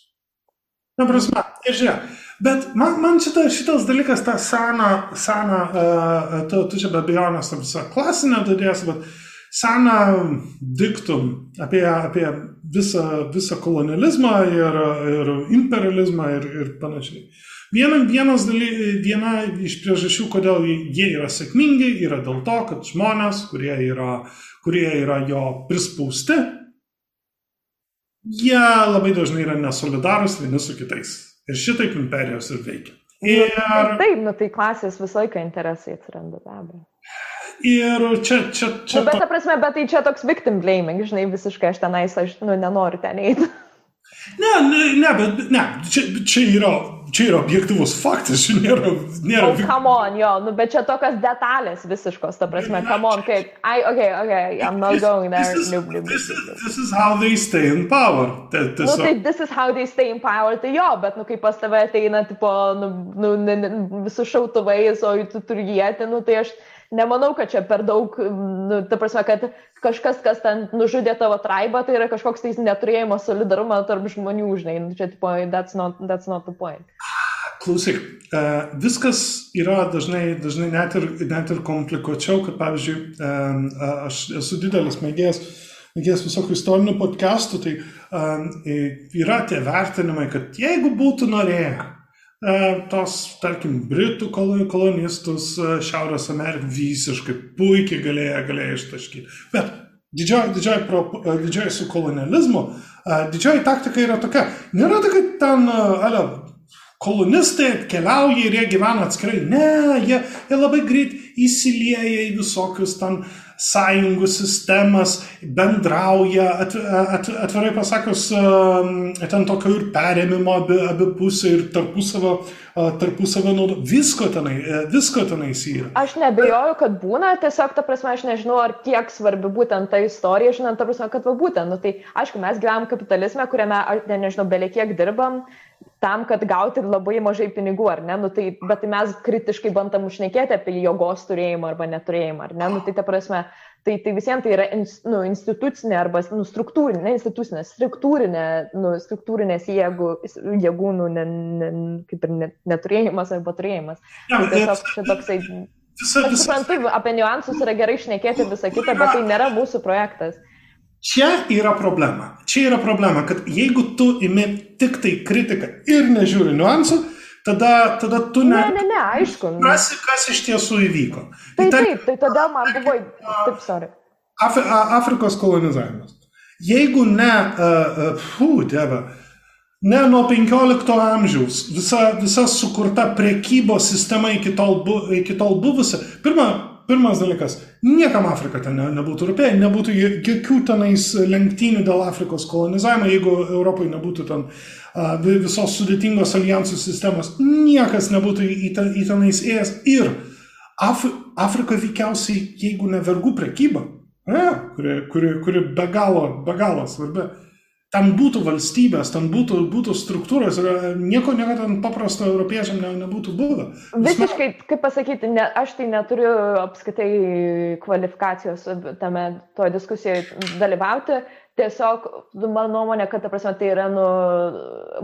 Na, prasme, ir žiūrėk, bet man, man šita, šitas dalykas, ta sena, sena, uh, tu, tu čia be abejonės, visa klasinė dadės, bet seną diktum apie, apie visą, visą kolonializmą ir, ir imperializmą ir, ir panašiai. Viena, vienas daly, viena iš priežasčių, kodėl jie yra sėkmingi, yra dėl to, kad žmonės, kurie yra, kurie yra jo prispausti, jie labai dažnai yra nesolidarus vieni su kitais. Ir šitaip imperijos ir veikia. Ir... Taip, nu tai klasės visą laiką interesai atsiranda be abejo. Ir čia, čia, čia. Nu, bet, ta prasme, bet tai čia toks victim blaming, žinai, visiškai aš tenais, aš, nu, nenoriu ten eiti. Ne, ne, ne, bet, ne, čia, čia yra čia yra objektivus faktas, čia nėra... nėra... Oh, come on, jo, nu, bet čia tokios detalės visiškos, ta prasme, come on, kaip, I, okay, okay, I'm not going there. This is, nope, nope, this, is, this is how they stay in power. Ta, nu, tai this is how they stay in power, tai jo, bet, nu, kai pas tave ateina, tipo, nu, nu, ne, ne, su šautuvais, o tu turi jėti, nu, tai aš nemanau, kad čia per daug, nu, ta prasme, kad kažkas, kas ten nužudė tavo traibą, tai yra kažkoks tai neturėjimas solidarumo tarp žmonių, žinai, nu, čia, tipo, that's not, that's not the point. Klausyk, e, viskas yra dažnai, dažnai net ir, net ir komplikuočiau, kad pavyzdžiui, e, aš esu didelis mėgėjas, mėgėjas visokių istorinių podcastų, tai e, yra tie vertinimai, kad jeigu būtų norėję tos, tarkim, Britų kolonistus Šiaurės Ameriką visiškai puikiai galėjo, galėjo ištaškyti. Bet didžioji, didžioji, pro, didžioji su kolonializmu, didžioji taktika yra tokia, nėra tai, kad ten, alio, kolonistai atkeliauja ir jie gyvena atskirai. Ne, jie, jie labai greit įsilieja į visokius ten sąjungų sistemas, bendrauja, at, at, atvirai pasakius, um, ten tokio ir perėmimo abi, abi pusė ir tarpusavio, tarpusavio naudo. Visko tenai, e, visko tenai yra. Aš nebejoju, kad būna, tiesiog, ta prasme, aš nežinau, ar kiek svarbi būtent ta istorija, žinant, ta prasme, kad va būtent, nu, tai aišku, mes gyvenam kapitalizme, kuriame, ne, nežinau, belekiek dirbam, tam, kad gauti labai mažai pinigų, ar ne? Nu, tai, bet tai mes kritiškai bandam užnekėti apie jėgos turėjimą arba neturėjimą, ar ne? Nu, tai ta prasme, tai, tai visiems tai yra nu, institucinė arba nu, struktūrinė, ne institucinė, struktūrinė, nu, struktūrinės jėgų, jėgų nu, ne, ne, kaip ir net, neturėjimas arba turėjimas. Tai tiesiog čia toksai... Visa, visa. Aš suprantu, apie niuansus yra gerai išnekėti ir visą kitą, bet tai nėra mūsų projektas. Čia yra problema. Čia yra problema, kad jeigu tu imi tik tai kritiką ir nežiūri niuansų, tada, tada tu ne... Ne, ne, ne, aišku. Kas, kas iš tiesų įvyko. Tai, tai taip, tai todėl man buvo... Taip, sorry. Af, Afrikos kolonizavimas. Jeigu ne, uh, fū, dieve, ne nuo 15 amžiaus visa, visa sukurta prekybos sistema iki tol, bu, iki tol buvusi, pirmą, Pirmas dalykas, niekam Afrika ten ne, nebūtų rūpėję, nebūtų jokių tenais lenktynių dėl Afrikos kolonizavimo, jeigu Europai nebūtų ten a, visos sudėtingos alijansų sistemos, niekas nebūtų į, į tenais ėjęs. Ir Af, Afrika veikiausiai, jeigu ne vergų prekyba, ne, kuri, kuri, kuri be galo, be galo svarbi, ten būtų valstybės, ten būtų, būtų struktūros ir nieko niekada ten paprasto europiečiam ne, nebūtų buvę. Visiškai, kaip pasakyti, ne, aš tai neturiu apskaitai kvalifikacijos tame toje diskusijoje dalyvauti. Tiesiog, nu, mano nuomonė, kad, ta prasme, tai yra, nu,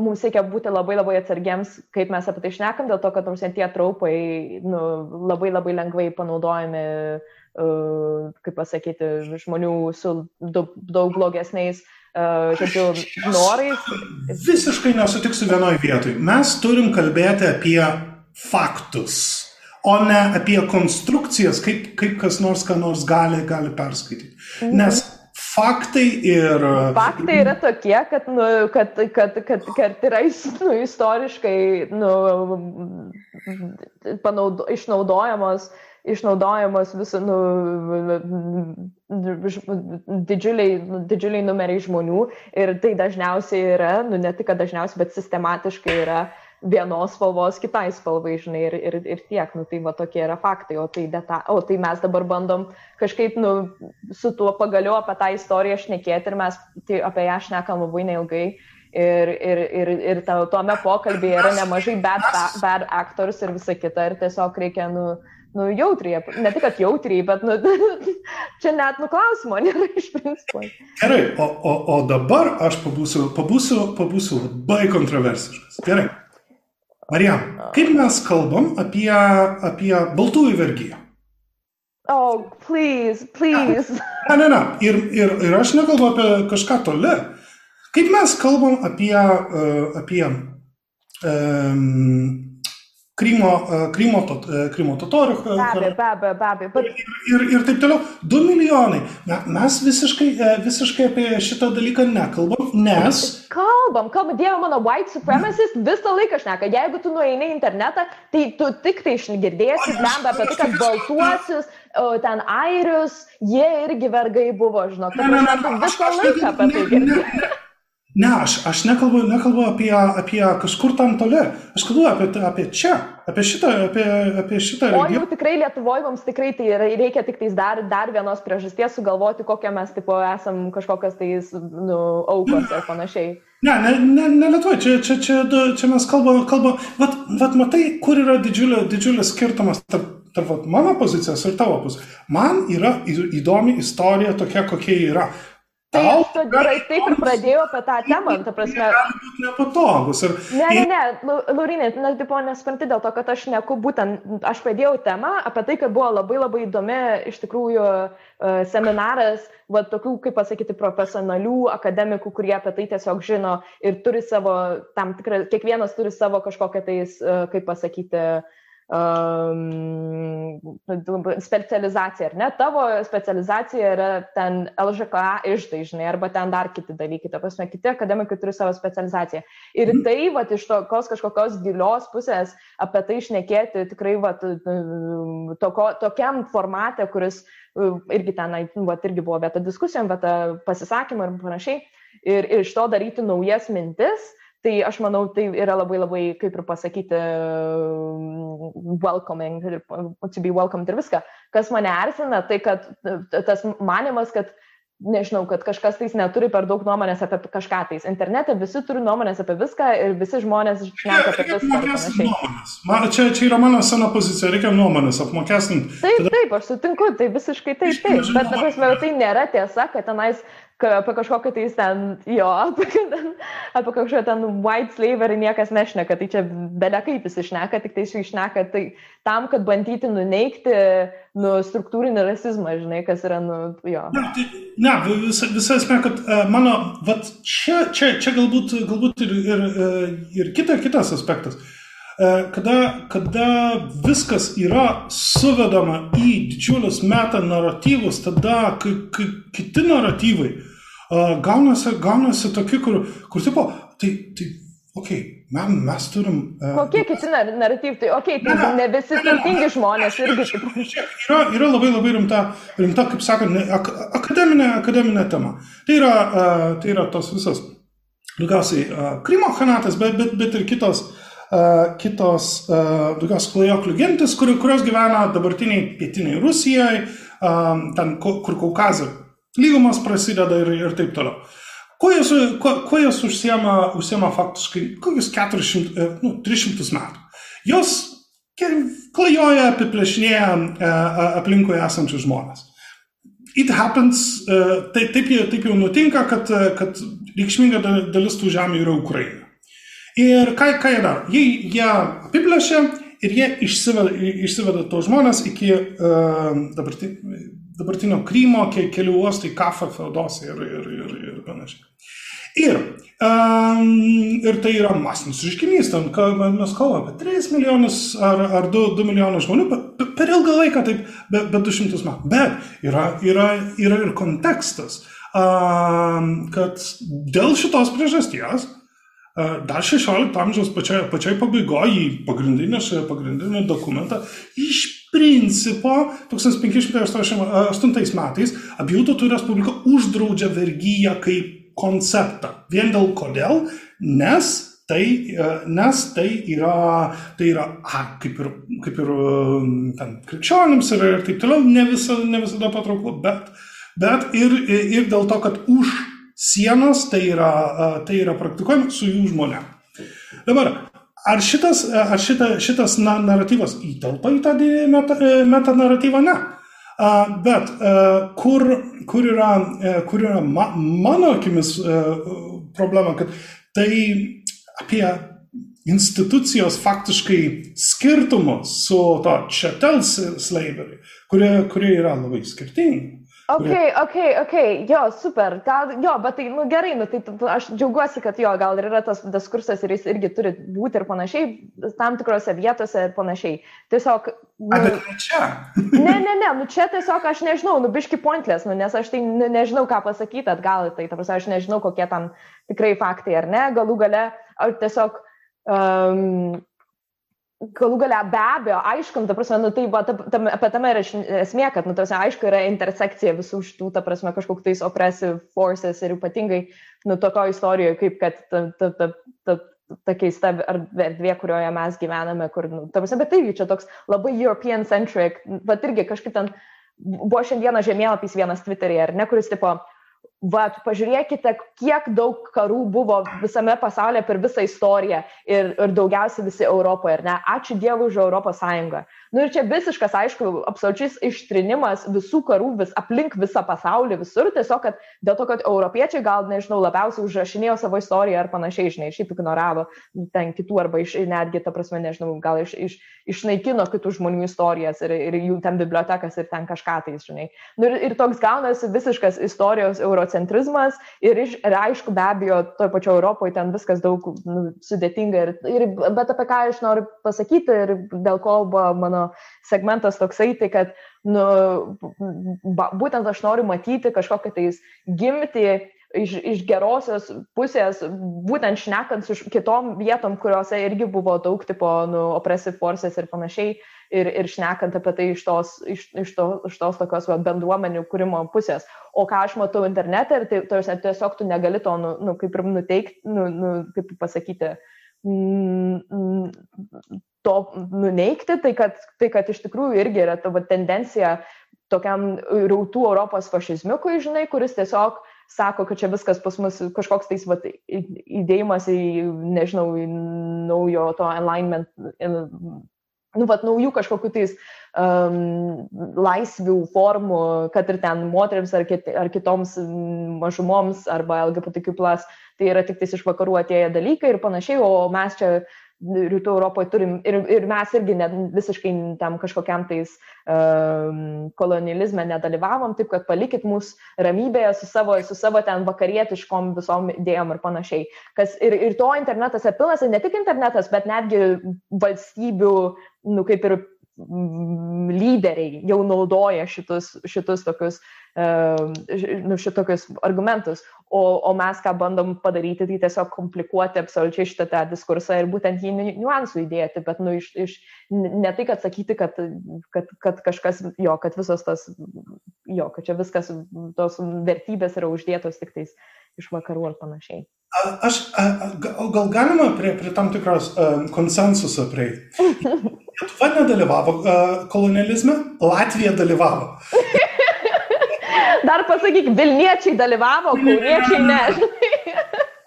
mums reikia būti labai labai atsargiems, kaip mes apie tai šnekam, dėl to, kad, nors tie traupai, nu, labai labai lengvai panaudojami, uh, kaip pasakyti, žmonių su daug, daug blogesniais uh, žodžiu, norais. Visiškai nesutiksiu vienoje vietoje. Mes turim kalbėti apie faktus, o ne apie konstrukcijas, kaip, kaip kas nors ką nors gali, gali perskaityti. Mhm. Nes faktai ir... Faktai yra tokie, kad, nu, kad, kad, kad, kad yra nu, istoriškai nu, panaudo, išnaudojamos uh, išnaudojamos vis, nu, didžiuliai, didžiuliai numeriai žmonių ir tai dažniausiai yra, nu, ne tik dažniausiai, bet sistematiškai yra vienos spalvos kitai spalvai, žinai, ir, ir, ir tiek, nu, tai va tokie yra faktai, o tai, deta, o tai mes dabar bandom kažkaip, nu, su tuo pagaliau apie tą istoriją šnekėti ir mes tai apie ją šnekam labai neilgai. Ir, ir, ir, ir tuome pokalbėje yra nemažai bad, bad actors ir visa kita, ir tiesiog reikia, nu, nu, jautriai, ne tik, kad jautriai, bet nu, čia net nuklausimo nėra iš principo. Gerai, o, o, o dabar aš pabūsiu, pabūsiu, pabūsiu labai kontroversiškas. Gerai. Marijam, kaip mes kalbam apie, apie baltųjų vergyją? Oh, please, please. Ne, ne, ne. Ir, ir, ir aš nekalbu apie kažką toli. Kaip mes kalbam apie, uh, apie um, Krymo, Krymo, tot, Krymo totorių. Be abejo, be abejo, be abejo. Bet... Ir, ir, ir taip toliau. 2 milijonai. Na, mes visiškai, visiškai apie šitą dalyką nekalbam, nes... Kalbam, kalbam, Dieve mano, white supremacist visą laiką šneka. Jeigu tu nueini į internetą, tai tu tik tai girdėsi blemba apie tai, kad baltuosius, ten airius, jie irgi vergai buvo, žinok. Ne, ne, ne, visą laiką apie tai girdėsi. Ne, aš, aš nekalbu, nekalbu apie, apie kažkur tam toli, aš kalbu apie, apie čia, apie šitą, apie, apie šitą regioną. O jau tikrai Lietuvoje mums tikrai tai reikia tik tais dar, dar vienos priežasties sugalvoti, kokią mes tipo esam kažkokios tai nu, aukos ir panašiai. Ne, ne, ne, ne Lietuvoje, čia, čia, čia, čia mes kalbame, kalba, vat, vat matai, kur yra didžiulė, didžiulis skirtumas tarp, tarp mano pozicijos ir tavo pozicijos. Man yra įdomi istorija tokia, kokia yra. Tai aš taip ir pradėjau apie tą temą, ta prasme. Nepatogus. Ir... Ne, ne, ne, Laurinė, na, tipo, nespranti dėl to, kad aš neku būtent, aš pradėjau temą apie tai, kad buvo labai labai įdomi iš tikrųjų e, seminaras, va, tokių, kaip pasakyti, profesionalių akademikų, kurie apie tai tiesiog žino ir turi savo, tam tikrą, kiekvienas turi savo kažkokią tais, e, kaip pasakyti, uh, um, specializacija, ar ne? Tavo specializacija yra ten LŽKA išdai, žinai, arba ten dar kiti dalykai, ta prasme, kiti akademikai turi savo specializaciją. Ir tai, va, iš tokios kažkokios gilios pusės apie tai išnekėti tikrai, va, toko, tokiam formate, kuris irgi ten, va, irgi buvo vieta diskusijom, vieta pasisakymą ir panašiai. Ir, ir iš to daryti naujas mintis, Tai aš manau, tai yra labai labai, kaip ir pasakyti, welcoming, to be welcomed ir viską. Kas mane erzina, tai kad tas manimas, kad nežinau, kad kažkas tais neturi per daug nuomonės apie kažką tais. Internete visi turi nuomonės apie viską ir visi žmonės šneka apie viską. Man, čia, čia yra mano sena pozicija, reikia nuomonės apmokestinti. Taip, tada... taip, aš sutinku, tai visiškai taip, taip. Bet, ta prasme, tai nėra tiesa, kad tenais apie kažkokią tai ten, jo, apie, apie kažkokią ten white slavery niekas nešneka, tai čia belekaip jis išneka, tik tai jis išneka tai tam, kad bandyti nuneikti nu, struktūrinį rasizmą, žinai, kas yra, nu, jo. Ne, tai, ne visa, visa esmė, kad uh, mano, vat čia, čia, čia galbūt, galbūt ir, ir, ir kita, kitas aspektas. Kada, kada viskas yra suvedama į didžiulius meta naratyvus, tada kai, kai kiti naratyvai uh, gaunasi, gaunasi tokie, kur, kur tipo, tai, tai okei, okay, mes, mes turim. Uh, Kokie kiti naratyvai, tai okei, okay, tai ne, visi turtingi žmonės irgi. Yra, yra labai labai rimta, rimta kaip sakant, ak, akademinė, akademinė tema. Tai yra, uh, tai yra tos visas, daugiausiai, uh, Krymo hanatas, bet, bet, bet ir kitos. Uh, kitos tokios klajoklių gentis, kur, kurios gyvena dabartiniai pietiniai Rusijai, ten, kur Kaukazai lygumas prasideda ir, ir taip toliau. Kuo jos, kuo, kuo jos užsiema, užsiema faktiškai kokius 400, e, nu, 300 metų? Jos klajoja, apiplėšinėja e, aplinkui esančius žmonės. It happens, e, tai, taip, taip jau nutinka, kad, kad reikšminga dalis tų žemė yra Ukraina. Ir ką, ką jie daro? Jie, jie apiplėšia ir jie išsiveda, išsiveda tos žmonės iki uh, dabartinio dabartinio Krymo, kelių uostai, Kafa, Feodosai ir, ir, ir, ir panašiai. Ir, um, ir tai yra masinis reiškinys, ten mes kalbame apie 3 milijonus ar, ar 2, 2 milijonus žmonių per, per ilgą laiką, taip, be, be 200 metų. Bet yra, yra, yra ir kontekstas, um, kad dėl šitos priežasties dar 16 amžiaus pačioj, pačioj pabaigoje į pagrindinį dokumentą iš principo 1588 metais abiejų tautų respublika uždraudžia vergyją kaip konceptą. Vien dėl kodėl? Nes tai, e, nes tai yra, tai yra a, kaip ir, kaip ir ten, krikščionims ir, ir taip toliau, ne, visa, ne visada patrauklu, bet, bet ir, ir dėl to, kad už sienos tai yra, tai yra praktikuojama su jų žmonėm. Dabar, ar šitas, ar šita, šitas na, naratyvas įtelpa į tą meta, meta naratyvą? Ne. Bet kur, kur yra, kur yra ma, mano akimis problema, kad tai apie institucijos faktiškai skirtumus su to chattel slavery, kurie, kurie yra labai skirtingi. Ok, ok, ok, jo, super, gal, jo, bet tai, nu gerai, nu, tai aš džiaugiuosi, kad jo, gal ir yra tas diskursas ir jis irgi turi būti ir panašiai, tam tikrose vietose ir panašiai. Tiesiog... Nu, A, čia. ne, ne, ne, nu čia tiesiog aš nežinau, nu biški pointless, nu, nes aš tai ne, nežinau, ką pasakyti atgal, tai, ta prasme, aš nežinau, kokie tam tikrai faktai ar ne, galų gale, ar tiesiog... Um, galų galia be abejo, aiškint, ta prasme, nu, tai va, ta, ta, apie tame yra esmė, kad, nu, tarsi, aišku, yra intersekcija visų šitų, ta prasme, kažkokiais oppressive forces ir ypatingai, nu, tokio istorijoje, kaip kad ta, ta, ta, ta, ta keista erdvė, kurioje mes gyvename, kur, nu, ta prasme, bet tai čia toks labai European centric, bet irgi kažkaip ten buvo šiandieną žemėlapys vienas Twitter'e, ar ne, kuris tipo, Vat, pažiūrėkite, kiek daug karų buvo visame pasaulyje per visą istoriją ir, ir daugiausiai visi Europoje, ar ne? Ačiū Dievui už Europos Sąjungą. Nu ir čia visiškas, aišku, absoliučiai ištrinimas visų karų vis aplink visą pasaulį, visur, tiesiog, kad dėl to, kad europiečiai gal, nežinau, labiausiai užrašinėjo savo istoriją ar panašiai, žinai, šiaip ignoravo ten kitų arba iš, netgi, ta prasme, nežinau, gal iš, iš, išnaikino kitų žmonių istorijas ir, ir jų ten bibliotekas ir ten kažką tai, žinai. Nu, ir, ir toks gaunasi visiškas istorijos eurocentrizmas ir, iš, ir aišku, be abejo, toje pačioje Europoje ten viskas daug nu, sudėtinga. Ir, ir, bet apie ką aš noriu pasakyti ir dėl ko buvo mano segmentas toksai, tai kad nu, ba, būtent aš noriu matyti kažkokią tais gimti iš, iš gerosios pusės, būtent šnekant su kitom vietom, kuriuose irgi buvo daug tipo nu, oppressive forces ir panašiai, ir, ir šnekant apie tai iš tos, iš, iš to, iš tos tokios va, bendruomenių kūrimo pusės. O ką aš matau internete, ir tai, tiesiog tu negali to, nu, nu, kaip ir nuteikti, nu, nu, kaip pasakyti, uh, to nuneikti, tai kad, tai kad iš tikrųjų irgi yra tavo tendencija tokiam rautų Europos fašizmiukui, žinai, kuris tiesiog sako, kad čia viskas pas mus kažkoks tais vat, įdėjimas į, nežinau, į naujo to alignment, nu, vat, naujų kažkokių tais um, laisvių formų, kad ir ten moteriams ar, kit, ar kitoms mažumoms arba LGBTQ, tai yra tik iš vakarų atėję dalykai ir panašiai, o mes čia rytų Europoje turim ir, ir mes irgi net visiškai tam kažkokiam tais um, kolonializme nedalyvavom, taip kad palikit mus ramybėje su savo, su savo ten vakarietiškom visom idėjom ir panašiai. Kas, ir, ir to internetas ir ne tik internetas, bet netgi valstybių, nu kaip ir lyderiai jau naudoja šitus, šitus tokius, nu, šitokius argumentus, o, o mes ką bandom padaryti, tai tiesiog komplikuoti absoliučiai šitą tą diskursą ir būtent jį niuansų įdėti, bet nu, iš, iš, ne tai, kad sakyti, kad, kad, kad kažkas, jo, kad visos tas, jo, kad čia viskas, tos vertybės yra uždėtos tik tais iš vakarų ar panašiai. Aš, gal galima prie, prie tam tikros um, konsensuso prieiti? Lietuva nedalyvavo uh, kolonializme, Latvija dalyvavo. Dar pasakyk, Vilniečiai dalyvavo, Kauniečiai ne.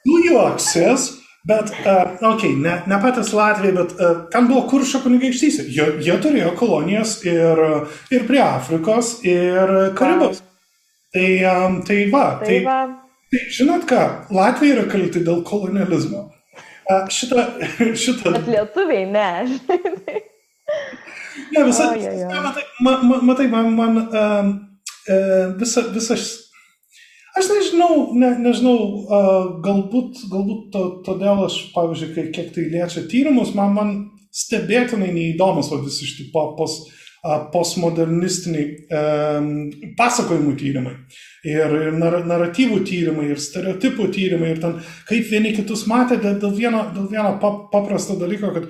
Nu juoksis, bet, uh, okei, okay, ne, ne patys Latvija, bet uh, ten buvo kuršo kunigaikštystė. Jie, jie turėjo kolonijas ir, ir prie Afrikos, ir Karibos. Tai, um, tai va, tai, tai va. Tai žinot ką, Latvija yra kalti dėl kolonializmo. Šitą, šitą... Bet lietuviai ne. Ne, visą. Oh, yeah, yeah. Matai, ma, matai, man, man uh, visa, visas. Aš nežinau, ne, nežinau, uh, galbūt, galbūt to, todėl aš, pavyzdžiui, kiek tai liečia tyrimus, man, man stebėtinai neįdomus visi šitie pos, postmodernistiniai um, pasakojimų tyrimai ir, ir nar, naratyvų tyrimai, ir stereotipų tyrimai, ir ten kaip vieni kitus matė dėl vieno, dėl vieno paprasto dalyko, kad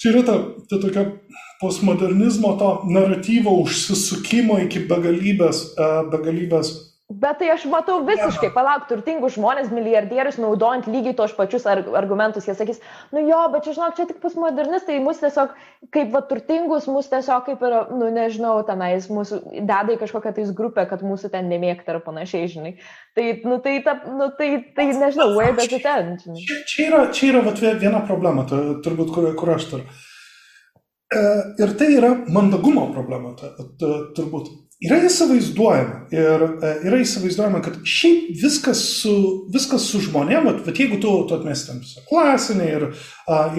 čia yra ta, ta tokia postmodernizmo to naratyvo užsisukimo iki begalybės, begalybės Bet tai aš matau visiškai, palauk, turtingus žmonės, milijardierius, naudojant lygiai tos pačius argumentus, jie sakys, nu jo, bet čia žinok, čia tik postmodernistai, mus tiesiog, kaip va turtingus, mus tiesiog kaip ir, nu nežinau, tenais mūsų deda į kažkokią tais grupę, kad mūsų ten nemėgta ir panašiai, žinai. Tai, nu tai, ta, nu, tai, tai nežinau, where does it end. Čia, čia yra, čia yra vat, viena problema, turbūt, kur, kur aš turiu. E, ir tai yra mandagumo problema, turbūt yra įsivaizduojama ir e, yra įsivaizduojama, kad šiaip viskas su, viskas su žmonėm, bet, bet jeigu tu, tu atmestam visą klasinį ir,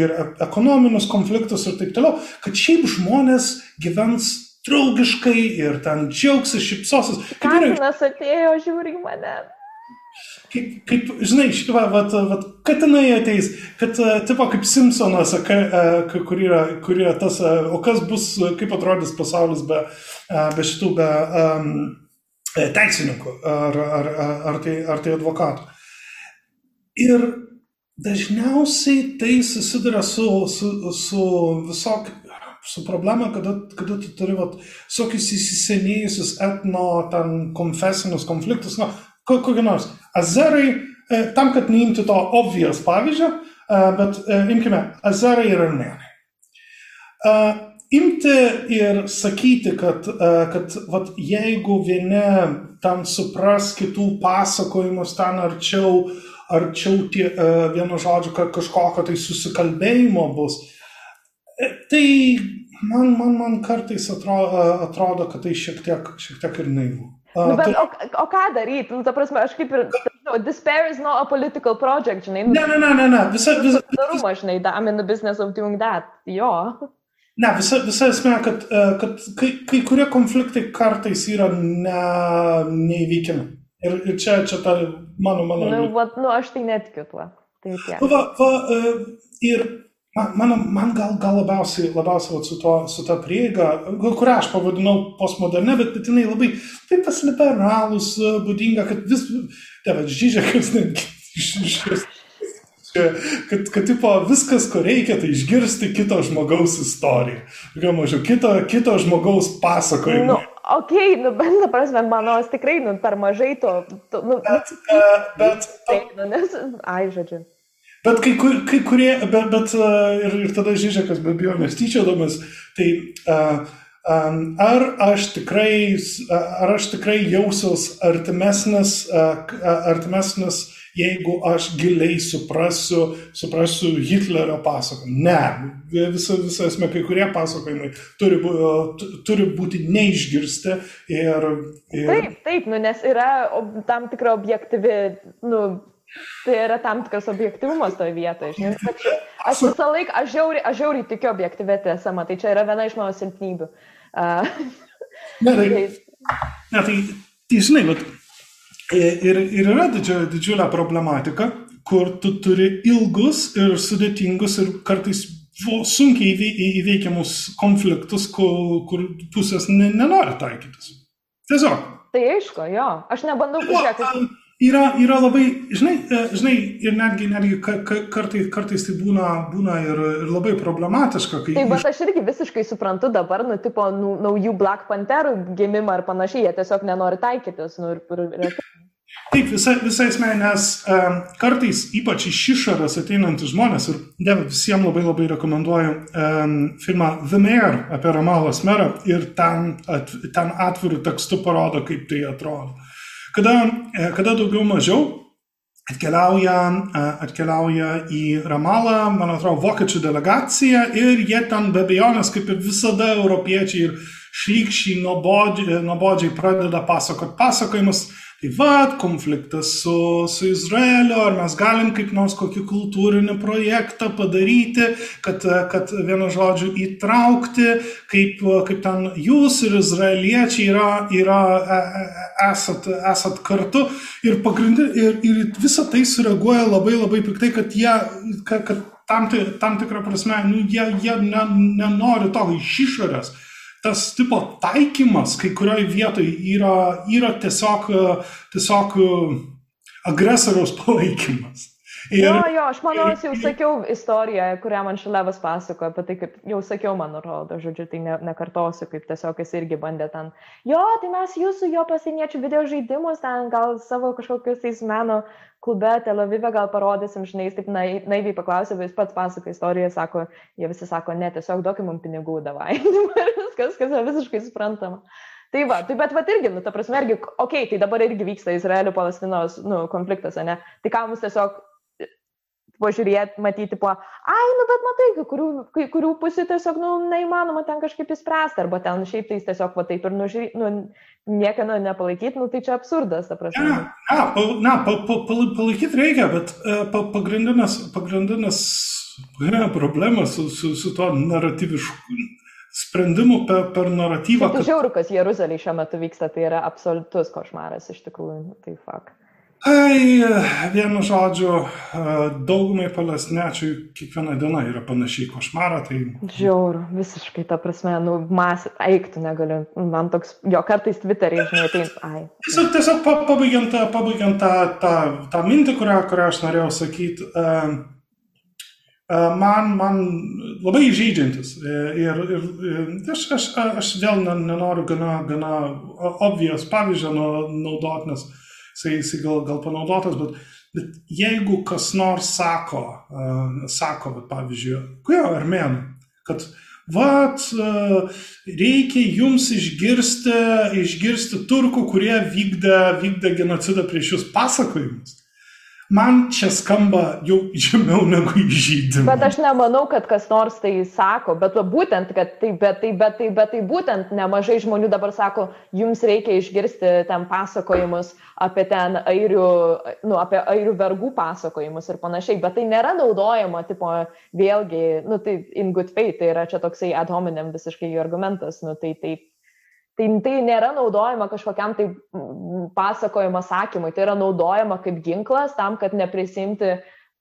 ir e, ekonominius konfliktus ir taip toliau, kad šiaip žmonės gyvens draugiškai ir ten džiaugsis, šipsosis. Katinas atėjo, žiūri mane kaip, kaip žinai, va, va, va, katinai ateis, kad, e, tipo, kaip Simpsonas, e, kur yra, kur yra tas, e, o kas bus, kaip atrodys pasaulis be, be šitų, be um, teisininkų ar, ar, ar, tai, ar tai advokatų. Ir dažniausiai tai susiduria su, su, su visok, su problema, kada, kada tu turi vat, visokius įsisenėjusius etno, ten, konfesinius konfliktus, na, kokį nors. Azerai, e, tam, kad neimti to obvious pavyzdžio, e, bet e, imkime, azerai ir armenai. Imti ir sakyti, kad, kad vat, jeigu vieni ten supras kitų pasakojimus ten arčiau, arčiau tie, vienu žodžiu, kažkokio tai susikalbėjimo bus, tai man, man, man kartais atrodo, atrodo, kad tai šiek tiek, šiek tiek ir naivu. Nu, bet, o, o ką daryti? Nu, ta prasme, aš kaip ir, no, despair is not a political project, žinai. Ne, ne, ne, ne, ne. Visa, visa, daruma, žinai, I'm in the business of doing that. Jo. Ne, visa, visa esmė, kad, e, kad kai, kai kurie konfliktai kartais yra ne, neįveikiami. Ir, ir čia, čia ta mano, mano. Nu, va, nu, aš tai netikiu tuo. Tai tiek. Nu, va, va, e, ir Man, man, man gal, gal labiausiai, labiausiai su, to, su ta prieiga, kurią aš pavadinau postmoderne, bet, bet jinai labai, tai tas liberalus būdinga, kad vis, netgi iš kad, kad tipo, viskas, ko reikia, tai išgirsti kito žmogaus istoriją. Gal mažiau, kito, kito žmogaus pasakojimą. Nu, ok, nu, bet, na, prasme, mano, tikrai, nu, per mažai to. to nu, bet, uh, bet, tai, nu, nes, ai, žodžiu. Bet kai, kai kurie, bet, bet ir, ir tada Žižekas be abejonės tyčiodamas, tai uh, um, ar, aš tikrai, ar aš tikrai jausiuos artimesnis, artimesnis, jeigu aš giliai suprasiu, suprasiu Hitlerio pasakojimą. Ne, visa, visa esmė, kai kurie pasakojimai turi, turi būti neišgirsti ir, ir... Taip, taip, nu, nes yra tam tikra objektyvi, nu, Tai yra tam tikras objektivumas toje vietoje. Žinai, aš, visą laiką, aš žiauriai, aš žiauriai tikiu objektyvė tiesa, tai čia yra viena iš mano silpnybių. Uh, ne, tai, ne, tai, tai žinai, bet, ir, ir yra didžiulė, didžiulė problematika, kur tu turi ilgus ir sudėtingus ir kartais sunkiai įveikiamus konfliktus, kur, kur pusės nenori taikytis. Tiesiog. Tai aišku, jo. Aš nebandau pažiūrėti yra, yra labai, žinai, e, žinai, ir netgi, netgi kartais, kartais tai būna, būna ir, ir labai problematiška. Kai... Taip, bet aš irgi visiškai suprantu dabar, nu, tipo, nu, naujų Black Pantherų gimimą ar panašiai, jie tiesiog nenori taikytis. Nu, ir, ir, ir... Taip, visa, visa esmė, nes um, kartais ypač iš išorės ateinantys žmonės, ir dėl visiems labai labai rekomenduoju um, filmą The Mayor apie Ramalos merą ir ten, at, ten atvirų tekstų parodo, kaip tai atrodo. Kada, e, kada daugiau mažiau atkeliauja, e, atkeliauja į Ramalą, man atrodo, vokiečių delegacija ir jie ten be abejonės, kaip ir visada, europiečiai ir šlykščiai, nuobodžiai, nuobodžiai pradeda pasakoti pasakojimus Tai vad, konfliktas su, su Izraeliu, ar mes galim kaip nors kokį kultūrinį projektą padaryti, kad, kad vienu žodžiu įtraukti, kaip, kaip ten jūs ir izraeliečiai yra, yra, e, e, esat, esat kartu. Ir, ir, ir visą tai sureaguoja labai labai piktai, kad jie, kad, kad tam, tam tikrą prasme, nu, jie, jie ne, nenori to iš išorės tas tipo taikymas kai kurioj vietoj yra, yra tiesiog, tiesiog agresoriaus palaikymas. Ir... Jo, jo, aš manau, aš jau sakiau istoriją, kurią man Šilevas pasakojo, apie tai, kaip jau sakiau, man atrodo, žodžiu, tai ne, nekartosiu, kaip tiesiog jis irgi bandė ten, jo, tai mes jūsų jo pasieniečių video žaidimus, ten gal savo kažkokius tais meno klube Tel Avive gal parodysim, žinai, jis taip naiviai paklausė, bet jis pats pasako istoriją, sako, jie visi sako, ne, tiesiog duokim mums pinigų, davai. viskas, kas yra visiškai suprantama. Tai va, tai bet va irgi, nu, ta prasme, irgi, okei, okay, tai dabar irgi vyksta Izraelio-Palestinos, nu, konfliktas, ne? Tai ką mums tiesiog pažiūrėti, matyti po, ai, nu bet matai, kai kurių, kai kurių pusių tiesiog, nu, neįmanoma ten kažkaip įspręsti, arba ten šiaip tai tiesiog, va taip ir nužiūrė, nu, niekieno nepalaikyti, nu, tai čia absurdas, ta prasme. Na, na, pa, na pa, pa, palaikyti reikia, bet uh, pa, pagrindinas, pagrindinas ne, problema su, su, su tuo naratyvišku sprendimu per, per naratyvą. Tai kad... žiauru, kas Jeruzalėje šiuo metu vyksta, tai yra absoliutus košmaras iš tikrųjų, tai fakt. Ai, vienu žodžiu, daugumai palestiniečių kiekviena diena yra panašiai košmara. Tai... Žiauru, visiškai, ta prasme, nu, masė, eiktų negaliu. Man toks, jo kartais Twitter'e, žinai, tai, ai. Tiesiog, tiesiog pabaigiant, pabaigiant tą, tą, tą mintį, kurią, kurią aš norėjau sakyti, man, man labai žaidžiantis. Ir, ir, ir aš, aš, aš vėl nenoriu gana, gana obvious pavyzdžio naudoti, nes jisai, jisai gal, gal panaudotas, bet, bet jeigu kas nors sako, uh, sako, bet, pavyzdžiui, kuo armėnų, kad Vat, reikia jums išgirsti, išgirsti turkų, kurie vykdė, vykdė genocidą prieš jūs pasakojimus man čia skamba jau žemiau negu įžydimas. Bet aš nemanau, kad kas nors tai sako, bet būtent, kad tai, bet tai, bet tai, bet tai būtent nemažai žmonių dabar sako, jums reikia išgirsti ten pasakojimus apie ten airių, nu, apie airių vergų pasakojimus ir panašiai, bet tai nėra naudojama, tipo, vėlgi, nu, tai in good faith, tai yra čia toksai ad hominem visiškai argumentas, nu, tai taip Tai tai nėra naudojama kažkokiam tai pasakojimo sakymui, tai yra naudojama kaip ginklas tam, kad neprisimti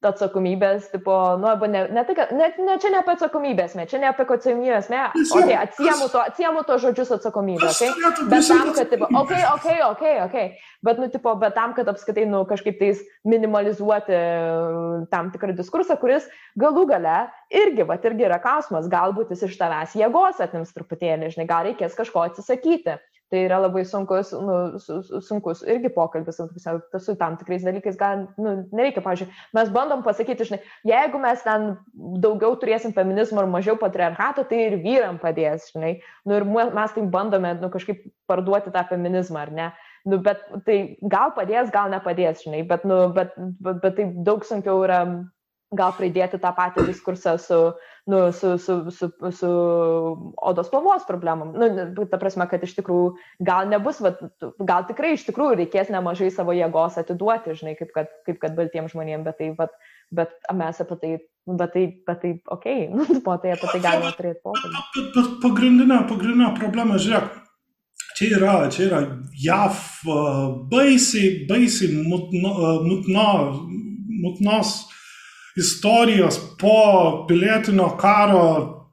atsakomybės, tipo, nu, arba ne, ne tai, kad, ne, ne, čia ne apie atsakomybės, ne, čia ne apie atsakomybės, ne, okay, atsiemu to, atsiemu to žodžius atsakomybę, okay? bet tam, kad, tipo, okei, okay, okei, okay. bet, nu, tipo, bet tam, kad apskaitai, nu, kažkaip tais minimalizuoti tam tikrą diskursą, kuris galų gale irgi, va, irgi yra klausimas, galbūt jis iš tavęs jėgos atims truputėlį, žinai, gal reikės kažko atsisakyti tai yra labai sunkus, nu, sunkus irgi pokalbis, su tam tikrais dalykais, gal, nu, nereikia, pažiūrėjau, mes bandom pasakyti, žinai, jeigu mes ten daugiau turėsim feminizmo ir mažiau patriarchato, tai ir vyram padės, žinai, nu, ir mes tai bandome, nu, kažkaip parduoti tą feminizmą, ar ne. Nu, bet tai gal padės, gal nepadės, žinai, bet, nu, bet, bet, bet tai daug sunkiau yra gal pridėti tą patį diskursą su, nu, su, su, su, su odos spalvos problemom. Nu, ta prasme, kad iš tikrųjų gal nebus, va, gal tikrai iš tikrųjų reikės nemažai savo jėgos atiduoti, žinai, kaip kad, kaip kad baltiems žmonėms, bet tai, va, bet mes apie tai, bet tai, bet tai, okei, okay, nu, po tai apie tai galime turėti pokalbį. Bet, bet pagrindinė, pagrindinė problema, žiūrėk, čia yra, čia yra JAV baisiai, baisiai mutno, mutno, mutnos istorijos po pilietinio karo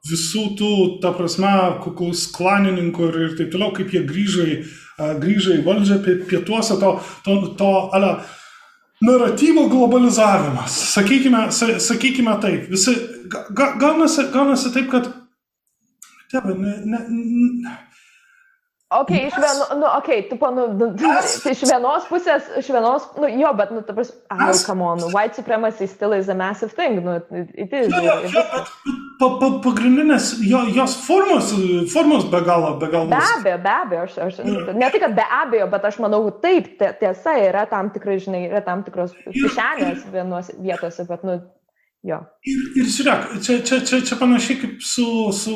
visų tų, ta prasme, kuklus klanininkų ir, ir taip toliau, kaip jie grįžo į, grįžo į valdžią pietuose, to, to, to ale, naratyvo globalizavimas. Sakykime, sakykime taip, visi, ga, gaunasi, gaunasi taip, kad, tėve, ne, ne, ne Ok, iš, vieno, nu, okay, tu, nu, nu, iš vienos pusės, iš vienos, nu, jo, bet, nu, ta prasme, ah, come on, white supremacy still is a massive thing, nu, it is. Ja, ja, ja, bet, pa, pa, pagrindinės jo, jos formos, formos be galo, be galo. Be abejo, be abejo, aš, aš ne tik, kad be abejo, bet aš manau, taip, tiesa yra tam tikrai, žinai, yra tam tikros kišenės vienos vietose, bet, nu, Jo. Ir, ir žiūrėk, čia, čia, čia, čia panašiai kaip su, su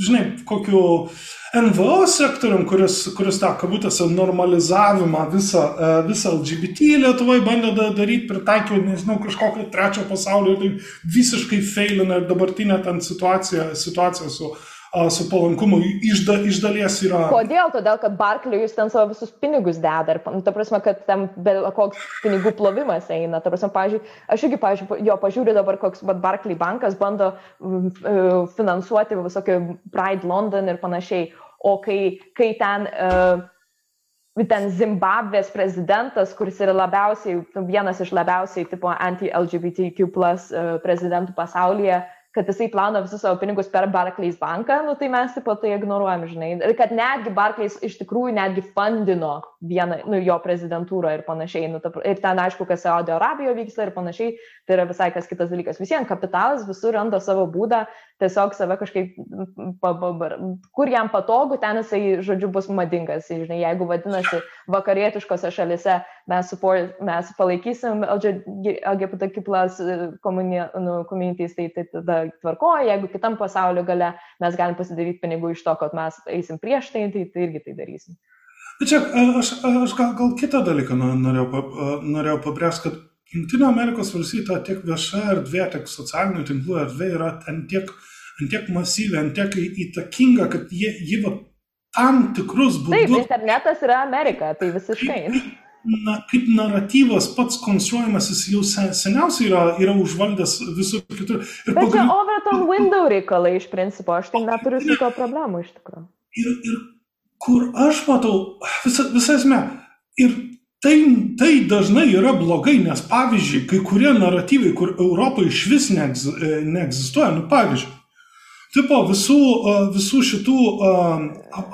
žinai, kokiu NVO sektorium, kuris, kuris tą kabutėse normalizavimą visą, e, visą LGBT Lietuvoje bandė daryti, pritaikė, nežinau, kažkokio trečio pasaulio ir tai visiškai feilina ir dabartinė ten situacija, situacija su su palankumu iš, da, iš dalies yra. Kodėl? Todėl, kad Barclays ten savo visus pinigus deda ir, nu, ta prasme, kad ten koks pinigų plovimas eina. Ta prasme, pažiūrėjau, aš irgi, pažiūrėjau, jo, pažiūriu dabar, koks Barclays bankas bando uh, finansuoti visokį Pride London ir panašiai. O kai, kai ten uh, ten Zimbabvės prezidentas, kuris yra labiausiai, vienas iš labiausiai tipo anti-LGBTQ plus e, prezidentų pasaulyje, kad jisai plauna visus savo pinigus per Barclays banką, nu, tai mes pat tai ignoruojam, žinai. Ir kad netgi Barclays iš tikrųjų netgi fundino vieną, nu, jo prezidentūrą ir panašiai. Nu, ta, ir ten aišku, kas Saudo Arabijoje vyksta ir panašiai, tai yra visai kas kitas dalykas. Visiems kapitalas visur randa savo būdą, tiesiog save kažkaip, kur jam patogu, ten jisai, žodžiu, bus madingas. Žinai, jeigu vadinasi vakarietiškose šalise mes, support, mes palaikysim LGBTQ plus nu, communities, tai, tai tada tvarkoja, jeigu kitam pasaulio gale mes galim pasidaryti pinigų iš to, kad mes eisim prieš tai, tai, tai irgi tai darysim. Bet čia aš, aš gal, gal kitą dalyką norėjau, norėjau pabrėžti, kad Junktinio Amerikos valstybių tiek vieša erdvė, tiek socialinių tinklų erdvė yra ant tiek, ant tiek masyvė, ant tiek įtakinga, kad jie, jie va, tam tikrus būdus. Taip, internetas yra Amerika, tai visiškai. Na, kaip naratyvas pats konstruojamas, jis jau seniausiai yra, yra užvaldęs visur kitur. Ir Bet pagrind... čia Overton window reikalai iš principo, aš tai neturiu su to problemų iš tikrųjų. Ir, ir kur aš matau visą esmę, ir Tai, tai dažnai yra blogai, nes pavyzdžiui, kai kurie naratyvai, kur Europoje iš vis neegz, e, neegzistuoja, nu pavyzdžiui, tipo visų, e, visų šitų uh,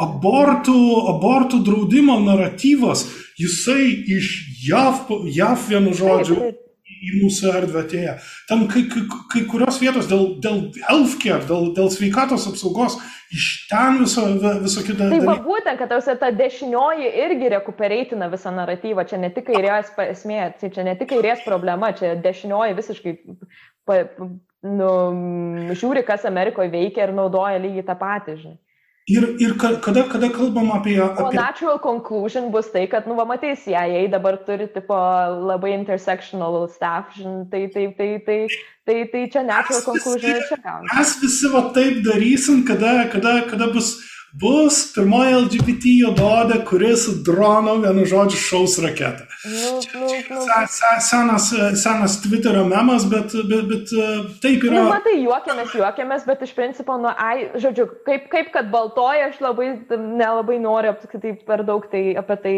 abortų, abortų draudimo naratyvas, jisai iš JAV, JAV vienu žodžiu. Taip, taip į mūsų erdvę atėję. Ten kai, kai, kai kurios vietos dėl, dėl healthcare, dėl, dėl sveikatos apsaugos, iš ten viso, viso kito. Tai va būtent, kad tausia ta dešinioji irgi rekupereitina visą naratyvą, čia ne tik kairės esmė, čia ne tik kairės problema, čia dešinioji visiškai pa, nu, žiūri, kas Amerikoje veikia ir naudoja lygiai tą patį, žinai. Ir, ir kada, kada kalbam apie... apie... O natural conclusion bus tai, kad, nu, va, matys, jei dabar turi, tipo, labai intersectional staff, žin, tai, tai, tai, tai, tai, tai čia natural conclusion ir čia gaunasi. Mes visi va taip darysim, kada, kada, kada bus bus pirmoji LGBT juododė, kuris dronu vienu žodžiu šaus raketą. Nu, nu, nu. Senas, senas Twitterio memas, bet, bet, bet taip yra. Nu, matai, juokiamės, juokiamės, bet iš principo, nu, ai, žodžiu, kaip, kaip kad baltoja, aš labai nelabai noriu apskritai per daug tai, apie tai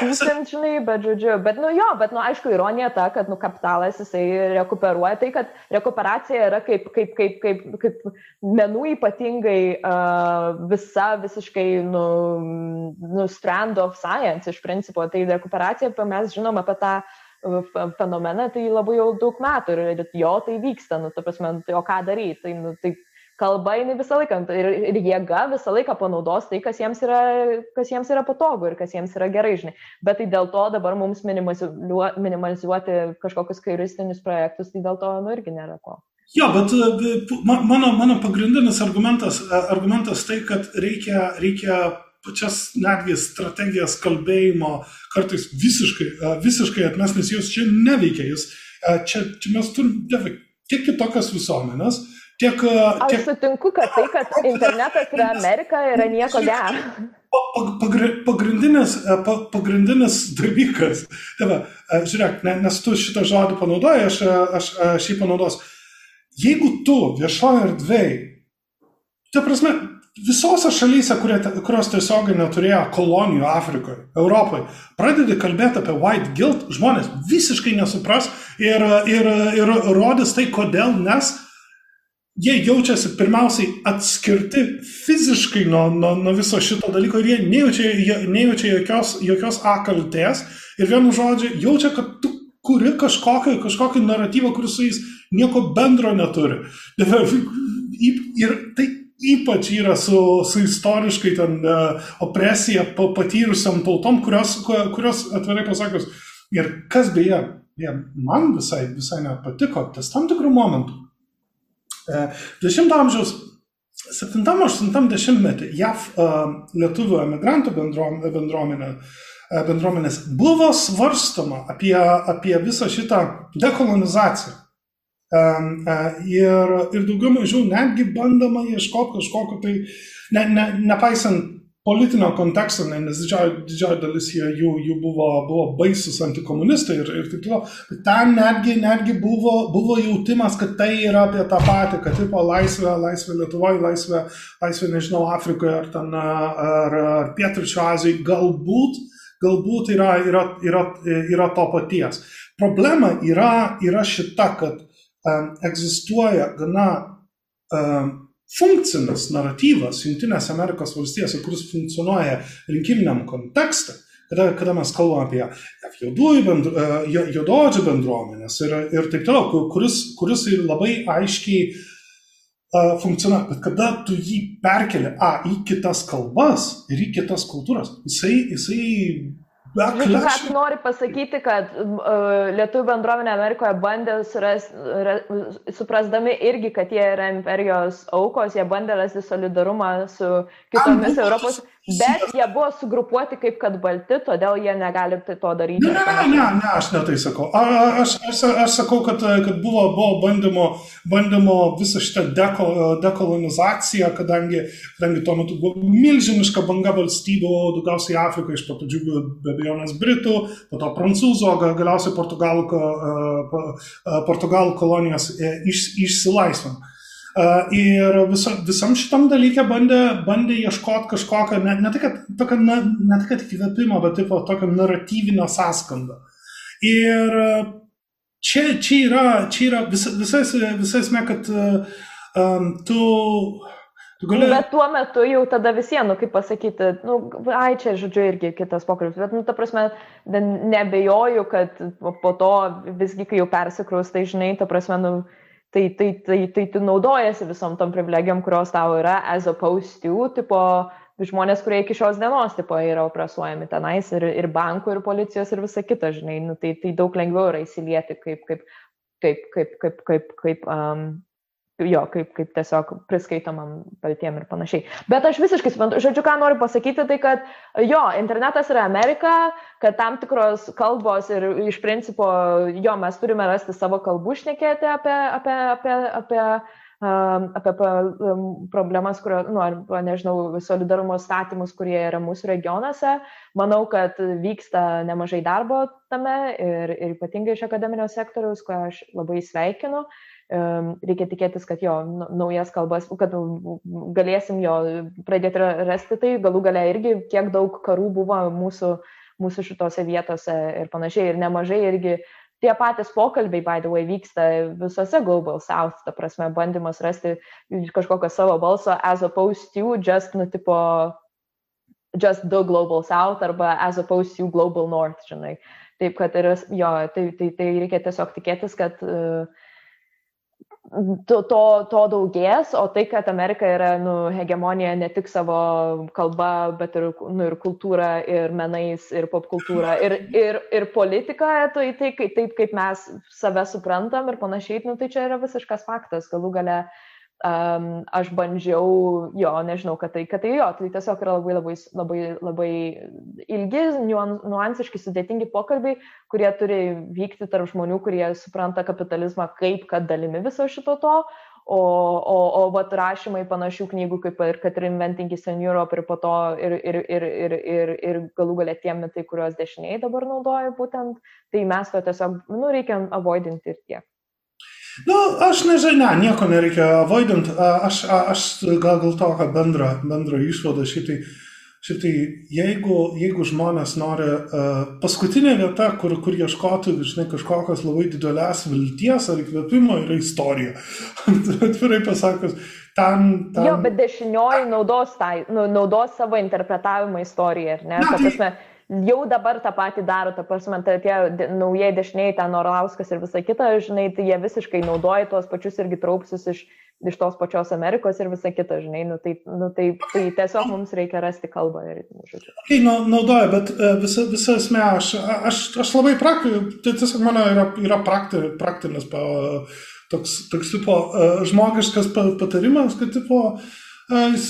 tūkstant, žinai, bet, žodžiu, bet, nu, jo, bet, nu, aišku, ironija ta, kad, nu, kapitalas jisai rekuperuoja, tai, kad rekuperacija yra kaip, kaip, kaip, kaip, kaip menų ypatingai uh, visa visiškai, nu, nu, strand of science iš principo. Tai rekuperacija, mes žinom apie tą fenomeną, tai labai jau daug metų ir jo tai vyksta, nu, ta prasme, nu, tai o ką daryti, tai, nu, tai kalba jinai visą laiką ir, ir jėga visą laiką panaudos tai, kas jiems, yra, kas jiems yra patogu ir kas jiems yra gerai, žinai. Bet tai dėl to dabar mums minimalizuoti kažkokius kairistinius projektus, tai dėl to, nu, irgi nėra ko. Jo, bet e, mano, mano pagrindinis argumentas, e, argumentas tai, kad reikia, reikia pačias netgi strategijas kalbėjimo kartais visiškai, e, visiškai atmest, nes jos čia neveikia. Jūs, čia, čia mes turime tiek kitokias visuomenės, tiek... tiek Aš sutinku, kad tai, kad internetas yra Amerika, yra nieko gero. Pagrindinis, pagrindinis dalykas, tave, žiūrėk, nes tu šitą žodį panaudoji, aš, aš, aš jį panaudosiu jeigu tu viešoje erdvėje, ta prasme, visose šalyse, kurie, kurios tiesiogiai neturėjo kolonijų Afrikoje, Europoje, pradedi kalbėti apie white guilt, žmonės visiškai nesupras ir, ir, ir rodys tai, kodėl, nes jie jaučiasi pirmiausiai atskirti fiziškai nuo, nuo, nuo viso šito dalyko ir jie nejaučia, jie, nejaučia jokios, jokios akaltės ir vienu žodžiu jaučia, kad tu kuri kažkokį, kažkokį naratyvą, kuris su jais nieko bendro neturi. Ir tai ypač yra su, su istoriškai ten uh, opresija patyrusiam tautom, kurios, kurios atvirai pasakius, ir kas beje, man visai, visai nepatiko, tas tam tikrų momentų. Uh, 10 amžiaus 7-8 metį JAV uh, lietuvių emigrantų bendruomenė, bendruomenės buvo svarstoma apie, apie visą šitą dekolonizaciją. Ir, ir daugiau mažiau netgi bandama ieškoti kažkokio tai, ne, ne, nepaisant politinio konteksto, nes didžioji, didžioji dalis jų, jų, jų buvo, buvo baisus antikomunistai ir, ir taip toliau, bet ten netgi, netgi buvo, buvo jautimas, kad tai yra apie tą patį, kad tipo laisvė, laisvė Lietuvoje, laisvė, laisvė, nežinau, Afrikoje ar, ten, ar, ar Pietričio Azijoje, galbūt galbūt yra, yra, yra, yra to paties. Problema yra, yra šita, kad egzistuoja gana funkcinis naratyvas Junktinėse Amerikos valstijose, kuris funkcionuoja rinkiminiam kontekste, kada, kada mes kalbame apie bendru, e, juododžių bendruomenės ir, ir taip toliau, kuris, kuris labai aiškiai uh, funkcionuoja, bet kada tu jį perkeli A į kitas kalbas ir į kitas kultūras, jisai, jisai Žodžiu, ką tu nori pasakyti, kad uh, lietuvių bendruomenė Amerikoje bandė suras, re, suprasdami irgi, kad jie yra imperijos aukos, jie bandė rasti solidarumą su kitomis Europos Bet jie buvo sugrupuoti kaip kad balti, todėl jie negali tai to daryti. Ne, ne, ne, ne aš netai sakau. A, aš, aš, aš sakau, kad, kad buvo, buvo bandymo, bandymo visą šitą deko, dekolonizaciją, kadangi, kadangi tuo metu buvo milžiniška banga valstybių, daugiausiai Afrikoje, iš pradžių be abejonės Britų, po to Prancūzų, galiausiai Portugalų, Portugalų kolonijos e, iš, išsilaisvino. Ir visa, visam šitam dalykė bandė, bandė ieškoti kažkokio, ne, ne tai kad, tokio, ne, ne tai kad įkvėpimo, bet taip, tokio naratyvinio sąskando. Ir čia, čia yra, čia yra visa, visa, visa esmė, kad um, tu Gali... Bet tuo metu jau tada visiems, nu, kaip pasakyti, nu, ai, čia, žodžiu, irgi kitas pokalbis, bet, nu, ta prasme, nebejoju, kad po to visgi, kai jau persikraus, tai žinai, ta prasme, nu, tai, tai, tai, tai tu naudojasi visom tom privilegijom, kurios tau yra, as opposed to, tipo, žmonės, kurie iki šios dienos, tipo, yra opresuojami tenais ir, ir bankų, ir policijos, ir visa kita, žinai, nu, tai, tai daug lengviau yra įsilieti kaip, kaip, kaip, kaip, kaip, kaip, kaip um, jo, kaip, kaip tiesiog priskaitomam baltiem ir panašiai. Bet aš visiškai suprantu, žodžiu, ką noriu pasakyti, tai kad jo, internetas yra Amerika, kad tam tikros kalbos ir iš principo, jo, mes turime rasti savo kalbų šnekėti apie, apie, apie, apie, apie problemas, kurio, nu, arba, nežinau, solidarumo statymus, kurie yra mūsų regionuose. Manau, kad vyksta nemažai darbo tame ir, ir ypatingai iš akademinio sektoriaus, ko aš labai sveikinu. Uh, reikia tikėtis, kad jo naujas kalbas, kad galėsim jo pradėti rasti tai, galų gale irgi kiek daug karų buvo mūsų, mūsų šitose vietose ir panašiai, ir nemažai irgi tie patys pokalbiai, by the way, vyksta visose Global South, ta prasme, bandymas rasti kažkokio savo balso, as opposed to just, nu, tipo, just the Global South arba as opposed to Global North, žinai. Taip, kad ir, jo, tai, tai, tai reikia tiesiog tikėtis, kad uh, to, to, daugės, o tai, kad Amerika yra nu, hegemonija ne tik savo kalba, bet ir, nu, ir kultūra, ir menais, ir popkultūra, ir, ir, ir politika, tai, tai taip kaip mes save suprantam ir panašiai, nu, tai čia yra visiškas faktas. Galų gale uh, um, aš bandžiau, jo, nežinau, kad tai, kad tai jo, tai tiesiog yra labai, labai, labai, labai ilgi, nuansiški, sudėtingi pokalbiai, kurie turi vykti tarp žmonių, kurie supranta kapitalizmą kaip kad dalimi viso šito to, o, o, o vat rašymai panašių knygų kaip ir kad ir Inventing Eastern Europe ir po to ir, ir, ir, ir, ir, ir galų galia tie mitai, kuriuos dešiniai dabar naudoja būtent, tai mes to tiesiog, nu, reikia avoidinti ir tiek. Nu, aš nežinau, ne, nieko nereikia avoidint. Aš, aš gal gal tokią bendrą, bendrą išvadą šitai. Šitai, jeigu, jeigu žmonės nori, paskutinė vieta, kur, kur ieškoti, žinai, kažkokios labai didelės vilties ar įkvėpimo yra istorija. Atvirai pasakus, ten, ten... Jo, bet dešinioji naudos, tai, nu, naudos savo interpretavimą istoriją, ar ne? Na, tai... prasme, jau dabar tą patį daro, ta prasme, tai tie naujai dešiniai, ten Orlauskas ir visa kita, žinai, tai jie visiškai naudoja tuos pačius irgi traupsius iš, iš tos pačios Amerikos ir visa kita, žinai, nu, tai, nu, tai, tai tiesiog mums reikia rasti kalbą. Ir, žodžiu. Okay, nu, naudoja, bet uh, visa, visa esmė, aš, aš, aš labai praktiškai, tai tiesiog mano yra, yra prakti, praktinis, pa, toks, toks tipo, uh, žmogiškas patarimas, kad tipo, uh,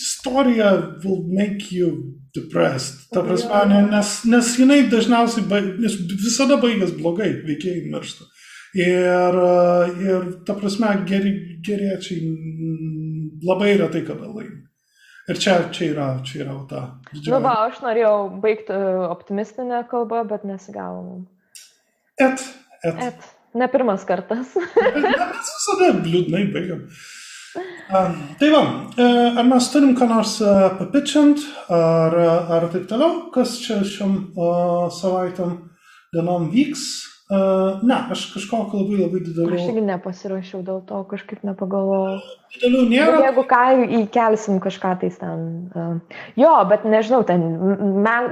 istorija will make you depressed. Ta prasme, ne, nes, nes jinai dažniausiai, baig, nes visada baigęs blogai, veikėjai miršta. Ir, ir ta prasme, geri, geriečiai labai retai kada laimi. Ir čia, čia yra, čia yra ta. Didžioji. Nu, va, aš norėjau baigti optimistinę kalbą, bet nesigavo. Et, et. Et. Ne pirmas kartas. Mes visada liūdnai baigiam. Tai va, ar mes turim ką nors papičiant, ar, ar taip toliau, kas čia šiom savaitam dienom vyks? Uh, ne, aš kažkokio labai labai didelių. Aš irgi nepasirašiau dėl to, kažkaip nepagalvojau. Didelių nėra. Bet jeigu ką, įkelsim kažką tai ten. Jo, bet nežinau, ten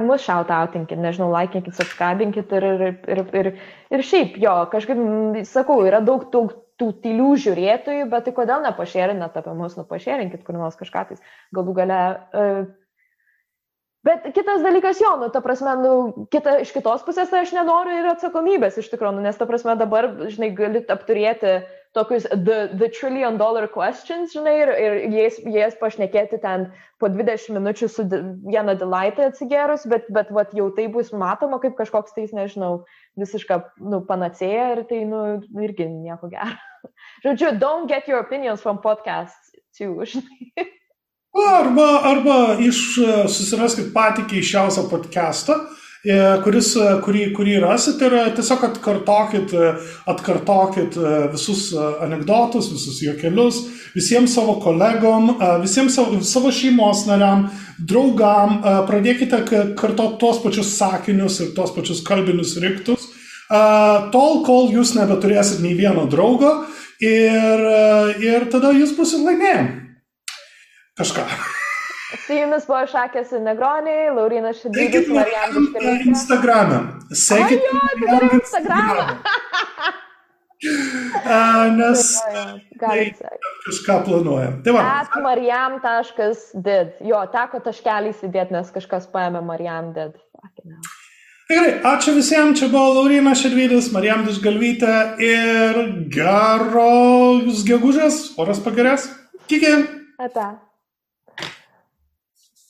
mus šautautinkit, nežinau, laikinkit, subscribinkit ir, ir, ir, ir, ir šiaip, jo, kažkaip, sakau, yra daug, daug tų tylių žiūrėtojų, bet tai kodėl nepašėrinat apie mus, nu pašėrinkit kur nors kažką tai, galų gale. Uh, Bet kitas dalykas, jo, nu, ta prasme, nu, kita, iš kitos pusės tai aš nenoriu ir atsakomybės iš tikrųjų, nu, nes, ta prasme, dabar, žinai, gali apturėti tokius the, the trillion dollar questions, žinai, ir, ir jais, jais pašnekėti ten po 20 minučių su vieną delaitą atsigerus, bet, bet vat, jau tai bus matoma kaip kažkoks tais, nežinau, visiška, nu, panacėja ir tai, nu, irgi nieko gero. Žodžiu, don't get your opinions from podcasts too, žinai. Arba, arba iš, e, susiraskit patį keiščiausią podcastą, e, kuris, e, kurį, kurį rasit ir tiesiog atkartokit, atkartokit visus anegdotus, visus juokelius, visiems savo kolegom, visiems savo, savo šeimos nariam, draugam, pradėkite kartoti tuos pačius sakinius ir tuos pačius kalbinius riktus, tol, kol jūs nebeturėsit nei vieno draugo ir, ir tada jūs busit laimėjami kažką. Su jumis buvo Šakės Negroniai, Laurinas Šidrydis, Marijanas Šidrydis. Instagramą. Sekite. Ai, jo, tai Instagramą. Nes galite kažką planuojam. Tai va. At mariam.did. Jo, teko taškelį įsidėti, nes kažkas paėmė mariam did. Gerai, ačiū visiems, čia buvo Laurina Šedvydis, Marijam Dušgalvytė ir geros gegužės, oras pagerės. Kiki. Ata.